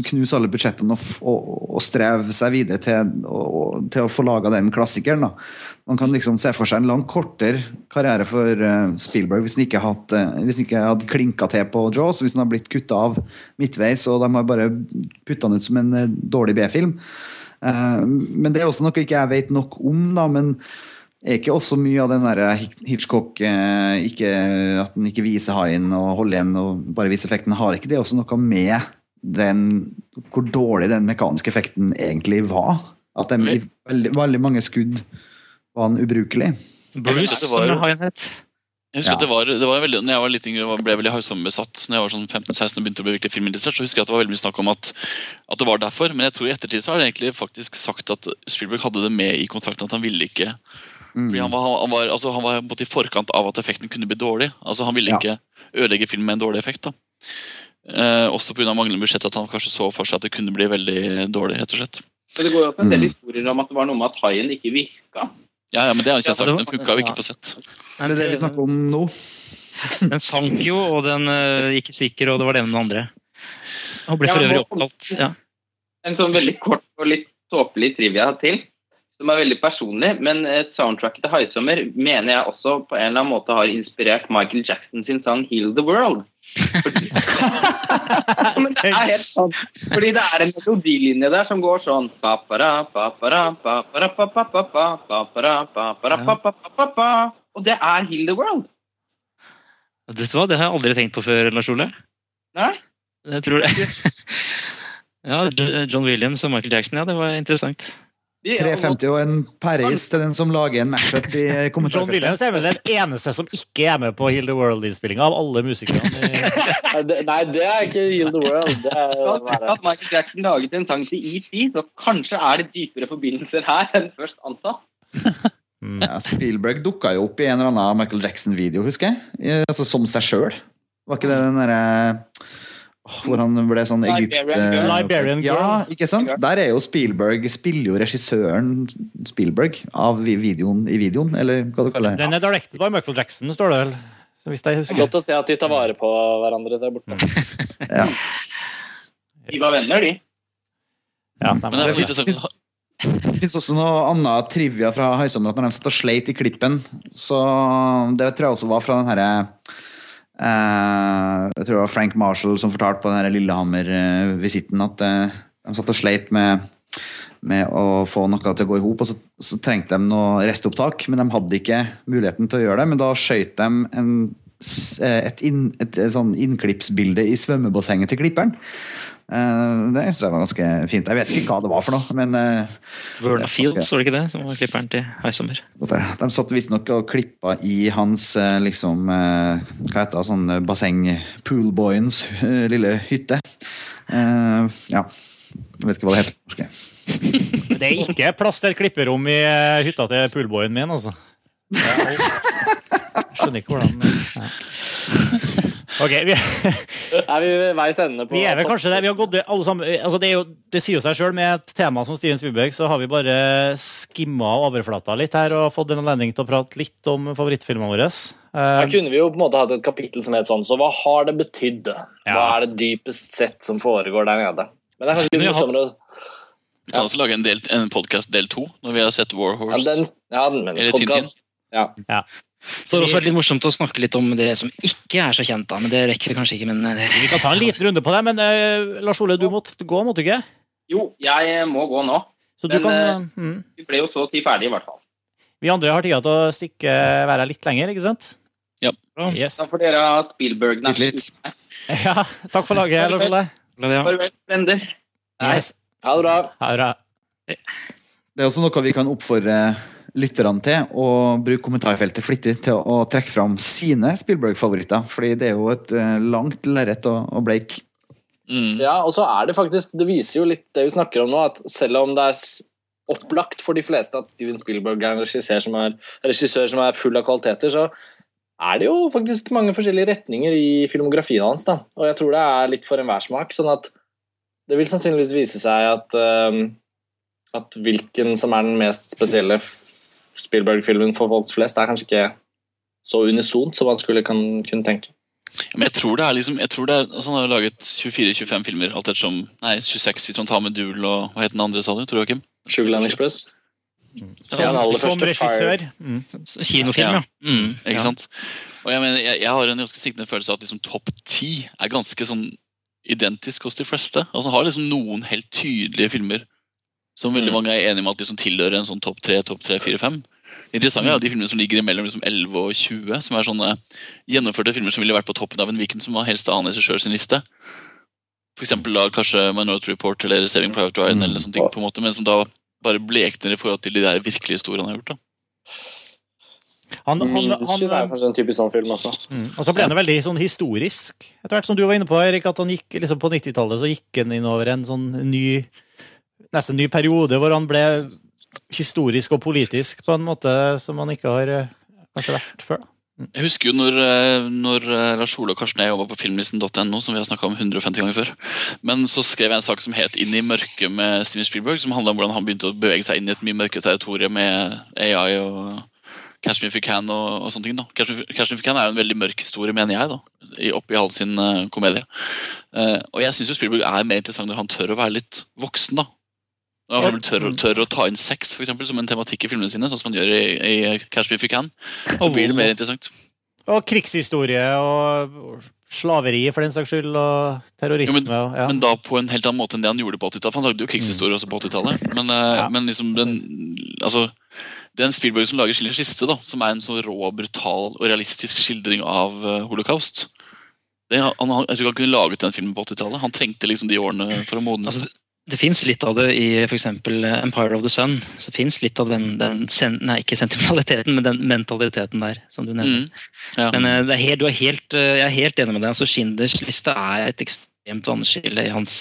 knuse alle budsjettene og, og, og streve seg videre til, å- til å få laga den klassikeren. Da. Man kan liksom se for seg en langt kortere karriere for eh, Spielberg hvis han ikke, eh, hvis han ikke hadde klinka til på Jaws, hvis han hadde blitt kutta av midtveis og de har bare putta han ut som en dårlig B-film. Men det er også noe ikke jeg vet nok om, da. men er ikke også mye av den der Hitchcock eh, ikke, At den ikke viser haien og holder igjen og bare viser effekten, har ikke det også noe med den, hvor dårlig den mekaniske effekten egentlig var? At de i veldig, veldig mange skudd var den ubrukelig? Bruce, som haien het. Jeg husker Ja. at det var, det var veldig, når jeg var litt yngre og ble veldig Haisam-besatt, når jeg var sånn 15-16 og begynte å bli virkelig filminteressert, så husker jeg at det var veldig mye snakk om at, at det var derfor. Men jeg tror i ettertid så har det egentlig faktisk sagt at Spielberg hadde det med i kontrakten at han ville ikke fordi han var, han var, altså, han var i forkant av at effekten kunne bli dårlig. Altså Han ville Ja. ikke ødelegge filmen med en dårlig effekt. da eh, Også pga. manglende budsjett, at han kanskje så for seg at det kunne bli veldig dårlig. rett og slett Så det går jo også en del Mm. historier om at det var noe med at haien ikke virka. Ja, ja, men det har Ja, ikke sagt, var- Den funka jo ikke på sett. Det er det vi snakker om nå. Den sank jo, og den uh, gikk i stykker, og det var det ene og det andre. Og ble for øvrig oppkalt. Ja. En sånn veldig kort og litt tåpelig trivia til, som er veldig personlig, men eh, soundtracket til Haisommer mener jeg også på en eller annen måte har inspirert Michael Jackson sin sang 'Heal the World'. Fordi, men det er helt sant. Fordi det er en melodilinje der som går sånn Og det er 'Heal the World'. Du det har jeg aldri tenkt på før, Lars Ole. Nei? Jeg tror det. Ja, John Williams og Michael Jackson, ja, det var interessant. De- 350 og en Paris til den som lager en matchup i John. Williams er vel den eneste som ikke er med på Heal the World-innspillinga av alle musikerne. Nei, det, er ikke Heal the World. Det er, At Michael Jackson laget en sang til ET, så kanskje er det dypere forbindelser her enn først antatt. Ja, Spielberg dukka jo opp i en eller annen Michael Jackson-video, husker jeg. Altså Som seg sjøl. Var ikke det den derre åh, Hvor han ble sånn Egypt... Liberian Girl. Liberian Girl. Ja, ikke sant? Der er jo Spielberg Spiller jo regissøren Spielberg av videoen i videoen, eller hva du kaller det. Den er directed by Michael Jackson, står det vel. Hvis jeg det er godt å se at de tar vare på hverandre der borte. Ja. De var venner, de. Ja, Men det er interessant. Det fins også noe annet trivia fra Høysommer, at når de satt og sleit i klippen, så Det tror jeg også var fra den herre eh, Jeg tror det var Frank Marshall som fortalte på den Lillehammer-visitten at eh, de satt og sleit med, med å få noe til å gå i hop, og så, så trengte de noe restopptak, men de hadde ikke muligheten til å gjøre det. Men da skøyt de en, eh, et, inn, et, et sånn innklippsbilde i svømmebassenget til klipperen. Eh, det syns jeg var ganske fint. Jeg vet ikke hva det var for noe, men eh, Verna er Fields, ganske- var det ikke det? Som var klipperen til Haisommer. De satt visstnok og klippa i hans eh, liksom Hva heter det, sånn basseng Poolboyens eh, lille hytte. Eh, ja. Jeg vet ikke hva det heter. Det er ikke plass til et klipperom i hytta til poolboyen min, altså. skjønner ikke hvordan ja. Ok, vi, Er vi ved veis ende på vi er vel kanskje det. Vi har gått alle sammen altså det, er jo, det sier jo seg sjøl. Med et tema som Steven Spielberg så har vi bare skimma overflata litt her og fått en anledning til å prate litt om favorittfilmene våre. Her Eh, kunne vi jo på en måte hatt et kapittel som het sånn Så hva har det betydd? Hva er det dypest sett som foregår der nede? Men det er kanskje litt vi morsommere å Vi kan også lage en, del- en podkast del to, når vi har sett War ja, Horse. den, ja, den, Eller podcast. Ja. Så det har også vært litt morsomt å snakke litt om det som ikke er så kjent, da, men det rekker vi kanskje ikke. men eh, vi kan ta en liten runde på det, men uh, Lars Ole, du måtte gå, måtte du ikke? Jo, jeg må gå nå. Så du Men, kan mm. Vi ble jo så å si ferdig, i hvert fall. Vi andre har tida til å stikke være her litt lenger, ikke sant? Ja. Yes. Da får dere Spielberg Litt, litt. Ja, takk for laget, Lars Ole. Farvel. Yes. Ha det bra. Ha det bra. Det er også noe vi kan oppfordre lytterne til, å bruke kommentarfeltet flittig til å trekke fram sine Spielberg-favoritter. Fordi det er jo et eh, langt lerret å, bleike. Mm. Ja, og så er det faktisk Det viser jo litt det vi snakker om nå, at selv om det er opplagt for de fleste at Steven Spielberg er en regissør som er, regissør som er full av kvaliteter, så er det jo faktisk mange forskjellige retninger i filmografien hans. da, Og jeg tror det er litt for enhver smak. sånn at det vil sannsynligvis vise seg at, øhm, at hvilken som er den mest spesielle Spielberg-filmen for folk flest, er kanskje ikke så unisont som man skulle kan, kunne tenke. Men jeg tror det er liksom jeg tror det er, altså Han har laget 24-25 filmer, alt ettersom Nei, 26 hvis man tar med Duel og Hva het den andre, sa du? Tror du, Joakim? Sugarland Express. Som, aller som første regissør. Fire- Mm. Kinofilm, ja. Mm, Ikke ja. sant? Og jeg, mener, jeg, jeg har en ganske siktende følelse av at liksom topp ti er ganske sånn identisk hos de fleste. Altså Han har liksom noen helt tydelige filmer som veldig mange er enige om at liksom tilhører en sånn topp tre, topp tre, fire, fem. Det interessante er de filmene som ligger mellom liksom 11 og 20, som er sånne gjennomførte filmer som ville vært på toppen av en hvilken som helst annen regissør sin liste. For eksempel da kanskje Minority Report eller Saving Private Ryan, eller sånne ting, på en måte, men som da bare blekner i forhold til de der virkelig store han har gjort. da. Han, han, Minsky er kanskje en typisk sånn film også. mm. Og så ble han jo veldig sånn historisk, etter hvert som du var inne på, Erik. At han gikk liksom på 90-tallet så gikk han inn over en sånn ny Nesten ny periode hvor han ble historisk og politisk på en måte som man ikke har eh, kanskje vært før. da. Jeg husker jo når, eh, når eh, Lars Ole og Karsten og jeg jobba på filmlisten.no, som vi har snakka om 150 ganger før. Men så skrev jeg en sak som het 'Inn i mørket' med Steven Spielberg, som handla om hvordan han begynte å bevege seg inn i et mye mørkere territorium med AI og Catch Me If You Can og, og sånne ting. da. Catch Me, Catch Me If You Can er jo en veldig mørk historie, mener jeg, da, i, oppi all sin uh, komedie. Uh, og jeg syns Spielberg er mer interessant når han tør å være litt voksen, da. Når han tør, tør å ta inn sex for eksempel, som en tematikk i filmene sine, sånn som han gjør i, i Me If You Can. Så blir det mer interessant. Og krigshistorie og slaveri, for den saks skyld, og terrorisme. Jo, og, ja. Men da på en helt annen måte enn det han gjorde på 80-tallet. for Han lagde jo krigshistorie også på 80-tallet. Men, ja. men liksom den altså, den Spielberg som lager 'Schillers liste, da, som er en så rå, brutal og realistisk skildring av eh, holocaust det, han, han, Jeg tror ikke han kunne laget den filmen på 80-tallet. Han trengte liksom de årene for å modnes. Altså, det fins litt av det i f.eks. Empire of the Sun. Så fins litt av den, den sen, Nei, ikke sentimentaliteten, men den mentaliteten der, som du nevner. Mm, ja. Men eh, det er helt, du er helt, eh, jeg er helt enig med deg. altså Schinders liste er et ekstremt vannskille i hans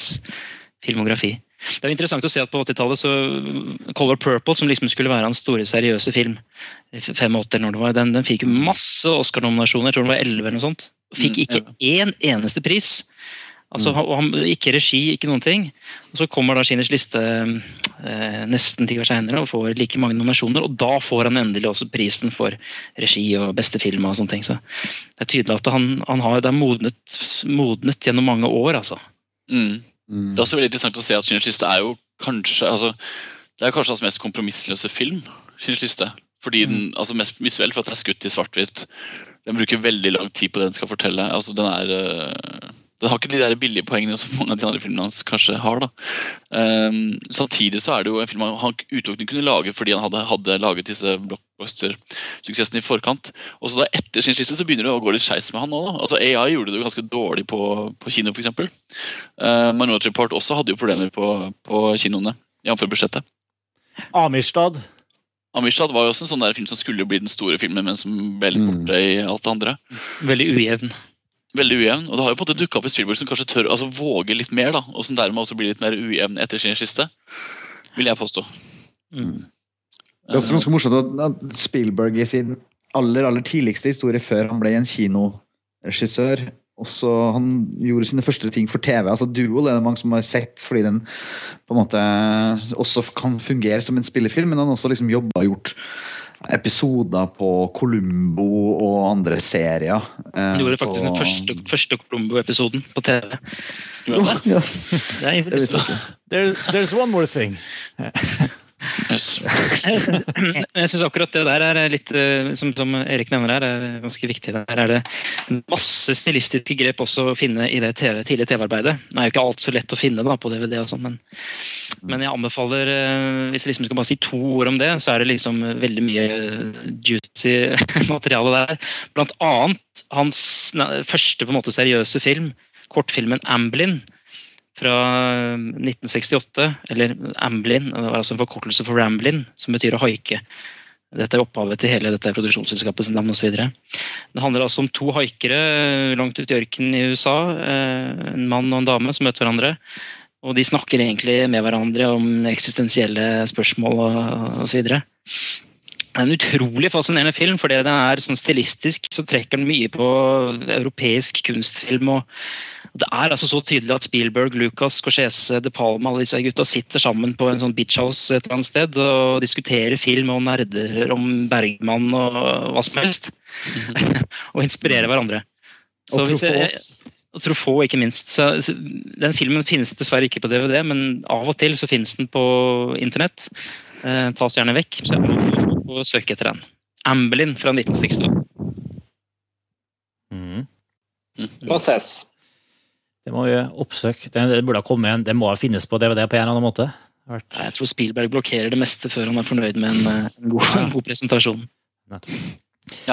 filmografi. Det er interessant å se at på 80-tallet så Color Purple, som liksom skulle være hans store, seriøse film, i 85 eller når det var, den, den fikk masse Oscar-nominasjoner, jeg tror det var 11 eller noe sånt. Fikk Mm, ikke én eneste pris. Altså, mm. han, Ikke regi, ikke noen ting. Og Så kommer da Schindlers liste eh, nesten ti år seinere og får like mange nominasjoner. Og da får han endelig også prisen for regi og beste film. og sånne ting. Så det er tydelig at han, han har det er modnet, modnet gjennom mange år, altså. Mm. Det er også veldig interessant å se at Schindlers liste er jo kanskje altså, Det er kanskje hans mest kompromissløse film. Schindlers liste Fordi den, altså Mest visuelt for at den er skutt i svart-hvitt. Den bruker veldig lang tid på det den skal fortelle. altså Den er øh, den har ikke de der billige poengene som mange av de andre filmene hans kanskje har. da. Um, samtidig så er det jo en film han, utelukkende kunne lage fordi han hadde, hadde laget disse blockbuster-suksessene i forkant. Og så da etter sin skisse så begynner det å gå litt skeis med han òg. Altså, AI gjorde det jo ganske dårlig på, på kino, f.eks. Uh, Minority Report også hadde jo problemer på, på kinoene, jf. budsjettet. Amistad. Amistad var jo også en sånn der film som skulle bli den store filmen, men som ble litt borte i alt det andre. Veldig ujevn. Veldig ujevn. Og det har jo på en måte dukka opp i Spielberg som kanskje tør altså våger litt mer, da, og som dermed også blir litt mer ujevn etter sin siste. Vil jeg påstå. Det er også ganske morsomt at Spielberg i sin aller aller tidligste historie, før han ble en kinoregissør, også Han gjorde sine første ting for TV. altså Duel er det mange som har sett fordi den på en måte også kan fungere som en spillefilm, men han har også liksom jobba og gjort episoder på Columbo og andre serier. eh, Han gjorde faktisk på- den første, første Columbo-episoden på TV. Ja. Det er Det visste jeg ikke. There, there's one more thing. Jeg syns akkurat det der er litt eh, som, som Erik nevner her, er ganske viktig. Der er det masse stilistiske grep også å finne i det TV, tidlige TV-arbeidet. Nå er jo ikke alt så lett å finne da, på DVD, og sånn, men, men jeg anbefaler eh, Hvis jeg liksom skal bare si to ord om det, så er det liksom veldig mye juicy materiale der. Blant annet hans første på en måte seriøse film, kortfilmen 'Amblin' fra 1968. Eller Amblin, det var altså en forkortelse for Ramblin, som betyr å haike. Dette er opphavet til hele dette produksjonsselskapets navn osv. Det handler altså om to haikere langt ute i ørkenen i USA. eh, En mann og en dame som møter hverandre. Og de snakker egentlig med hverandre om eksistensielle spørsmål osv. Det er en utrolig fascinerende film, fordi den er sånn stilistisk så trekker den mye på europeisk kunstfilm. og det er altså så tydelig at Spielberg, Lucas, Scorsese, De Palma alle disse gutta sitter sammen på en sånn bitchhouse et eller annet sted og diskuterer film og nerder om Bergman og hva som helst. og inspirerer hverandre. Så Og Truffaut. Truffaut, ikke minst. Så, så, den filmen finnes dessverre ikke på DVD, men av og til så finnes den på internett. Eh, tas gjerne vekk, så jeg må søke etter den. Amblin fra 1968. Mm. ses. Det må vi oppsøke. Det, burde ha kommet en, det må finnes på DVD på en eller annen måte. Vært... Jeg tror Spielberg blokkerer det meste før han er fornøyd med en, eh, en, god, en god presentasjon. Ja,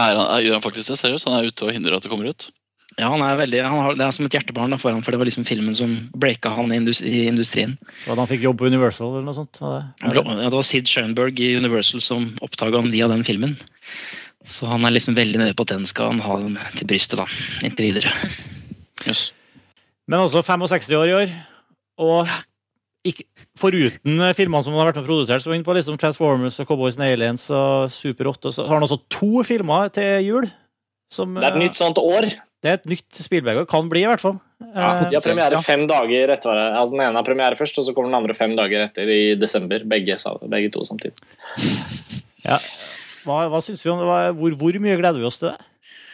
er han, er, gjør han faktisk det? Seriøst? Han er ute og hindrer at det kommer ut? Ja, han er veldig, han har, Det er som et hjertebarn da, for han, for det var liksom filmen som breaka han i, indus, i industrien. Da han fikk jobb på Universal eller noe sånt. det? Ja, det var Sid Schoenberg i Universal som oppdaga han via den filmen. Så han er liksom veldig nede på at den skal han ha til brystet, da. Inntil videre. Yes. Men også 65 år i år. Og ikke, foruten filmene som han har vært med og produsert, så var han inne på liksom Transformers og Cowboys and Aliens og Super 8, så har han også to filmer til jul. Som, Det er et nytt sånt år. Det er et nytt Spielberg, og kan bli, i hvert fall. Ja, Eh, de har premiere fem dager etter. Altså, den ene har premiere først, og så kommer den andre fem dager etter i desember. Begge, begge to samtidig. Ja. Hva, hva synes vi om det? Hvor, hvor mye gleder vi oss til det?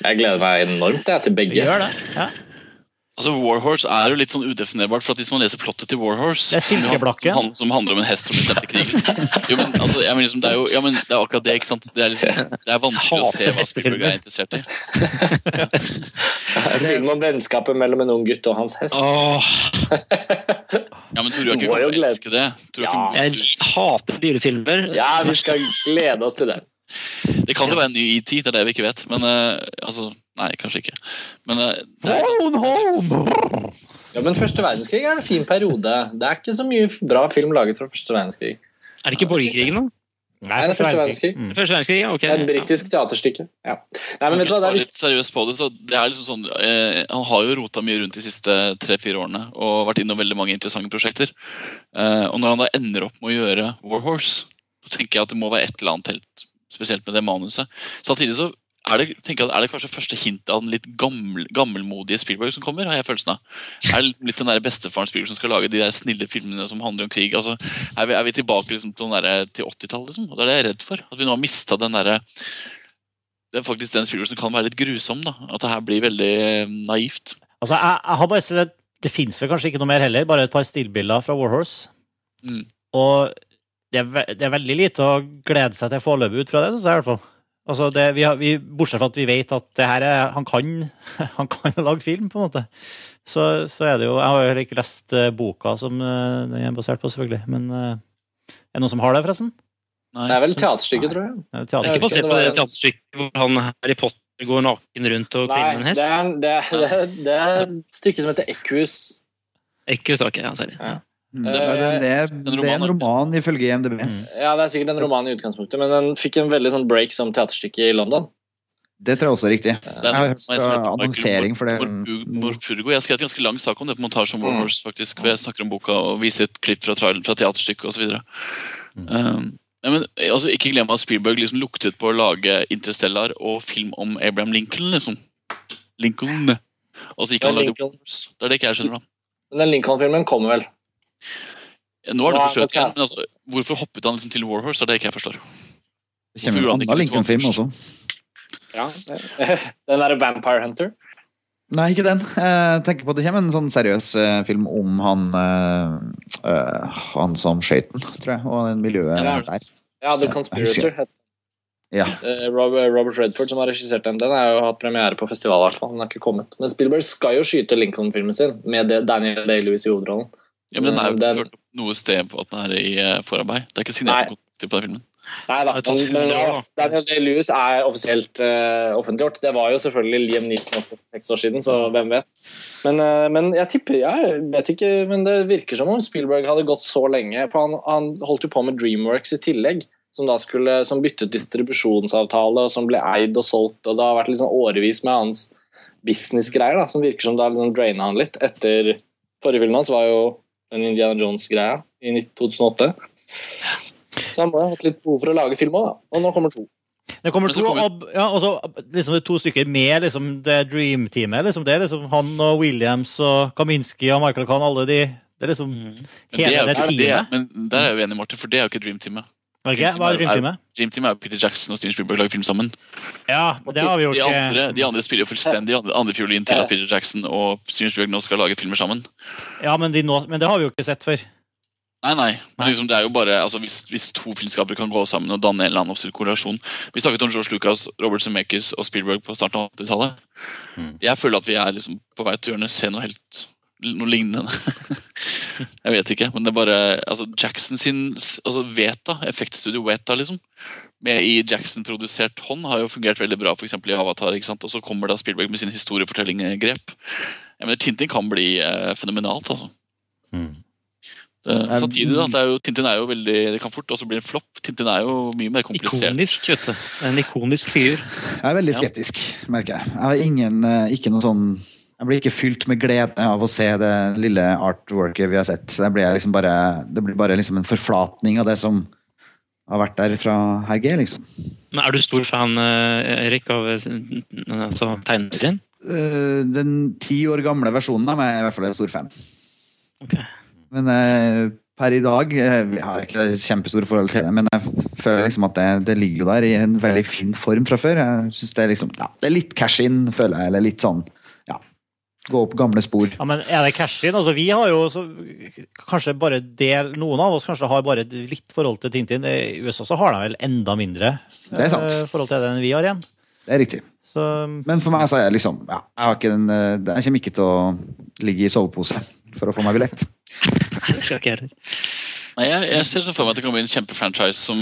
Jeg gleder meg enormt jeg, til begge. Vi gjør det. Ja. Altså, Warhorse er jo litt sånn udefinerbart, for at hvis man leser plottet til Warhorse Det er silkeblakken. Som, som handler om en hest som blir sendt til krigen. Jo, men, altså, jeg mener, liksom, det, er jo, ja, men det er akkurat det, ikke sant? Det er, liksom, det er vanskelig å se hva Spielberg er interessert i. En film om vennskapet mellom en ung gutt og hans hest. Ja, men tror du ikke kommer til å elske det? Tror Ja. jeg hater dyrefilmer. Ja, vi skal glede oss til det. Det kan jo være en ny ET, det er det vi ikke vet. Men uh, altså Nei, kanskje ikke. Men uh, det er, Phone home! Ja, Men første verdenskrig er en fin periode. Det er ikke så mye bra film laget fra første verdenskrig. Er det ikke borgerkrigen, da? Nei, det er første verdenskrig. Mm. Første verdenskrig, ja, ok. Det er et britisk teaterstykke. Ja. Nei, men vet du hva, det er litt litt seriøst på det, så det er liksom sånn eh, Han har jo rota mye rundt de siste tre-fire årene og vært innom veldig mange interessante prosjekter. Eh, og når han da ender opp med å gjøre Warhorse, så tenker jeg at det må være et eller annet helt spesielt med det manuset. Samtidig så er det, jeg, er det kanskje første hint av den litt gammel, gammelmodige Spielberg som kommer? har jeg følelsen av. Er det liksom litt den der bestefaren Spielberg som skal lage de der snille filmene som handler om krig? altså Er vi, er vi tilbake liksom, til, der- til 80-tallet? Liksom? Og Det er det jeg er redd for. At vi nå har mista den derre det er faktisk den Spielberg som kan være litt grusom. da, At det her blir veldig eh, naivt. Altså, jeg, jeg har bare sett Det, Det fins vel kanskje ikke noe mer heller, bare et par stillbilder fra Warhorse. Mm. Og det er, ve- det er veldig lite å glede seg til foreløpig ut fra det, syns jeg i hvert fall. Altså det, vi har, vi, bortsett fra at vi vet at det her er, han kan han kan lage film, på en måte. Så, så er det jo Jeg har jo heller ikke lest eh, boka som eh, den er basert på, selvfølgelig. Men eh, er det noen som har det, forresten? Det er vel teaterstykket, tror jeg. Er det er ikke basert på det teaterstykket hvor han Harry Potter går naken rundt og Nei, kliner en det hest? er, det, er, det, er, det er et stykke som heter Equus. Ikke ok, ja, sorry. Ja. Mm. Det, er, en, er, det er en roman ifølge IMDb. Ja, det er sikkert en roman i utgangspunktet, men den fikk en veldig sånn break som teaterstykke i London. Det tror jeg også er riktig. Det Jeg er har hørt annonsering for det. Morpurgo. Jeg skrev et ganske lang sak om det på montasje om Warhorse, faktisk, hvor jeg snakker om boka og viser et klipp fra, fra teaterstykket osv. Um, ja, men, altså, ikke glem at Spielberg liksom luktet på å lage Interstellar og film om Abraham Lincoln. liksom. Lincoln. Og så gikk han og lagde Wars. Det er det ikke jeg skjønner, da. Men den Lincoln-filmen kommer vel? Nå er det Nå er for skjøt igjen, men altså, hvorfor hoppet han liksom til Warhorse? Det er det ikke jeg forstår. Det kommer jo annen Lincoln-film også. Ja. Den derre Vampire Hunter? Nei, ikke den. Jeg tenker på at Det kommer en sånn seriøs eh, film om han eh, eh, Han som skøyt den, tror jeg, og den miljøet Ja, der. Ja, The Conspirator. Ja. Eh, Robert, Robert Redford som har regissert den. Den har jo hatt premiere på festival. i hvert fall. Den har ikke kommet. Men Spielberg skal jo skyte Lincoln-filmen sin med Daniel Day-Lewis i hovedrollen. Ja, men den er jo Den- ført opp noe sted på at den er i eh, forarbeid. Det er ikke signert Nei. kontrakter på den filmen. Nei da, men, men ja. Daniel Day-Lewis er offisielt uh, offentliggjort. Det var jo selvfølgelig Liam Neeson også for seks år siden, så hvem vet. Men, uh, men jeg tipper Jeg vet ikke, men det virker som om Spielberg hadde gått så lenge. For han, han holdt jo på med Dreamworks i tillegg, som da skulle, som byttet distribusjonsavtale, og som ble eid og solgt. og Det har vært liksom årevis med hans businessgreier da, som virker som det har liksom draina han litt. Etter forrige filmen hans var jo den Indiana Jones-greia i 2008. Så han må ha hatt litt behov for å lage film òg, da. Og nå kommer to. Det kommer to, kommer- og, ja, og så liksom det er to stykker med liksom, det Dream-teamet. Liksom, det er liksom han og Williams og Kaminski og Michael Kahn, alle de Det er liksom mm. hele er det, teamet. det er-. Men der er jeg uenig, Martin, for det er jo ikke Dream-teamet. Er? Hva er er jo Peter Jackson og Steven Spielberg lager film sammen. Ja, det har vi gjort. De eh, andre, de andre spiller jo fullstendig andre, andre fiolin til at Peter Jackson og Steven Spielberg nå skal lage filmer sammen. Ja, men, de nå, men det har vi jo ikke sett før. Nei, nei. Men liksom, det er jo bare, altså, hvis, hvis to filmskapere kan gå sammen og danne en eller annen absurd korrelasjon Vi snakket om George Lucas, Robert Zemeckis og Spielberg på starten av 80-tallet. Jeg føler at vi er liksom på vei til å gjøre se noe helt noe lignende. jeg vet ikke, men det er bare altså Jackson sin altså Veta, effektstudio Veta, liksom, med i Jackson-produsert hånd, har jo fungert veldig bra, f.eks. i Avatar. ikke sant? Og så kommer da Spielberg med sin historiefortelling-grep. Jeg mener, Tintin kan bli eh, fenomenalt, altså. Eh, Samtidig da, det er jo, Tintin er jo veldig Det kan fort også bli en flopp. Tintin er jo mye mer komplisert. Ikonisk, vet du. En ikonisk figur. Jeg er veldig skeptisk, merker jeg. Jeg har ingen, eh, ikke noe sånn jeg blir ikke fylt med glede av å se det lille artworket vi har sett. Det blir, liksom bare, det blir bare liksom en forflatning av det som har vært der fra HG, liksom. Men er du stor fan, eh, Erik, av eh, altså, tegneserien? Eh, Den ti år gamle versjonen av meg er i hvert fall en stor fan. Ok. Men per i dag Jeg Vi har ikke kjempestore forhold til det, men jeg føler liksom at det, det ligger der i en veldig fin form fra før. Jeg synes Det er liksom, ja, det er litt cash in, føler jeg. Eller litt sånn gå opp gamle spor. Ja, men Er det cash-in? Altså, vi har jo så, kanskje bare del Noen av oss kanskje har bare litt forhold til Tintin. I USA så har de vel enda mindre Det er sant. eh, forhold til det enn vi har igjen. Det er riktig. Så Men for meg så er jeg liksom ja, jeg, har ikke den, eh, jeg kommer ikke til å ligge i sovepose for å få meg billett. Det skal ikke jeg heller. Nei, jeg, jeg ser så for meg at det kan bli en kjempefranchise som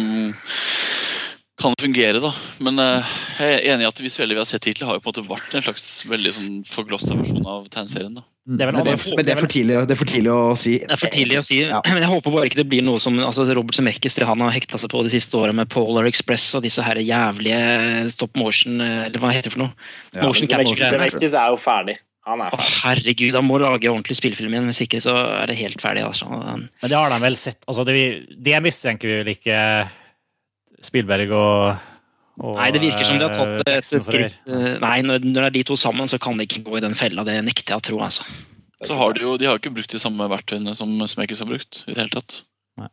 kan fungere, da. Men uh, jeg er enig i at det visuelle vi har sett hittil, har jo på en måte vært en slags veldig sånn forglossa versjon av tegneserien. da. Det er vel Men det, er, men det, er for tidlig, det er for tidlig å si. Det er for tidlig å si, Ja. men jeg håper bare ikke det blir noe som altså Robert Zemeckis det han har hekta seg på de siste åra med Polar Express og disse her jævlige stop motion, eller hva heter det for noe? Ja, motion. Zemeckis er jo ferdig. Han er Å, herregud, han må lage ordentlig spillefilm igjen, hvis ikke så er det helt ferdig. altså. Men det har de vel sett. Altså, det, vi- det mistenker vi vel ikke Spielberg og, og Nei, det virker som de har eh, tatt et for å skritt eh, Nei, når, når det er de to sammen, så kan de ikke gå i den fella. Det nekter jeg å tro, altså. Så har de jo de har jo ikke brukt de samme verktøyene som Smekis har brukt. i det hele tatt. Nei.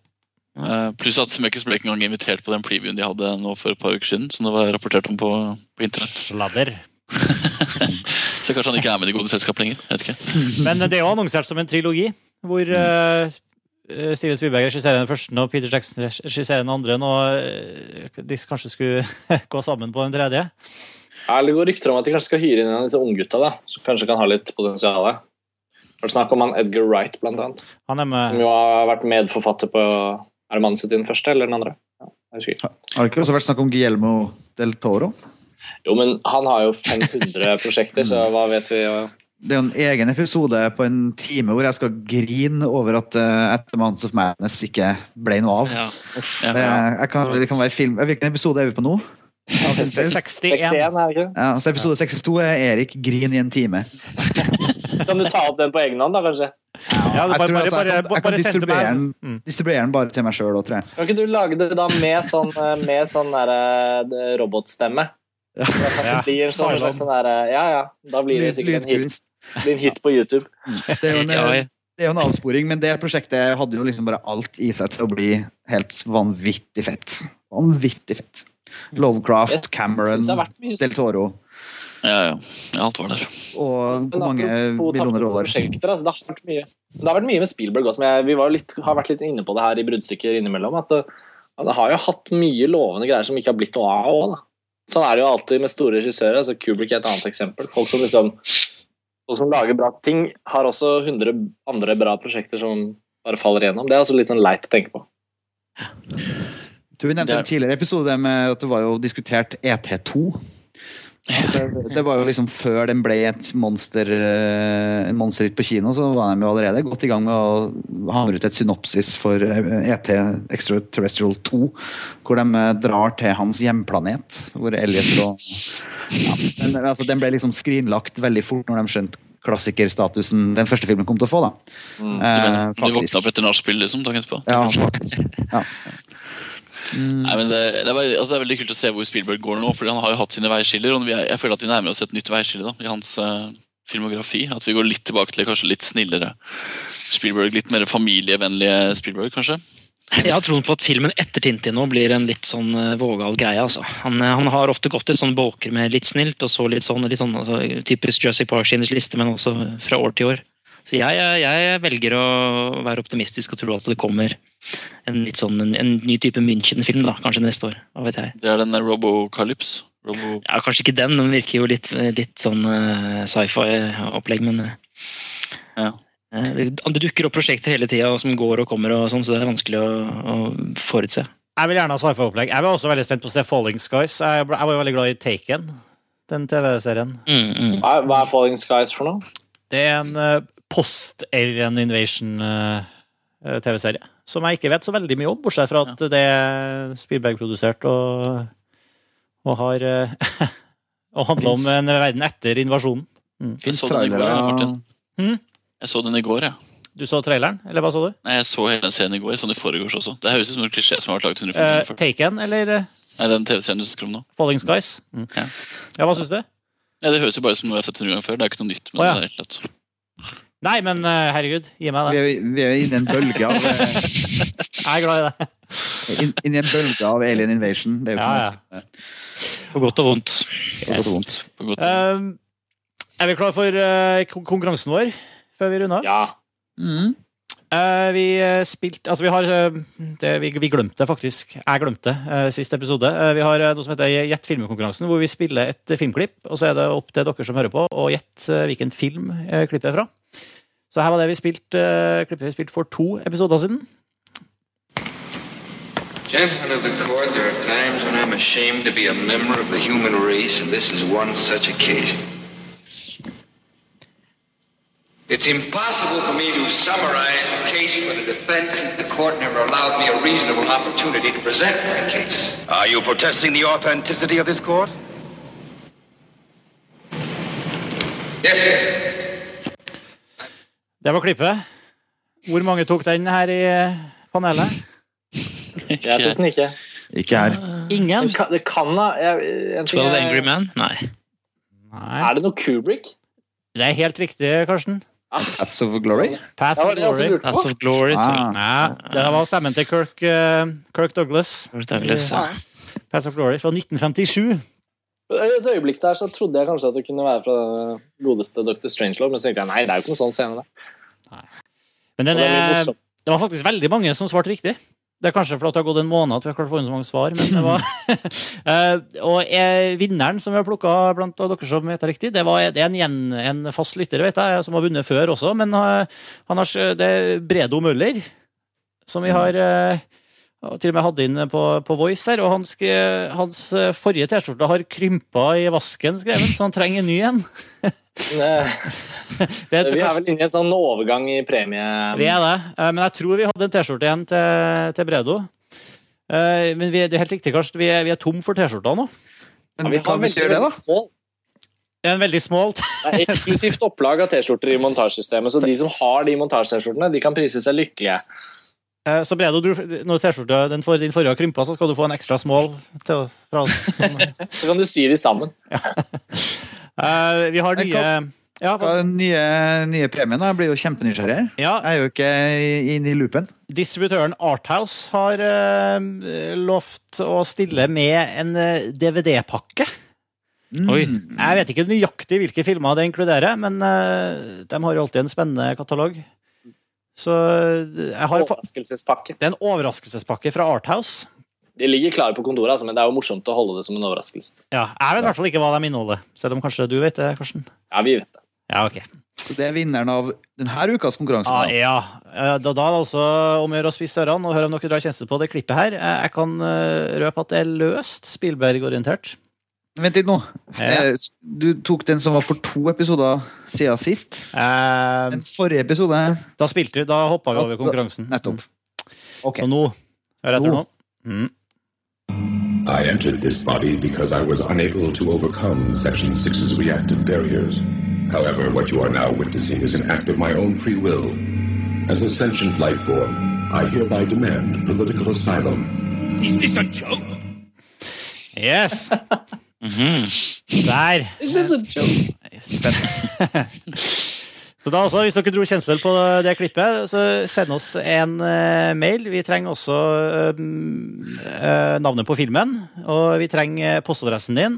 Eh, pluss at Smekis ble ikke engang invitert på den previewen de hadde nå for et par uker siden. Som det var rapportert om på, på internett. Sladder. Så kanskje han ikke er med i det gode selskap lenger. Jeg vet ikke. Men det er jo annonsert som en trilogi, hvor Mm. Eh, Steven Spielberg regisserer den første, og Peter Jackson regisserer den andre. Nå eh, de kanskje skulle gå sammen på den tredje. Det går rykter om at de kanskje skal hyre inn en av disse unggutta, som kanskje kan ha litt potensial. Det var snakk om han Edgar Wright, blant annet. Han er Som jo har vært medforfatter på Er det mannen sitt den første eller den andre? Ja, jeg. Har det ikke også vært snakk om Guillermo del Toro? Jo, men han har jo 500 prosjekter, så hva vet vi? Det er en egen episode på en time hvor jeg skal grine over at uh, At the Months of Madness ikke ble noe av. Ja. Det, jeg kan, det kan være film Hvilken episode er vi på nå? 61. 61, er det ikke? Ja, så Episode 62 er Erik grin i en time. Kan du ta opp den på egen hånd, da, kanskje? Ja, Jeg bare, tror bare, altså, bare, jeg kan, jeg kan til distribuere den, Mm. distribuere den bare til meg sjøl òg, tror jeg. Kan ikke du lage det da med sånn, med sånn der, robotstemme? Så det kan Ja, en sånn, slags sånn der, Ja, ja. Da blir det sikkert en hit. Din hit på YouTube. Det er en, det er jo en avsporing, men det prosjektet hadde jo liksom bare alt i seg til å bli helt vanvittig fett. Vanvittig fett. Lovecraft, Cameron, Del Toro Ja, ja. ja alt var der. og hvor mange millioner dollar. altså, det, har vært mye, det har vært mye med Spielberg også. Vi var litt, har vært litt inne på det her i bruddstykker innimellom. At det, det har jo hatt mye lovende greier som ikke har blitt noe av. også. Sånn er det jo alltid med store regissører. altså Kubrick er et annet eksempel. Folk som liksom folk som lager bra ting, har også 100 andre bra prosjekter som bare faller igjennom. Det er også litt sånn leit å tenke på. Du nevnte en tidligere episode med at det var jo diskutert ET2. Det, det var jo liksom Før den ble et monster En en monsterhit på kino, så var de jo allerede godt i gang med å hamre ut et synopsis for eh, ET Extraterrestrial 2, hvor de eh, drar til hans hjemplanet, hvor Elliot og ja, den, altså, Den ble liksom skrinlagt veldig fort når de skjønte klassikerstatusen den første filmen kom til å få. da Du, Eh, mener, du våkna opp etter nachspiel liksom, dagen? Ja, faktisk. Ja. Nei, men det, det, er altså det er veldig kult å se hvor Spielberg går nå, fordi han har jo hatt sine veiskiller. og vi Jeg føler at vi nærmer oss et nytt veiskille da, i hans uh, filmografi. At vi går litt tilbake til kanskje litt snillere Spielberg. Litt mer familievennlige Spielberg, kanskje. Jeg har troen på at filmen etter Tintin nå blir en litt sånn eh, vågal greie. altså. Han, eh, han har ofte gått i sånn bolker med litt snilt, og så litt sånn, litt sånn altså, typisk Jurassic Park sin liste, men også fra år til år. Så jeg, jeg, jeg velger å være optimistisk og tro at det kommer en litt sånn, en, en ny type München-film da, kanskje neste år. Hva vet jeg. Det er den Robocalypse. Robo... Ja, Kanskje ikke den, den virker jo litt, litt sånn uh, sci-fi-opplegg, men uh, Ja. eh, det, det dukker opp prosjekter hele tida som går og kommer, og sånn, så det er vanskelig å, å forutse. Jeg vil gjerne ha sci-fi-opplegg. Jeg var også veldig spent på å se Falling Skies. Jeg, ble, jeg var jo veldig glad i Taken, den TV-serien. Mm, mm. Hva er, Falling Skies for noe? Det er en post-alien invasion-TV-serie. som jeg ikke vet så veldig mye om, bortsett fra at det er Spielberg-produsert og, og har uh, Og handler om en verden etter invasjonen. Mm. Jeg Fins så den i går, Martin. Mm. Jeg så den i går, ja. Du så traileren, eller hva så du? Nei, jeg så hele den serien i går. Sånn i forgårs også. Det høres ut som en klisjé som har vært laget 150 Uh. Taken eller Nei, den TV-serien du snakker om nå. Falling Skies? Mm. Ja. ja, hva syns du? Ja, det høres jo bare ut som noe jeg har sett 100 ganger før. Det er ikke noe nytt. Men oh, ja. det er helt lett. Nei, men uh, herregud, gi meg Vi det. er, vi er inne i en bølge av eh, Jeg er glad i det. inn, inn i en bølge av alien invasion. Det er jo Ja, ikke noe På godt og vondt. på godt og vondt. Godt. Um, er vi klar for uh, konkurransen vår før vi runder av? Ja. Mm. Uh, vi uh, spilte Altså, vi har eh, det, vi, vi glemte faktisk. Jeg glemte uh, siste episode. Eh, vi har eh, noe som heter Gjett filmkonkurransen, hvor vi spiller et eh, filmklipp. Og så er det opp til dere som hører på, å gjette eh, hvilken film eh, klippet er fra. Så her var det vi spilte, eh, klippet vi spilte for to episoder siden. Gentlemen of the court, there are times when I'm ashamed to be a member of the human race, and this is one such occasion. It's impossible for me to summarize the case for the defense since the court never allowed me a reasonable opportunity to present my case. Are you protesting the authenticity of this court? Yes, sir. Det var klippet. Hvor mange tok den her i eh, panelet? Jeg tok den ikke. Ikke her. Ingen? Det kan, det kan da jeg, en 12 er- Angry Men? Nei. Nei. Er det noe Kubrick? Det er helt riktig, Karsten. Paths of Glory? Paths of jeg Glory. Paths of Glory. Ah. Ja, det var stemmen til Kirk, uh, Kirk Douglas. Douglas. Ja. Paths of Glory fra 1957. Et øyeblikk der så trodde jeg kanskje at det kunne være fra den godeste Dr. Strangelove, men så tenkte jeg nei, det er jo ikke noen sånn scene der. Men den det er det var faktisk veldig mange som svarte riktig. Det er kanskje fordi det har gått en måned at vi har klart å få inn så mange svar. Men det var Eh, Og jeg, vinneren som vi har plukka blant dere som vet det riktig, det, var, det er en, gjen, en fast lytter vet jeg, som har vunnet før også. Men eh, han har, det er Bredo Møller, som vi har eh, til og med hadde inn på, på Voice her. Og han skrev, hans eh, forrige T-skjorte har krympa i vasken, skrevet, så han trenger en ny en. Det Vi er vel inne i en sånn overgang i premie... Vi er det, eh, men jeg tror vi hadde en T-skjorte igjen til, til Bredo. Eh, Men vi, det er helt riktig, Karsten. Vi er, vi er tom for T-skjorter nå. Men Vi har veldig, veldig er en veldig smål. Det er eksklusivt opplag av T-skjorter i montasjesystemet, så de som har de montasje-T-skjortene, de kan prise seg lykkelige. Eh, Så Bredo, du, når T-skjorta får din forrige har krympa, så skal du få en ekstra small. Til, fra. Sånn. Så kan du sy de sammen. Eh, vi har nye Ja, er den nye, nye premien? da? Jeg blir jo kjempenysgjerrig. Ja. Jeg er jo ikke inne i loopen. Distributøren Arthouse har uh, lovt å stille med en DVD-pakke. Oi. Jeg vet ikke nøyaktig hvilke filmer det inkluderer, men uh, de har jo alltid en spennende katalog. Så eh, jeg har Overraskelsespakke. Det er en overraskelsespakke fra Arthouse. De ligger klare på kontoret, altså, men det er jo morsomt å holde det som en overraskelse. Ja, jeg vet i hvert fall ikke hva de inneholder, selv om kanskje du vet det, Karsten. Ja, vi vet det. Ja, ok. Så det er vinneren av denne ukas konkurranse. Ah, ja, Eh, da, da er det altså om å gjøre å spisse ørene og høre om dere drar tjeneste på det klippet her. Eh, Jeg kan røpe at det er løst Spielberg-orientert. Vent litt nå. Ja. Eh, Du tok den som var for to episoder siden sist. Uh, Den forrige episode da spilte vi, da hoppa vi over konkurransen. Nettopp. Okay. Så nå Hør etter Nå. nå. Mm. I entered this body because I was unable to overcome Section 6's reactive barriers. However, what you are now witnessing is an act of my own free will. As a sentient life form, I hereby demand political asylum. Is this a joke? Yes! Der. Spennende. Så da altså, Hvis dere dro kjensel på det klippet, så send oss en uh, mail. Vi trenger også uh, uh, navnet på filmen, og vi trenger postadressen din.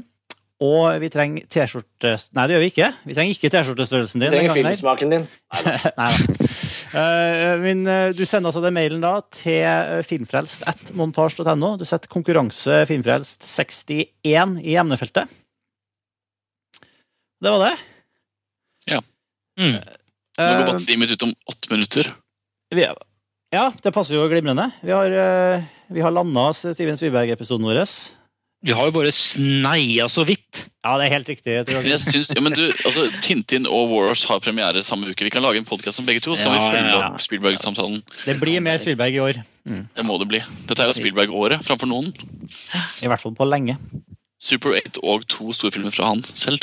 Og vi trenger T-skjorte... Nei, det gjør vi ikke. Vi trenger ikke T-skjortestørrelsen din. Vi trenger filmsmaken din. Nei da. Eh, men eh, du sender altså den mailen da til eh, filmfrelst at montasj.no. Du setter konkurranse filmfrelst 61 i emnefeltet. Det var det. Ja. Mm. Nå går Eh, batteriet mitt ut om åtte minutter. vi, ja, det passer jo glimrende. Vi har, vi har landa Steven Sviberg-episoden vår. Vi har jo bare sneia så vidt. Ja, det er helt riktig. Jeg tror jeg synes, ja, men du, altså, Tintin og Warhorse har premiere samme uke. Vi kan lage en podkast om begge to, så kan Ja, vi følge ja, ja. opp Spielberg-samtalen. Det blir mer Spielberg i år. Det må det bli. Dette er jo Spielberg-året framfor noen. I hvert fall på lenge. Super 8 og to storfilmer fra han selv.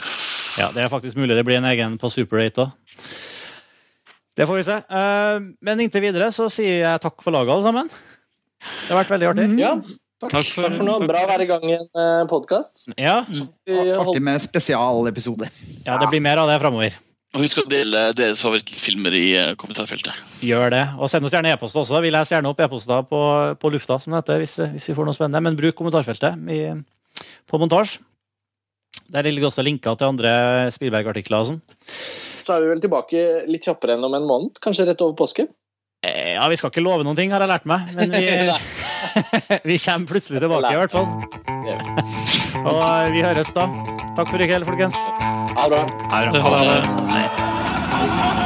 Ja, Det er faktisk mulig det blir en egen på Super 8 òg. Det får vi se. Eh, men inntil videre så sier jeg takk for laget, alle sammen. Det har vært veldig artig. Ja, Takk takk for nå. Bra å være i gang i en uh, podkast. Ja, Artig med spesialepisode. ja, det blir mer av det framover. Og husk å dele deres favorittfilmer i eh, kommentarfeltet. Gjør det. Og send oss gjerne e-post også. Vi leser gjerne opp e-poster på, på lufta, som dette, hvis, hvis vi får noe spennende. Men bruk kommentarfeltet i, på montasje. Der ligger også linker til andre Spielberg-artikler og sånn. Så er vi vel tilbake litt kjappere enn om en måned. Kanskje rett over påske. Eh, Ja, vi skal ikke love noen ting, har jeg lært meg. Men vi, vi kommer plutselig tilbake, i hvert fall. Og vi høres da. Takk for i kveld, folkens. Ha det bra. Ha det